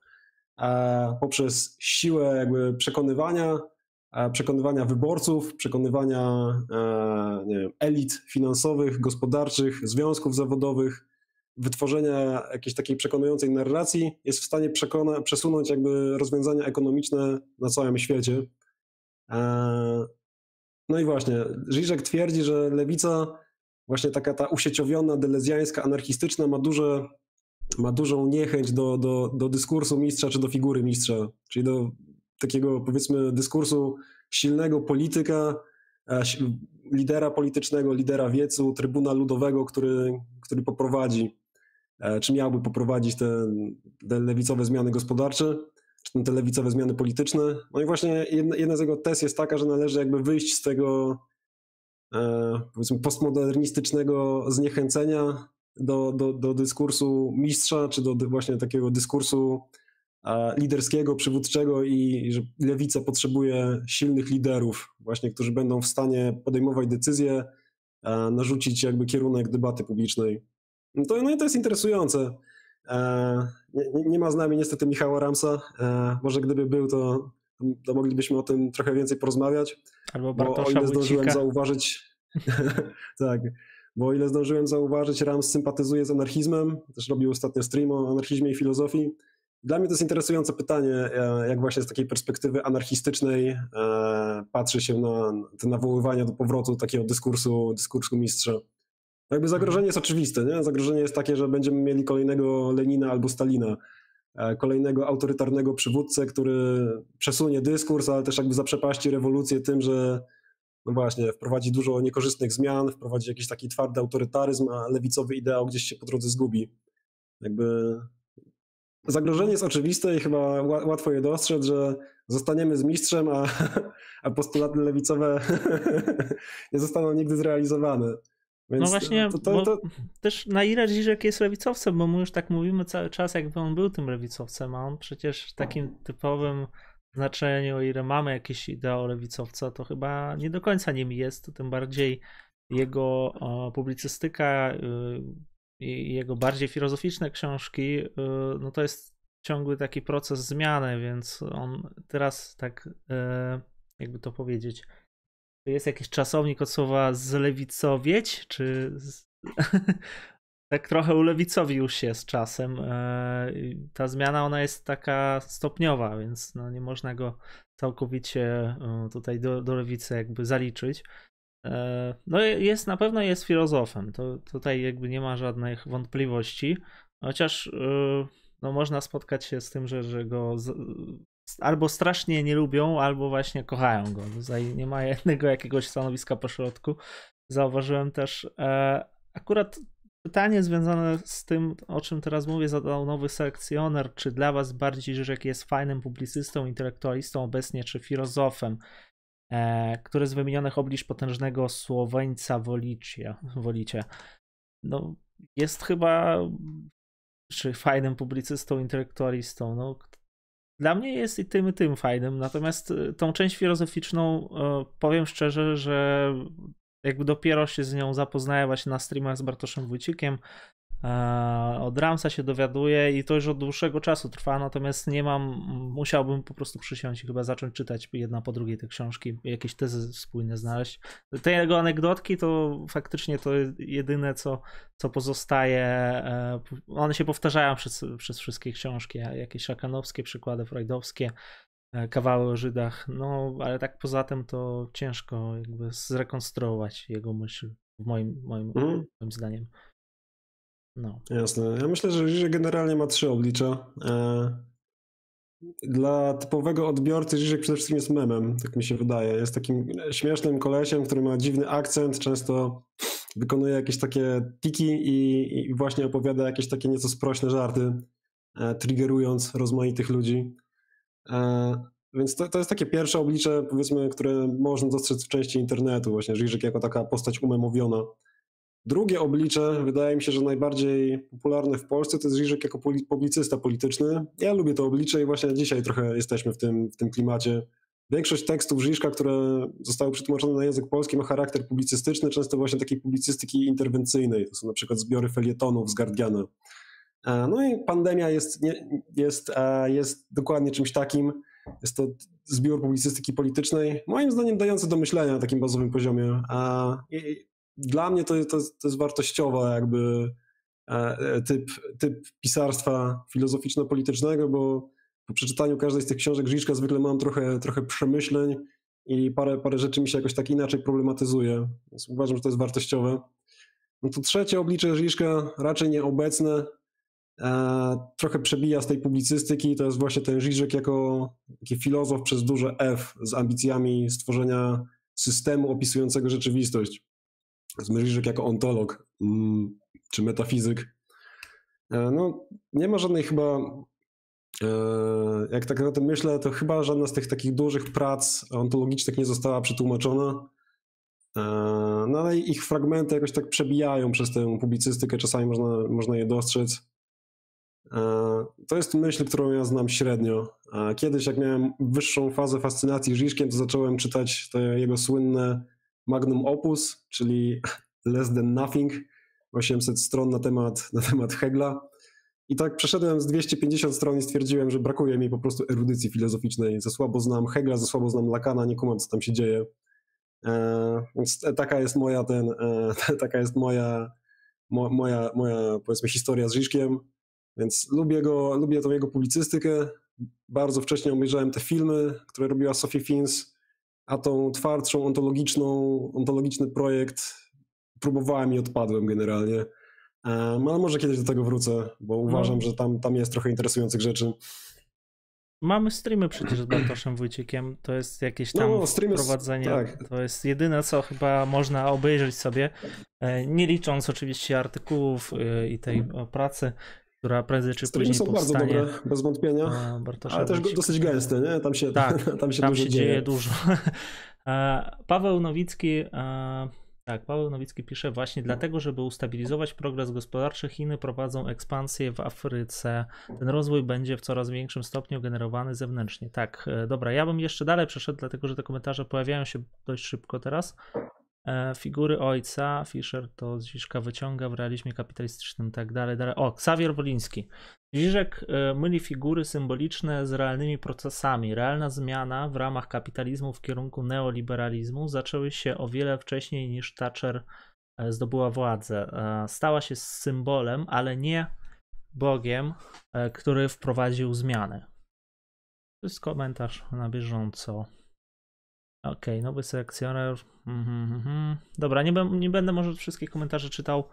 poprzez siłę jakby przekonywania, e, przekonywania wyborców, przekonywania e, wiem, elit finansowych, gospodarczych, związków zawodowych, wytworzenia jakiejś takiej przekonującej narracji jest w stanie przekona, przesunąć jakby rozwiązania ekonomiczne na całym świecie. E, no i właśnie, Żyżek twierdzi, że lewica, właśnie taka ta usieciowiona, delezjańska, anarchistyczna ma, duże, ma dużą niechęć do, do, do dyskursu mistrza czy do figury mistrza, czyli do takiego powiedzmy dyskursu silnego polityka, e, lidera politycznego, lidera wiecu, trybuna ludowego, który, który poprowadzi, e, czy miałby poprowadzić te, te lewicowe zmiany gospodarcze czy te lewicowe zmiany polityczne. No i właśnie jedna, jedna z jego tez jest taka, że należy jakby wyjść z tego e, powiedzmy postmodernistycznego zniechęcenia do, do, do dyskursu mistrza, czy do właśnie takiego dyskursu liderskiego, przywódczego i że lewica potrzebuje silnych liderów, właśnie, którzy będą w stanie podejmować decyzje, narzucić jakby kierunek debaty publicznej. No, to, no i to jest interesujące. Nie, nie, ma z nami niestety Michała Ramsa. Może gdyby był, to, to moglibyśmy o tym trochę więcej porozmawiać.
Albo Bartosza
bo o ile zdążyłem zauważyć, [LAUGHS] tak, bo o ile zdążyłem zauważyć, Rams sympatyzuje z anarchizmem, też robił ostatnio stream o anarchizmie i filozofii. Dla mnie to jest interesujące pytanie, e, jak właśnie z takiej perspektywy anarchistycznej patrzy się na te nawoływania do powrotu takiego dyskursu, dyskursu mistrza. Jakby zagrożenie jest oczywiste, nie? Zagrożenie jest takie, że będziemy mieli kolejnego Lenina albo Stalina, e, kolejnego autorytarnego przywódcę, który przesunie dyskurs, ale też jakby zaprzepaści rewolucję tym, że no właśnie, wprowadzi dużo niekorzystnych zmian, wprowadzi jakiś taki twardy autorytaryzm, a lewicowy ideał gdzieś się po drodze zgubi. Jakby zagrożenie jest oczywiste i chyba łatwo je dostrzec, że zostaniemy z mistrzem, a, [LAUGHS] a postulaty lewicowe [LAUGHS] nie zostaną nigdy zrealizowane.
Więc no właśnie, to, to, to... też na ile Żyżek jest lewicowcem, bo my już tak mówimy cały czas, jakby on był tym lewicowcem, a on przecież takim typowym znaczeniu, o ile mamy jakieś ideo lewicowca, to chyba nie do końca nim jest, to tym bardziej jego publicystyka y, i jego bardziej filozoficzne książki, y, no to jest ciągły taki proces zmiany, więc on teraz tak, y, jakby to powiedzieć, jest jakiś czasownik od słowa zlewicowieć, czy... Z... [LAUGHS] tak trochę ulewicowił się z czasem. Ta zmiana ona jest taka stopniowa, więc no nie można go całkowicie tutaj do, do lewicy jakby zaliczyć. No jest, na pewno jest filozofem, to tutaj jakby nie ma żadnych wątpliwości, chociaż no można spotkać się z tym, że, że go z, albo strasznie nie lubią, albo właśnie kochają go. Tutaj nie ma jednego jakiegoś stanowiska po środku. Zauważyłem też e, akurat pytanie związane z tym, o czym teraz mówię, zadał nowy selekcjoner. Czy dla was bardziej Żyżek jest fajnym publicystą, intelektualistą obecnie, czy filozofem, e, który z wymienionych oblicz potężnego Słoweńca wolicie? wolicie? No, jest chyba czy fajnym publicystą, intelektualistą. No, dla mnie jest i tym, i tym fajnym. Natomiast y, tą część filozoficzną y, powiem szczerze, że jakby dopiero się z nią zapoznaję właśnie na streamach z Bartoszem Wójcikiem. E, od Ramsa się dowiaduję i to już od dłuższego czasu trwa, natomiast nie mam, musiałbym po prostu przysiąść i chyba zacząć czytać jedna po drugiej te książki, jakieś tezy spójne znaleźć. Te jego anegdotki to faktycznie to jedyne, co, co pozostaje. E, one się powtarzają przez, przez wszystkie książki, jakieś szakanowskie przykłady, freudowskie, kawały o Żydach, no ale tak poza tym to ciężko jakby zrekonstruować jego myśl, w moim, moim, mm. moim zdaniem.
No. Jasne. Ja myślę, że Żyżek generalnie ma trzy oblicza. E, dla typowego odbiorcy Żyżek przede wszystkim jest memem, tak mi się wydaje. Jest takim śmiesznym kolesiem, który ma dziwny akcent, często wykonuje jakieś takie tiki i, i właśnie opowiada jakieś takie nieco sprośne żarty, e, triggerując rozmaitych ludzi. E, więc to, to jest takie pierwsze oblicze, powiedzmy, które można dostrzec w części internetu, właśnie Żyżek jako taka postać umemowiona. Drugie oblicze, wydaje mi się, że najbardziej popularne w Polsce, to jest Żyżek jako publicysta polityczny. Ja lubię to oblicze i właśnie dzisiaj trochę jesteśmy w tym, w tym klimacie. Większość tekstów Żyżka, które zostały przetłumaczone na język polski, ma charakter publicystyczny, często właśnie takiej publicystyki interwencyjnej. To są na przykład zbiory felietonów z Guardiana. E, no i pandemia jest, jest, e, jest dokładnie czymś takim. Jest to zbiór publicystyki politycznej, moim zdaniem dający do myślenia na takim bazowym poziomie. I dla mnie to, to, to jest wartościowa jakby e, e, typ, typ pisarstwa filozoficzno-politycznego, bo po przeczytaniu każdej z tych książek Żiczka zwykle mam trochę, trochę przemyśleń i parę, parę rzeczy mi się jakoś tak inaczej problematyzuje, więc uważam, że to jest wartościowe. No to trzecie oblicze Żiczka, raczej nieobecne, e, trochę przebija z tej publicystyki, to jest właśnie ten Żyżek jako taki filozof przez duże F z ambicjami stworzenia systemu opisującego rzeczywistość. Zmyślisz jako ontolog mm, czy metafizyk. E, no, nie ma żadnej chyba, e, jak tak o tym myślę, to chyba żadna z tych takich dużych prac ontologicznych nie została przetłumaczona. E, no ale ich fragmenty jakoś tak przebijają przez tę publicystykę, czasami można, można je dostrzec. To jest myśl, którą ja znam średnio. Kiedyś, jak miałem wyższą fazę fascynacji Żiszkiem, to zacząłem czytać jego słynne magnum opus, czyli [LAUGHS] less than nothing, 800 stron na temat, [LAUGHS] na temat Hegla. I tak przeszedłem z 250 stron i stwierdziłem, że brakuje mi po prostu erudycji filozoficznej. Za słabo znam Hegla, za słabo znam Lakana, nie kumam, co tam się dzieje. E, więc taka jest moja ten, e, [LAUGHS] taka jest moja, mo, moja, moja powiedzmy historia z Żyżkiem. Więc lubię go, lubię tą jego publicystykę. Bardzo wcześnie obejrzałem te filmy, które robiła Sophie Fins a tą twardszą, ontologiczną, ontologiczny projekt próbowałem i odpadłem generalnie. Ale może kiedyś do tego wrócę, bo no. uważam, no. że tam, tam jest trochę interesujących rzeczy.
Mamy streamy przecież z Bartoszem Wójcikiem, to jest jakieś tam no, wprowadzenie, tak. to jest jedyne co chyba można obejrzeć sobie, e, nie licząc oczywiście artykułów e, i tej pracy, która prędzej czy później są powstanie.
bardzo dobre, bez wątpienia, ale też dosyć gęste, nie? Tam się,
tak, [LAUGHS]
tam się,
tam
dużo
się dzieje. dzieje dużo. [LAUGHS] Paweł Nowicki tak, Paweł Nowicki pisze właśnie dlatego, żeby ustabilizować progres gospodarczy, Chiny prowadzą ekspansję w Afryce. Ten rozwój będzie w coraz większym stopniu generowany zewnętrznie. Tak, e, dobra, ja bym jeszcze dalej przeszedł, dlatego że te komentarze pojawiają się dość szybko teraz. E, figury ojca, Fischer to Ziszka wyciąga w realizmie kapitalistycznym, tak dalej, dalej. O, Xavier Woliński. Ziżek e, myli figury symboliczne z realnymi procesami. Realna zmiana w ramach kapitalizmu w kierunku neoliberalizmu zaczęły się o wiele wcześniej niż Thatcher zdobyła władzę. Stała się symbolem, ale nie Bogiem, który wprowadził zmiany. To jest komentarz na bieżąco. Okay, nowy selekcjoner. Mm -hmm. Dobra, nie, nie, będę może wszystkich komentarzy czytał.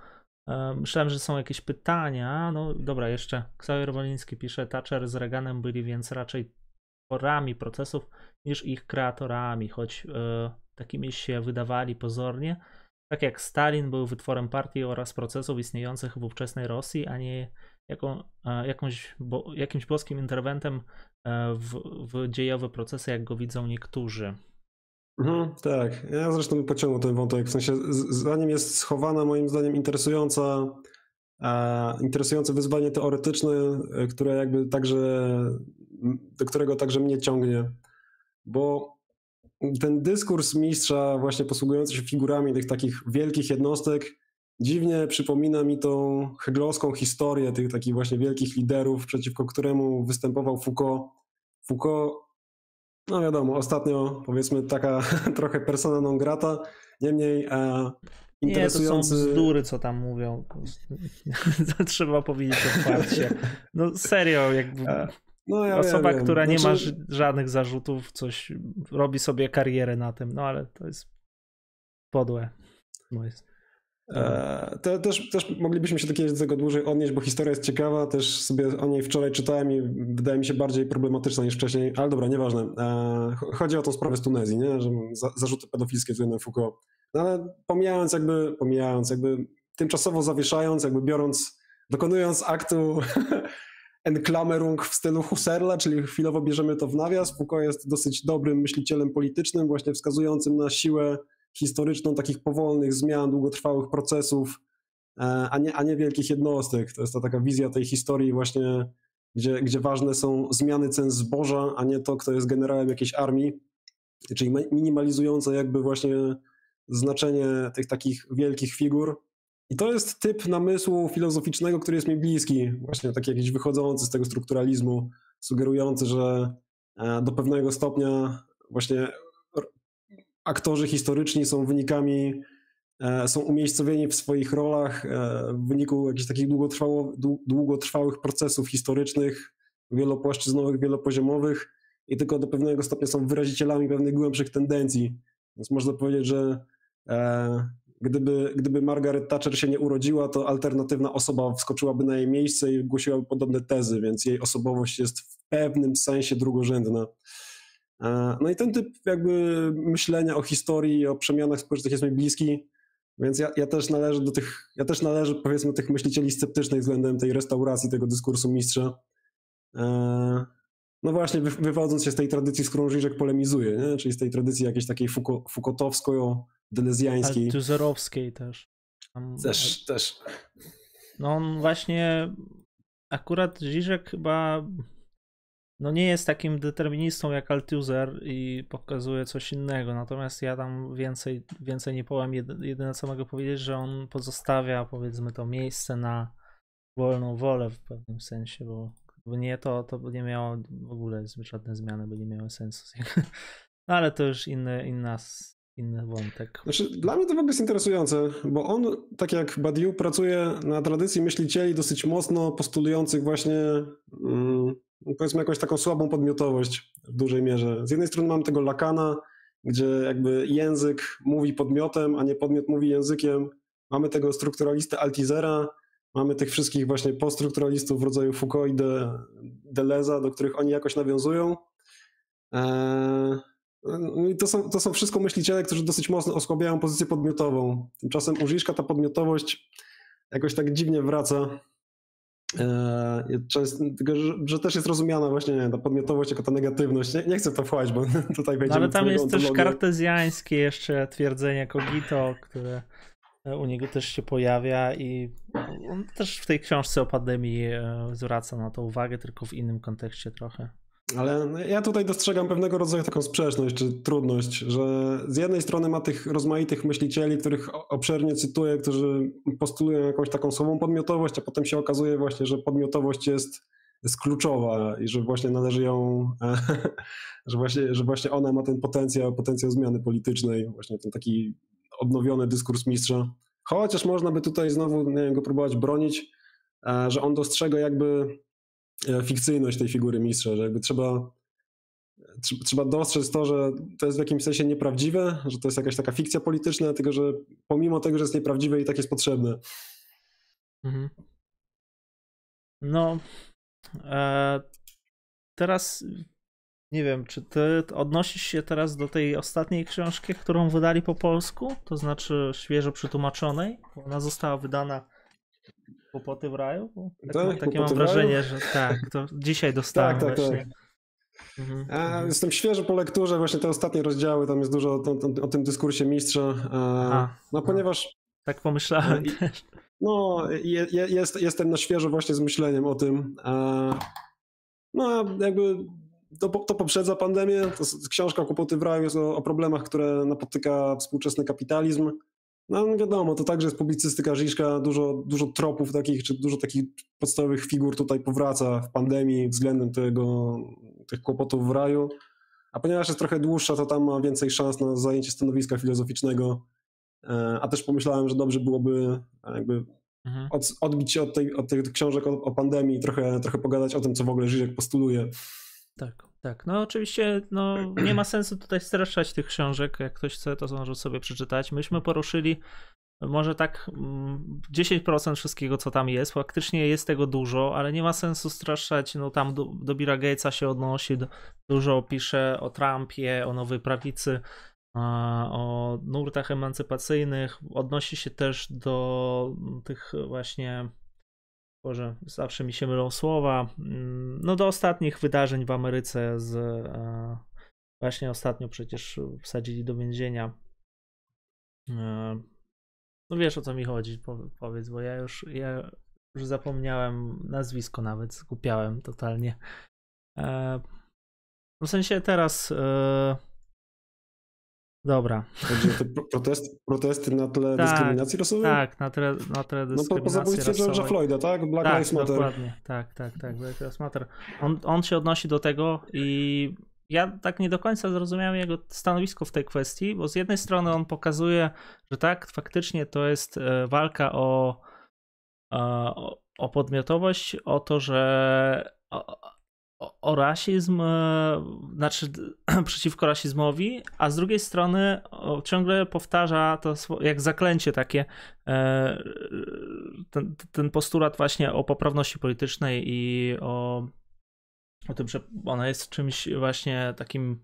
E, myślałem, że są jakieś pytania. No dobra, jeszcze Ksawir Woliński pisze, Thatcher z Reaganem byli więc raczej tworami procesów niż ich kreatorami, choć e, takimi się wydawali pozornie. Tak jak Stalin był wytworem partii oraz procesów istniejących w ówczesnej Rosji, a nie jaką, e, jakąś, bo, jakimś boskim interwentem e, w, w dziejowe procesy, jak go widzą niektórzy.
Mhm, tak, ja zresztą pociągnął ten wątek, w sensie za nim jest schowana moim zdaniem interesująca, e, interesujące wyzwanie teoretyczne, e, które jakby także, do którego także mnie ciągnie, bo ten dyskurs mistrza właśnie posługujący się figurami tych takich wielkich jednostek dziwnie przypomina mi tą heglowską historię tych takich właśnie wielkich liderów, przeciwko któremu występował Foucault. Foucault no wiadomo, ostatnio powiedzmy taka [LAUGHS] trochę persona non grata, niemniej e, interesujący...
Nie, to są bzdury, co tam mówią. [LAUGHS] to trzeba powiedzieć otwarcie. No serio, jakby... E, no, ja Osoba, wiem, która nie znaczy... ma żadnych zarzutów, coś robi sobie karierę na tym, no ale to jest podłe. No jest.
E, to też, też moglibyśmy się do tego dłużej odnieść, bo historia jest ciekawa, też sobie o niej wczoraj czytałem i wydaje mi się bardziej problematyczna niż wcześniej, ale dobra, nieważne. E, chodzi o tą sprawę z Tunezji, nie? że zarzuty pedofilskie względem Foucault. No ale pomijając jakby, pomijając jakby, tymczasowo zawieszając, jakby biorąc, dokonując aktu [LAUGHS] enklamerung w stylu Husserla, czyli chwilowo bierzemy to w nawias, Foucault jest dosyć dobrym myślicielem politycznym, właśnie wskazującym na siłę historyczną takich powolnych zmian, długotrwałych procesów, e, a nie, a nie wielkich jednostek. To jest ta taka wizja tej historii właśnie, gdzie, gdzie ważne są zmiany cen zboża, a nie to, kto jest generałem jakiejś armii, czyli minimalizujące jakby właśnie znaczenie tych takich wielkich figur. I to jest typ namysłu filozoficznego, który jest mi bliski, właśnie taki jakiś wychodzący z tego strukturalizmu, sugerujący, że e, do pewnego stopnia właśnie aktorzy historyczni są wynikami, e, są umiejscowieni w swoich rolach e, w wyniku jakichś takich długotrwałych procesów historycznych, wielopłaszczyznowych, wielopoziomowych i tylko do pewnego stopnia są wyrazicielami pewnych głębszych tendencji. Więc można powiedzieć, że e, gdyby, gdyby Margaret Thatcher się nie urodziła, to alternatywna osoba wskoczyłaby na jej miejsce i głosiłaby podobne tezy, więc jej osobowość jest w pewnym sensie drugorzędna. E, no i ten typ jakby myślenia o historii, o przemianach społecznych jest mi bliski, więc ja, ja, też należę do tych, ja też należę powiedzmy tych myślicieli sceptycznych względem tej restauracji tego dyskursu mistrza. E, no właśnie, wywodząc się z tej tradycji, z którą Żyżek polemizuje, nie? czyli z tej tradycji jakiejś takiej Foucaultowsko-delezjańskiej.
Altuzerowskiej też.
Tam, też, też.
No on właśnie, akurat Żyżek chyba no nie jest takim deterministą jak Altuser i pokazuje coś innego, natomiast ja tam więcej, więcej nie powiem. Jedyne co mogę powiedzieć, że on pozostawia powiedzmy to miejsce na wolną wolę w pewnym sensie, bo gdyby nie to, to by nie miało w ogóle żadne zmiany, by nie miały sensu. [LAUGHS] No ale to już inny, inna inny wątek.
Znaczy, dla mnie to w ogóle jest interesujące, bo on, tak jak Badiou, pracuje na tradycji myślicieli dosyć mocno postulujących właśnie mm, powiedzmy jakąś taką słabą podmiotowość w dużej mierze. Z jednej strony mamy tego Lakana, gdzie jakby język mówi podmiotem, a nie podmiot mówi językiem. Mamy tego strukturalistę Altizera, mamy tych wszystkich właśnie poststrukturalistów w rodzaju Foucault i de, Deleza, do których oni jakoś nawiązują. Eee, no I to są, to są wszystko myśliciele, którzy dosyć mocno osłabiają pozycję podmiotową. Tymczasem u ta podmiotowość jakoś tak dziwnie wraca. Eee, tylko, że, też jest rozumiana właśnie nie, ta podmiotowość jako ta negatywność. Nie, nie chcę to wchodzić, bo [LAUGHS] tutaj będzie.
No, ale tam jest też kartezjańskie jeszcze twierdzenie Kogito, które u niego też się pojawia i on też w tej książce o pandemii e, zwraca na to uwagę, tylko w innym kontekście trochę.
Ale ja tutaj dostrzegam pewnego rodzaju taką sprzeczność czy trudność, że z jednej strony ma tych rozmaitych myślicieli, których obszernie cytuję, którzy postulują jakąś taką słabą podmiotowość, a potem się okazuje właśnie, że podmiotowość jest, jest kluczowa i że właśnie należy ją, [LAUGHS] że właśnie, że właśnie ona ma ten potencjał, potencjał zmiany politycznej, właśnie ten taki odnowiony dyskurs mistrza. chociaż można by tutaj znowu nie wiem, go próbować bronić, że on dostrzega jakby fikcyjność tej figury mistrza, że jakby trzeba trzeba dostrzec to, że to jest w jakimś sensie nieprawdziwe, że to jest jakaś taka fikcja polityczna, tylko że pomimo tego, że jest nieprawdziwe i tak jest potrzebne. Mhm.
No, e, teraz nie wiem, czy ty odnosisz się teraz do tej ostatniej książki, którą wydali po polsku, to znaczy świeżo przetłumaczonej? Ona została wydana Kłopoty w raju? Tak, tak, takie mam wrażenie, że tak, to dzisiaj dostałem tak, tak, właśnie. Tak.
Mhm. Jestem świeży po lekturze, właśnie te ostatnie rozdziały, tam jest dużo o, o, o tym dyskursie mistrza. Aha, no ponieważ...
Tak pomyślałem i, też.
No, je, je, jest, jestem na świeżo właśnie z myśleniem o tym. No, jakby to, to poprzedza pandemię. To książka Kłopoty w raju jest o, o problemach, które napotyka współczesny kapitalizm. No wiadomo, to także jest publicystyka Żiszka, dużo, dużo tropów takich, czy dużo takich podstawowych figur tutaj powraca w pandemii względem tego, tych kłopotów w raju. A ponieważ jest trochę dłuższa, to tam ma więcej szans na zajęcie stanowiska filozoficznego. E, a też pomyślałem, że dobrze byłoby jakby mhm. od, odbić się od, tej, od tych książek o, o pandemii i trochę, trochę pogadać o tym, co w ogóle Żyżek postuluje.
Tak, tak. No oczywiście no, nie ma sensu tutaj streszczać tych książek. Jak ktoś chce, to może sobie przeczytać. Myśmy poruszyli może tak 10% mm, wszystkiego, co tam jest. Faktycznie jest tego dużo, ale nie ma sensu straszać. No tam do, do Billa Gatesa się odnosi, do, dużo pisze o Trumpie, o nowej prawicy, o nurtach emancypacyjnych. Odnosi się też do tych właśnie Boże, zawsze mi się mylą słowa. Mm, no do ostatnich wydarzeń w Ameryce z e, właśnie ostatnio przecież wsadzili do więzienia. E, no wiesz o co mi chodzi, powiedz, bo ja już, ja już zapomniałem nazwisko nawet, skupiałem totalnie. E, w sensie teraz Dobra.
Chodzi o te protesty, protesty na tle tak, dyskryminacji rasowej?
Tak, na tle, na tle dyskryminacji No po, po
zabójstwie George'a Floyda, tak? Black tak, Lives Matter.
dokładnie. Tak, tak, tak. Black Lives Matter. On, on się odnosi do tego i ja tak nie do końca zrozumiałem jego stanowisko w tej kwestii, bo z jednej strony on pokazuje, że tak, faktycznie to jest e, walka o, e, o, o podmiotowość, o to, że o, rasizm, e, znaczy [CLEARS THROAT] przeciwko rasizmowi, a z drugiej strony ciągle powtarza to jak zaklęcie takie e, ten, ten postulat właśnie o poprawności politycznej i o, o tym, że ona jest czymś właśnie takim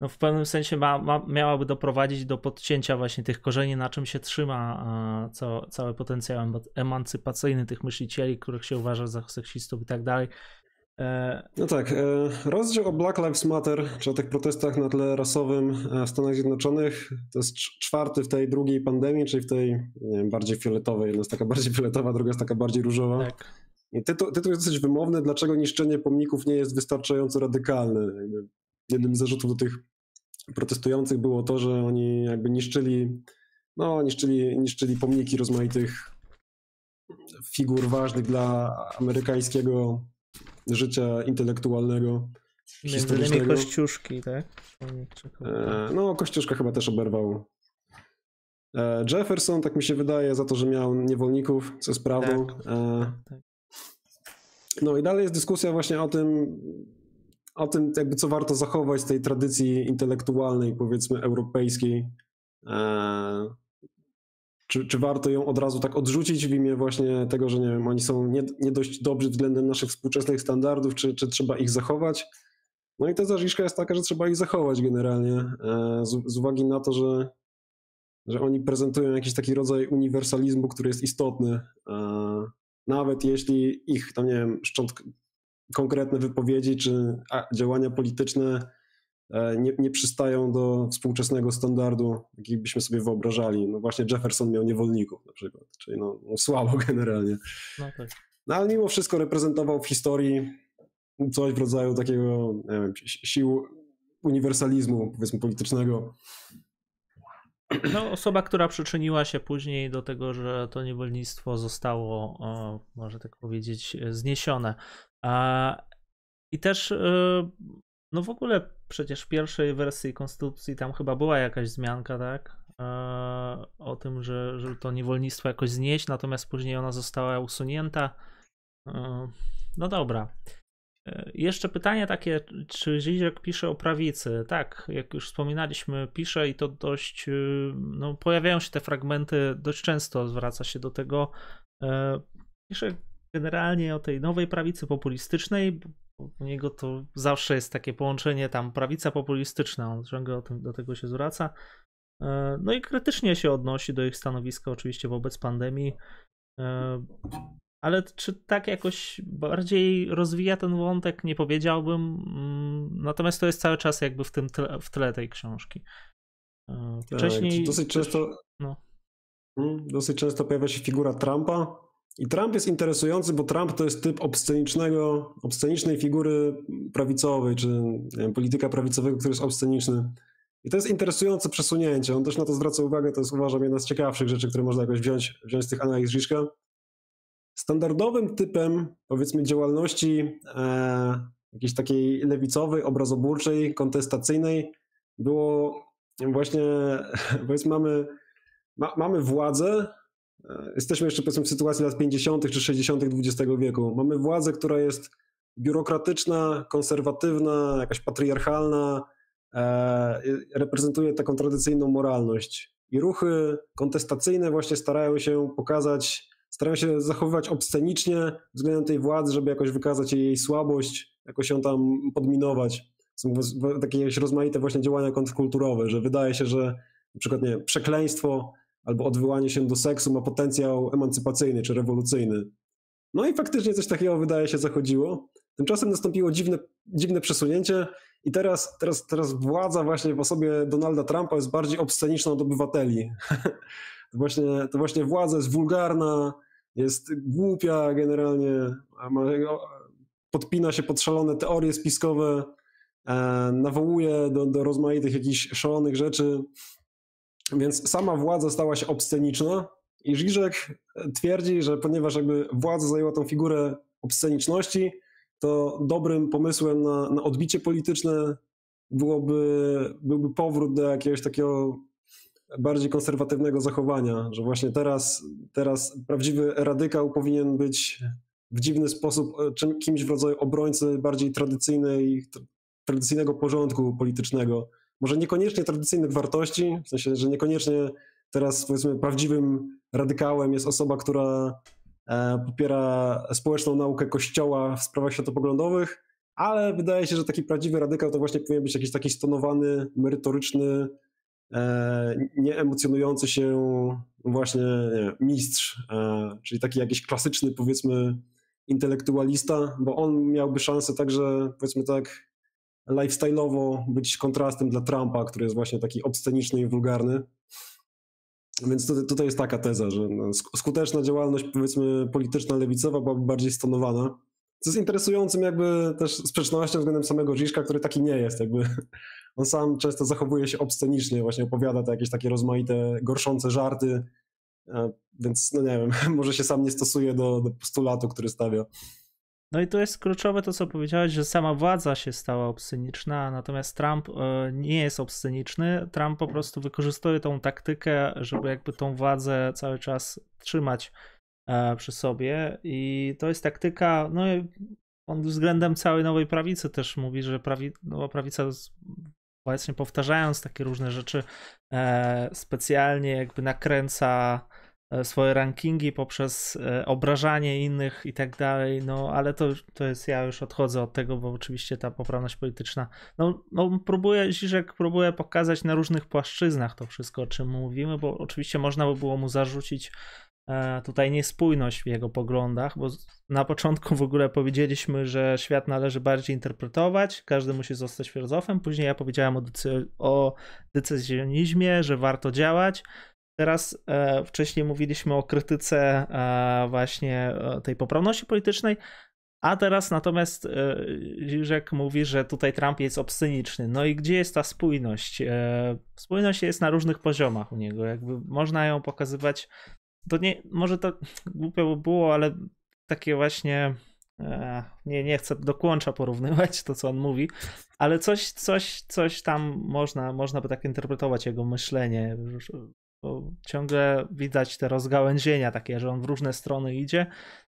no w pewnym sensie ma, ma, miałaby doprowadzić do podcięcia właśnie tych korzeni, na czym się trzyma co, cały potencjał emancypacyjny tych myślicieli, których się uważa za seksistów i tak dalej.
No tak, e, rozdział o Black Lives Matter, czy o tych protestach na tle rasowym e, w Stanach Zjednoczonych, to jest czwarty w tej drugiej pandemii, czyli w tej wiem, bardziej fioletowej. Jedna jest taka bardziej fioletowa, druga jest taka bardziej różowa. Tak. I tytuł, tytuł jest dosyć wymowny, dlaczego niszczenie pomników nie jest wystarczająco radykalne. Jednym z zarzutów do tych protestujących było to, że oni jakby niszczyli, no, niszczyli, niszczyli pomniki rozmaitych figur ważnych dla amerykańskiego życia intelektualnego.
Między innymi Kościuszki, tak?
E, no, Kościuszka chyba też oberwał. E, Jefferson, tak mi się wydaje, za to, że miał niewolników, co jest prawdą. Tak, e, tak. No i dalej jest dyskusja właśnie o tym, o tym jakby co warto zachować z tej tradycji intelektualnej, powiedzmy europejskiej. Czy, czy warto ją od razu tak odrzucić w imię właśnie tego, że nie wiem, oni są nie, nie dość dobrzy względem naszych współczesnych standardów, czy, czy trzeba ich zachować? No i ta zażiszka jest taka, że trzeba ich zachować generalnie, e, z, z uwagi na to, że, że oni prezentują jakiś taki rodzaj uniwersalizmu, który jest istotny. E, nawet jeśli ich, tam nie wiem, szczątk, konkretne wypowiedzi czy działania polityczne nie, nie przystają do współczesnego standardu, jaki byśmy sobie wyobrażali. No właśnie Jefferson miał niewolników na przykład, czyli no, no słabo [LAUGHS] generalnie. No, tak. no ale mimo wszystko reprezentował w historii coś w rodzaju takiego wiem, sił uniwersalizmu, powiedzmy politycznego.
No, osoba, która przyczyniła się później do tego, że to niewolnictwo zostało, o, może tak powiedzieć, zniesione. I też e, no w ogóle przecież w pierwszej wersji konstytucji tam chyba była jakaś zmianka, tak? o tym, że, że to niewolnictwo jakoś znieść, natomiast później ona została usunięta. No dobra. Jeszcze pytanie takie, czy Zizek pisze o prawicy? Tak, jak już wspominaliśmy, pisze i to dość, no pojawiają się te fragmenty, dość często zwraca się do tego. Pisze generalnie o tej nowej prawicy populistycznej, u niego to zawsze jest takie połączenie tam prawica populistyczna, on ciągle do tego się zwraca. E, no i krytycznie się odnosi do ich stanowiska oczywiście wobec pandemii. E, ale czy tak jakoś bardziej rozwija ten wątek, nie powiedziałbym. Mm, natomiast to jest cały czas jakby w tym tle, w tle tej książki.
E, tak, wcześniej. Tak, dosyć często. No. Hmm, dosyć często pojawia się figura Trumpa, i Trump jest interesujący, bo Trump to jest typ obscenicznego, obscenicznej figury prawicowej, czy wiem, polityka prawicowego, który jest obsceniczny. I to jest interesujące przesunięcie. On też na to zwraca uwagę, to jest uważam jedna z ciekawszych rzeczy, które można jakoś wziąć, wziąć z tych analiz Żiszka. Standardowym typem, powiedzmy, działalności e, jakiejś takiej lewicowej, obrazoburczej, kontestacyjnej było właśnie, [LAUGHS] powiedzmy, mamy, ma, mamy władzę, Jesteśmy jeszcze powiedzmy w sytuacji lat 50. czy 60. XX wieku. Mamy władzę, która jest biurokratyczna, konserwatywna, jakaś patriarchalna, e, reprezentuje taką tradycyjną moralność. I ruchy kontestacyjne właśnie starają się pokazać, starają się zachowywać obscenicznie względem tej władzy, żeby jakoś wykazać jej słabość, jakoś ją tam podminować. Są takie jakieś rozmaite właśnie działania kontrkulturowe, że wydaje się, że na przykład nie, przekleństwo albo odwołanie się do seksu ma potencjał emancypacyjny czy rewolucyjny. No i faktycznie coś takiego wydaje się zachodziło. Tymczasem nastąpiło dziwne, dziwne przesunięcie i teraz, teraz, teraz władza właśnie w osobie Donalda Trumpa jest bardziej obsceniczna od obywateli. [LAUGHS] to, właśnie, to właśnie władza jest wulgarna, jest głupia generalnie, podpina się pod szalone teorie spiskowe, e, nawołuje do, do rozmaitych jakichś szalonych rzeczy. Więc sama władza stała się obsceniczna i Żyżek twierdzi, że ponieważ jakby władza zajęła tą figurę obsceniczności, to dobrym pomysłem na, na odbicie polityczne byłoby, byłby powrót do jakiegoś takiego bardziej konserwatywnego zachowania, że właśnie teraz, teraz prawdziwy radykał powinien być w dziwny sposób czym, kimś w rodzaju obrońcy bardziej tradycyjnej, tradycyjnego porządku politycznego może niekoniecznie tradycyjnych wartości, w sensie, że niekoniecznie teraz powiedzmy prawdziwym radykałem jest osoba, która e, popiera społeczną naukę Kościoła w sprawach światopoglądowych, ale wydaje się, że taki prawdziwy radykał to właśnie powinien być jakiś taki stonowany, merytoryczny, e, nieemocjonujący się właśnie nie, mistrz, e, czyli taki jakiś klasyczny powiedzmy intelektualista, bo on miałby szansę także powiedzmy tak lifestyle'owo być kontrastem dla Trumpa, który jest właśnie taki obsceniczny i wulgarny. Więc tutaj, tutaj jest taka teza, że no, skuteczna działalność powiedzmy polityczna lewicowa byłaby bardziej stonowana. Co jest interesującym jakby też sprzecznością względem samego Żiszka, który taki nie jest. Jakby [LAUGHS] on sam często zachowuje się obscenicznie, właśnie opowiada te jakieś takie rozmaite, gorszące żarty, więc no nie wiem, [LAUGHS] może się sam nie stosuje do, do postulatu, który stawia.
No i to jest kluczowe to, co powiedziałeś, że sama władza się stała obsceniczna, natomiast Trump e, nie jest obsceniczny. Trump po prostu wykorzystuje tą taktykę, żeby jakby tą władzę cały czas trzymać e, przy sobie i to jest taktyka, no on względem całej nowej prawicy też mówi, że prawi, nowa prawica właśnie powtarzając takie różne rzeczy e, specjalnie jakby nakręca swoje rankingi poprzez e, obrażanie innych i tak dalej, no ale to, to jest, ja już odchodzę od tego, bo oczywiście ta poprawność polityczna, no, no próbuje, Ziżek próbuje pokazać na różnych płaszczyznach to wszystko, o czym mówimy, bo oczywiście można by było mu zarzucić e, tutaj niespójność w jego poglądach, bo na początku w ogóle powiedzieliśmy, że świat należy bardziej interpretować, każdy musi zostać filozofem, później ja powiedziałem o, decy- o decyzjonizmie, że warto działać, Teraz e, wcześniej mówiliśmy o krytyce e, właśnie e, tej poprawności politycznej, a teraz natomiast Żyżek mówi, że tutaj Trump jest obsceniczny. No i gdzie jest ta spójność? Spójność jest na różnych poziomach u niego. Jakby można ją pokazywać. To nie, może to [LAUGHS] głupio by było, ale takie właśnie nie, nie chcę do kłącza porównywać to, co on mówi, ale coś, coś, coś tam można, można by tak interpretować jego myślenie. Bo ciągle widać te rozgałęzienia takie, że on w różne strony idzie,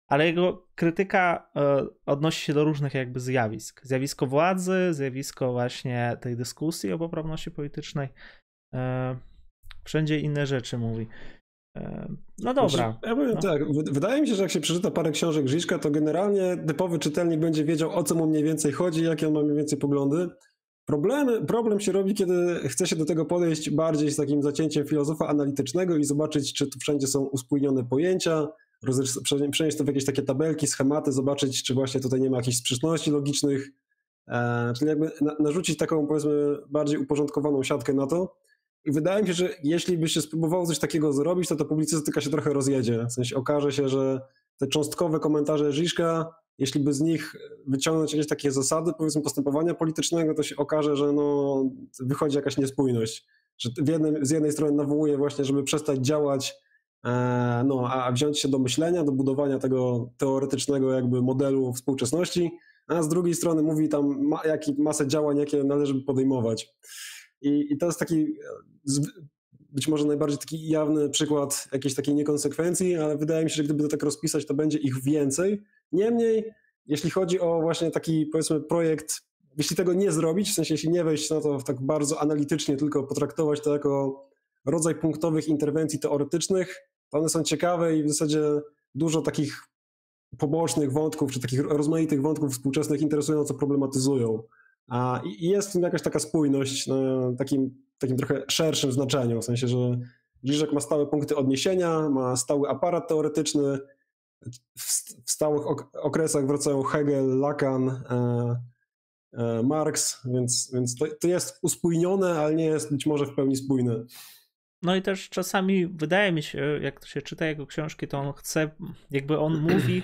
ale jego krytyka e, odnosi się do różnych jakby zjawisk. Zjawisko władzy, zjawisko właśnie tej dyskusji o poprawności politycznej. E, wszędzie inne rzeczy mówi. E, no dobra. Znaczy,
ja powiem
no.
tak, wydaje mi się, że jak się przeczyta parę książek Grzyszka, to generalnie typowy czytelnik będzie wiedział, o co mu mniej więcej chodzi, jakie on ma mniej więcej poglądy. Problem, problem się robi, kiedy chce się do tego podejść bardziej z takim zacięciem filozofa analitycznego i zobaczyć, czy tu wszędzie są uspójnione pojęcia, przenieść to w jakieś takie tabelki, schematy, zobaczyć, czy właśnie tutaj nie ma jakichś sprzeczności logicznych, e, czyli jakby na, narzucić taką powiedzmy bardziej uporządkowaną siatkę na to. I wydaje mi się, że jeśli by się spróbowało coś takiego zrobić, to ta publicystyka się trochę rozjedzie. W sensie okaże się, że te cząstkowe komentarze Żiszka, jeśli by z nich wyciągnąć jakieś takie zasady, powiedzmy, postępowania politycznego, to się okaże, że no, wychodzi jakaś niespójność. Że z jednej strony nawołuje właśnie, żeby przestać działać E, no, a wziąć się do myślenia, do budowania tego teoretycznego jakby modelu współczesności, a z drugiej strony mówi tam ma, masę działań, jakie należy podejmować. I, I to jest taki być może najbardziej taki jawny przykład jakiejś takiej niekonsekwencji, ale wydaje mi się, że gdyby to tak rozpisać, to będzie ich więcej. Niemniej, jeśli chodzi o właśnie taki powiedzmy projekt, jeśli tego nie zrobić, w sensie jeśli nie wejść na to tak bardzo analitycznie, tylko potraktować to jako rodzaj punktowych interwencji teoretycznych, one są ciekawe i w zasadzie dużo takich pobocznych wątków, czy takich rozmaitych wątków współczesnych interesująco problematyzują. A, jest w tym jakaś taka spójność na takim, takim trochę szerszym znaczeniu, w sensie, że Żyżek ma stałe punkty odniesienia, ma stały aparat teoretyczny, w, stałych ok okresach wracają Hegel, Lacan, e, e, Marx, więc, więc to, to jest uspójnione, ale nie jest być może w pełni spójne.
No i też czasami wydaje mi się, jak to się czyta jego książki, to on chce, jakby on mówi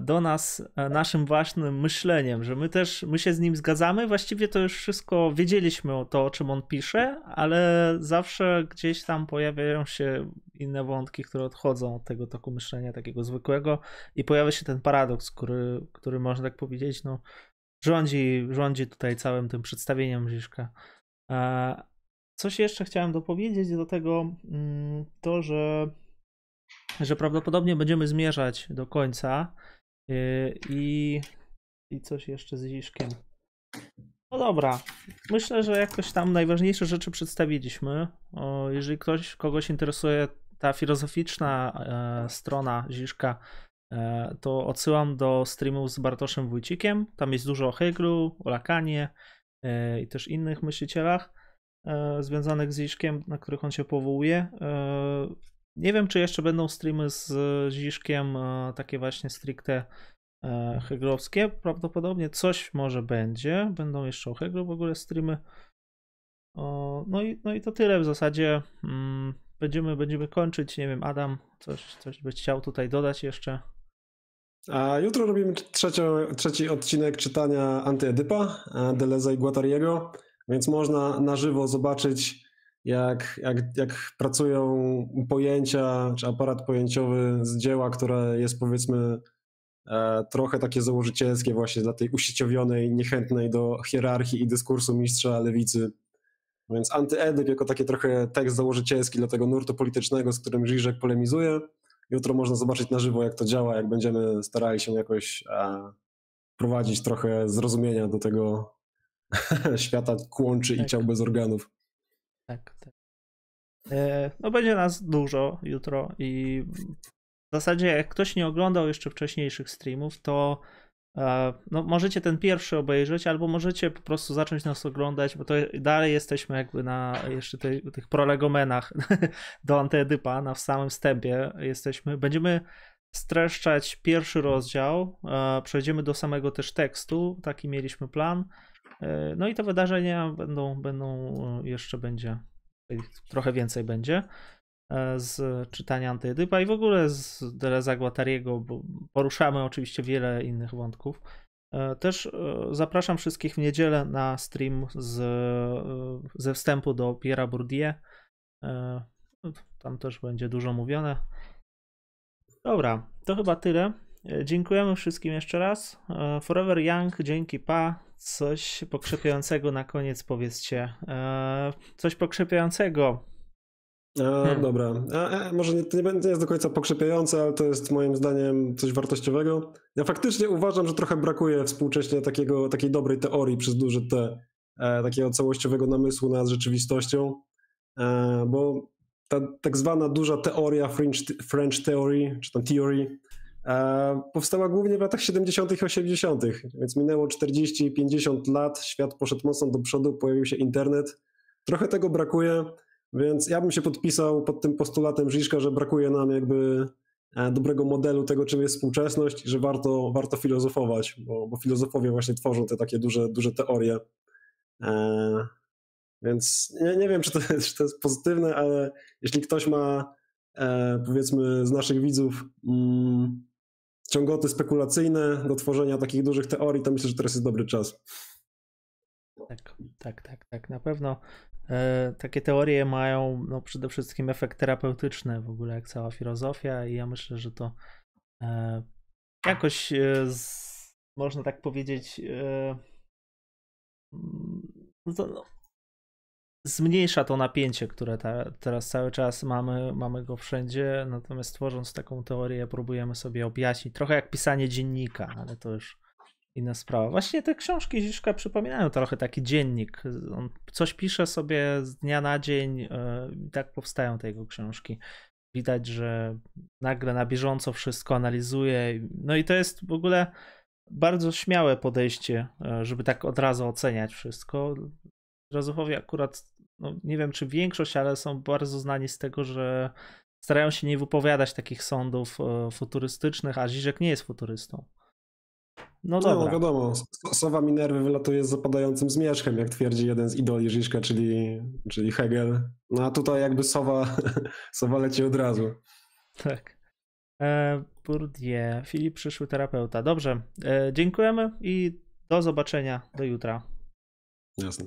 do nas e, naszym własnym myśleniem, że my też, my się z nim zgadzamy, właściwie to już wszystko wiedzieliśmy o to, o czym on pisze, ale zawsze gdzieś tam pojawiają się inne wątki, które odchodzą od tego toku myślenia takiego zwykłego i pojawia się ten paradoks, który, który można tak powiedzieć, no rządzi, rządzi tutaj całym tym przedstawieniem Ziszka. E, Coś jeszcze chciałem dopowiedzieć do tego, mm, to że, że prawdopodobnie będziemy zmierzać do końca y, i, i coś jeszcze z Ziszkiem. No dobra, myślę, że jakoś tam najważniejsze rzeczy przedstawiliśmy. O, jeżeli ktoś, kogoś interesuje ta filozoficzna e, strona Ziszka, e, to odsyłam do streamu z Bartoszem Wójcikiem. Tam jest dużo o Hegelu, o Lakanie e, i też innych myślicielach. E, związanych z Ziszkiem, na których on się powołuje. E, nie wiem, czy jeszcze będą streamy z Ziszkiem e, takie właśnie stricte heglowskie. Prawdopodobnie coś może będzie. Będą jeszcze o Heglu w ogóle streamy. No i, no i to tyle w zasadzie. Mm, będziemy, będziemy kończyć. Nie wiem, Adam, coś, coś byś chciał tutaj dodać jeszcze?
A jutro robimy trzecie, trzeci odcinek czytania Antyedypa Deleza i Guattariego. Więc można na żywo zobaczyć, jak, jak, jak pracują pojęcia czy aparat pojęciowy z dzieła, które jest powiedzmy e, trochę takie założycielskie właśnie dla tej usieciowionej, niechętnej do hierarchii i dyskursu mistrza lewicy. Więc antyedyp jako taki trochę tekst założycielski dla tego nurtu politycznego, z którym Żyżek polemizuje. Jutro można zobaczyć na żywo, jak to działa, jak będziemy starali się jakoś e, prowadzić trochę zrozumienia do tego [LAUGHS] świata kłączy tak. i ciał bez organów.
Tak, tak. E, no będzie nas dużo jutro i w zasadzie jak ktoś nie oglądał jeszcze wcześniejszych streamów, to e, no, możecie ten pierwszy obejrzeć, albo możecie po prostu zacząć nas oglądać, bo to dalej jesteśmy jakby na jeszcze tej, tych prolegomenach [LAUGHS] do Antyedypa, na w samym wstępie jesteśmy. Będziemy streszczać pierwszy rozdział, e, przejdziemy do samego też tekstu, taki mieliśmy plan. E, no i te wydarzenia będą, będą e, jeszcze będzie, trochę więcej będzie e, z czytania Antyedypa i w ogóle z Deleza Guattariego, bo poruszamy oczywiście wiele innych wątków. Też zapraszam wszystkich w niedzielę na stream z, ze wstępu do Pierre'a Bourdieu. Tam też będzie dużo mówione. Dobra, to chyba tyle. Dziękujemy wszystkim jeszcze raz. Forever Young, dzięki pa. Coś pokrzepiającego na koniec powiedzcie. E, coś pokrzepiającego.
A, hmm. Dobra. A, może nie, to nie jest do końca pokrzepiające, ale to jest moim zdaniem coś wartościowego. Ja faktycznie uważam, że trochę brakuje współcześnie takiego, takiej dobrej teorii przez duży T, takiego całościowego namysłu nad rzeczywistością, bo ta tak zwana duża teoria French, French Theory, czy tam Theory, e, powstała głównie w latach 70. i 80., więc minęło 40-50 lat, świat poszedł mocno do przodu, pojawił się internet. Trochę tego brakuje, więc ja bym się podpisał pod tym postulatem Żiszka, że brakuje nam jakby e, dobrego modelu tego, czym jest współczesność i że warto, warto filozofować, bo, bo filozofowie właśnie tworzą te takie duże, duże teorie. E, więc nie, nie wiem, czy to, jest, czy to jest pozytywne, ale jeśli ktoś ma, e, powiedzmy, z naszych widzów mm, ciągoty spekulacyjne do tworzenia takich dużych teorii, to myślę, że teraz jest dobry czas.
Tak, tak, tak, tak. Na pewno e, takie teorie mają no, przede wszystkim efekt terapeutyczny, w ogóle jak cała filozofia, i ja myślę, że to e, jakoś e, z, można tak powiedzieć. E, mm, no no, zmniejsza to napięcie, które ta, teraz cały czas mamy, mamy go wszędzie, natomiast tworząc taką teorię próbujemy sobie objaśnić, trochę jak pisanie dziennika, ale to już inna sprawa. Właśnie te książki Ziszka przypominają trochę taki dziennik. On coś pisze sobie z dnia na dzień e, i tak powstają te jego książki. Widać, że nagle na bieżąco wszystko analizuje. No i to jest w ogóle bardzo śmiałe podejście, e, żeby tak od razu oceniać wszystko. Filozofowie akurat, no nie wiem czy większość, ale są bardzo znani z tego, że starają się nie wypowiadać takich sądów e, futurystycznych, a Ziżek nie jest futurystą.
No, no dobra. Wiadomo, sowa Minerwy wylatuje z zapadającym zmierzchem, jak twierdzi jeden z idoli Żiżka, czyli, czyli Hegel. No a tutaj jakby sowa, [LAUGHS] sowa leci od razu.
Tak. E, Bourdieu, Filip przyszły terapeuta. Dobrze, e, dziękujemy i do zobaczenia do jutra.
Jasne.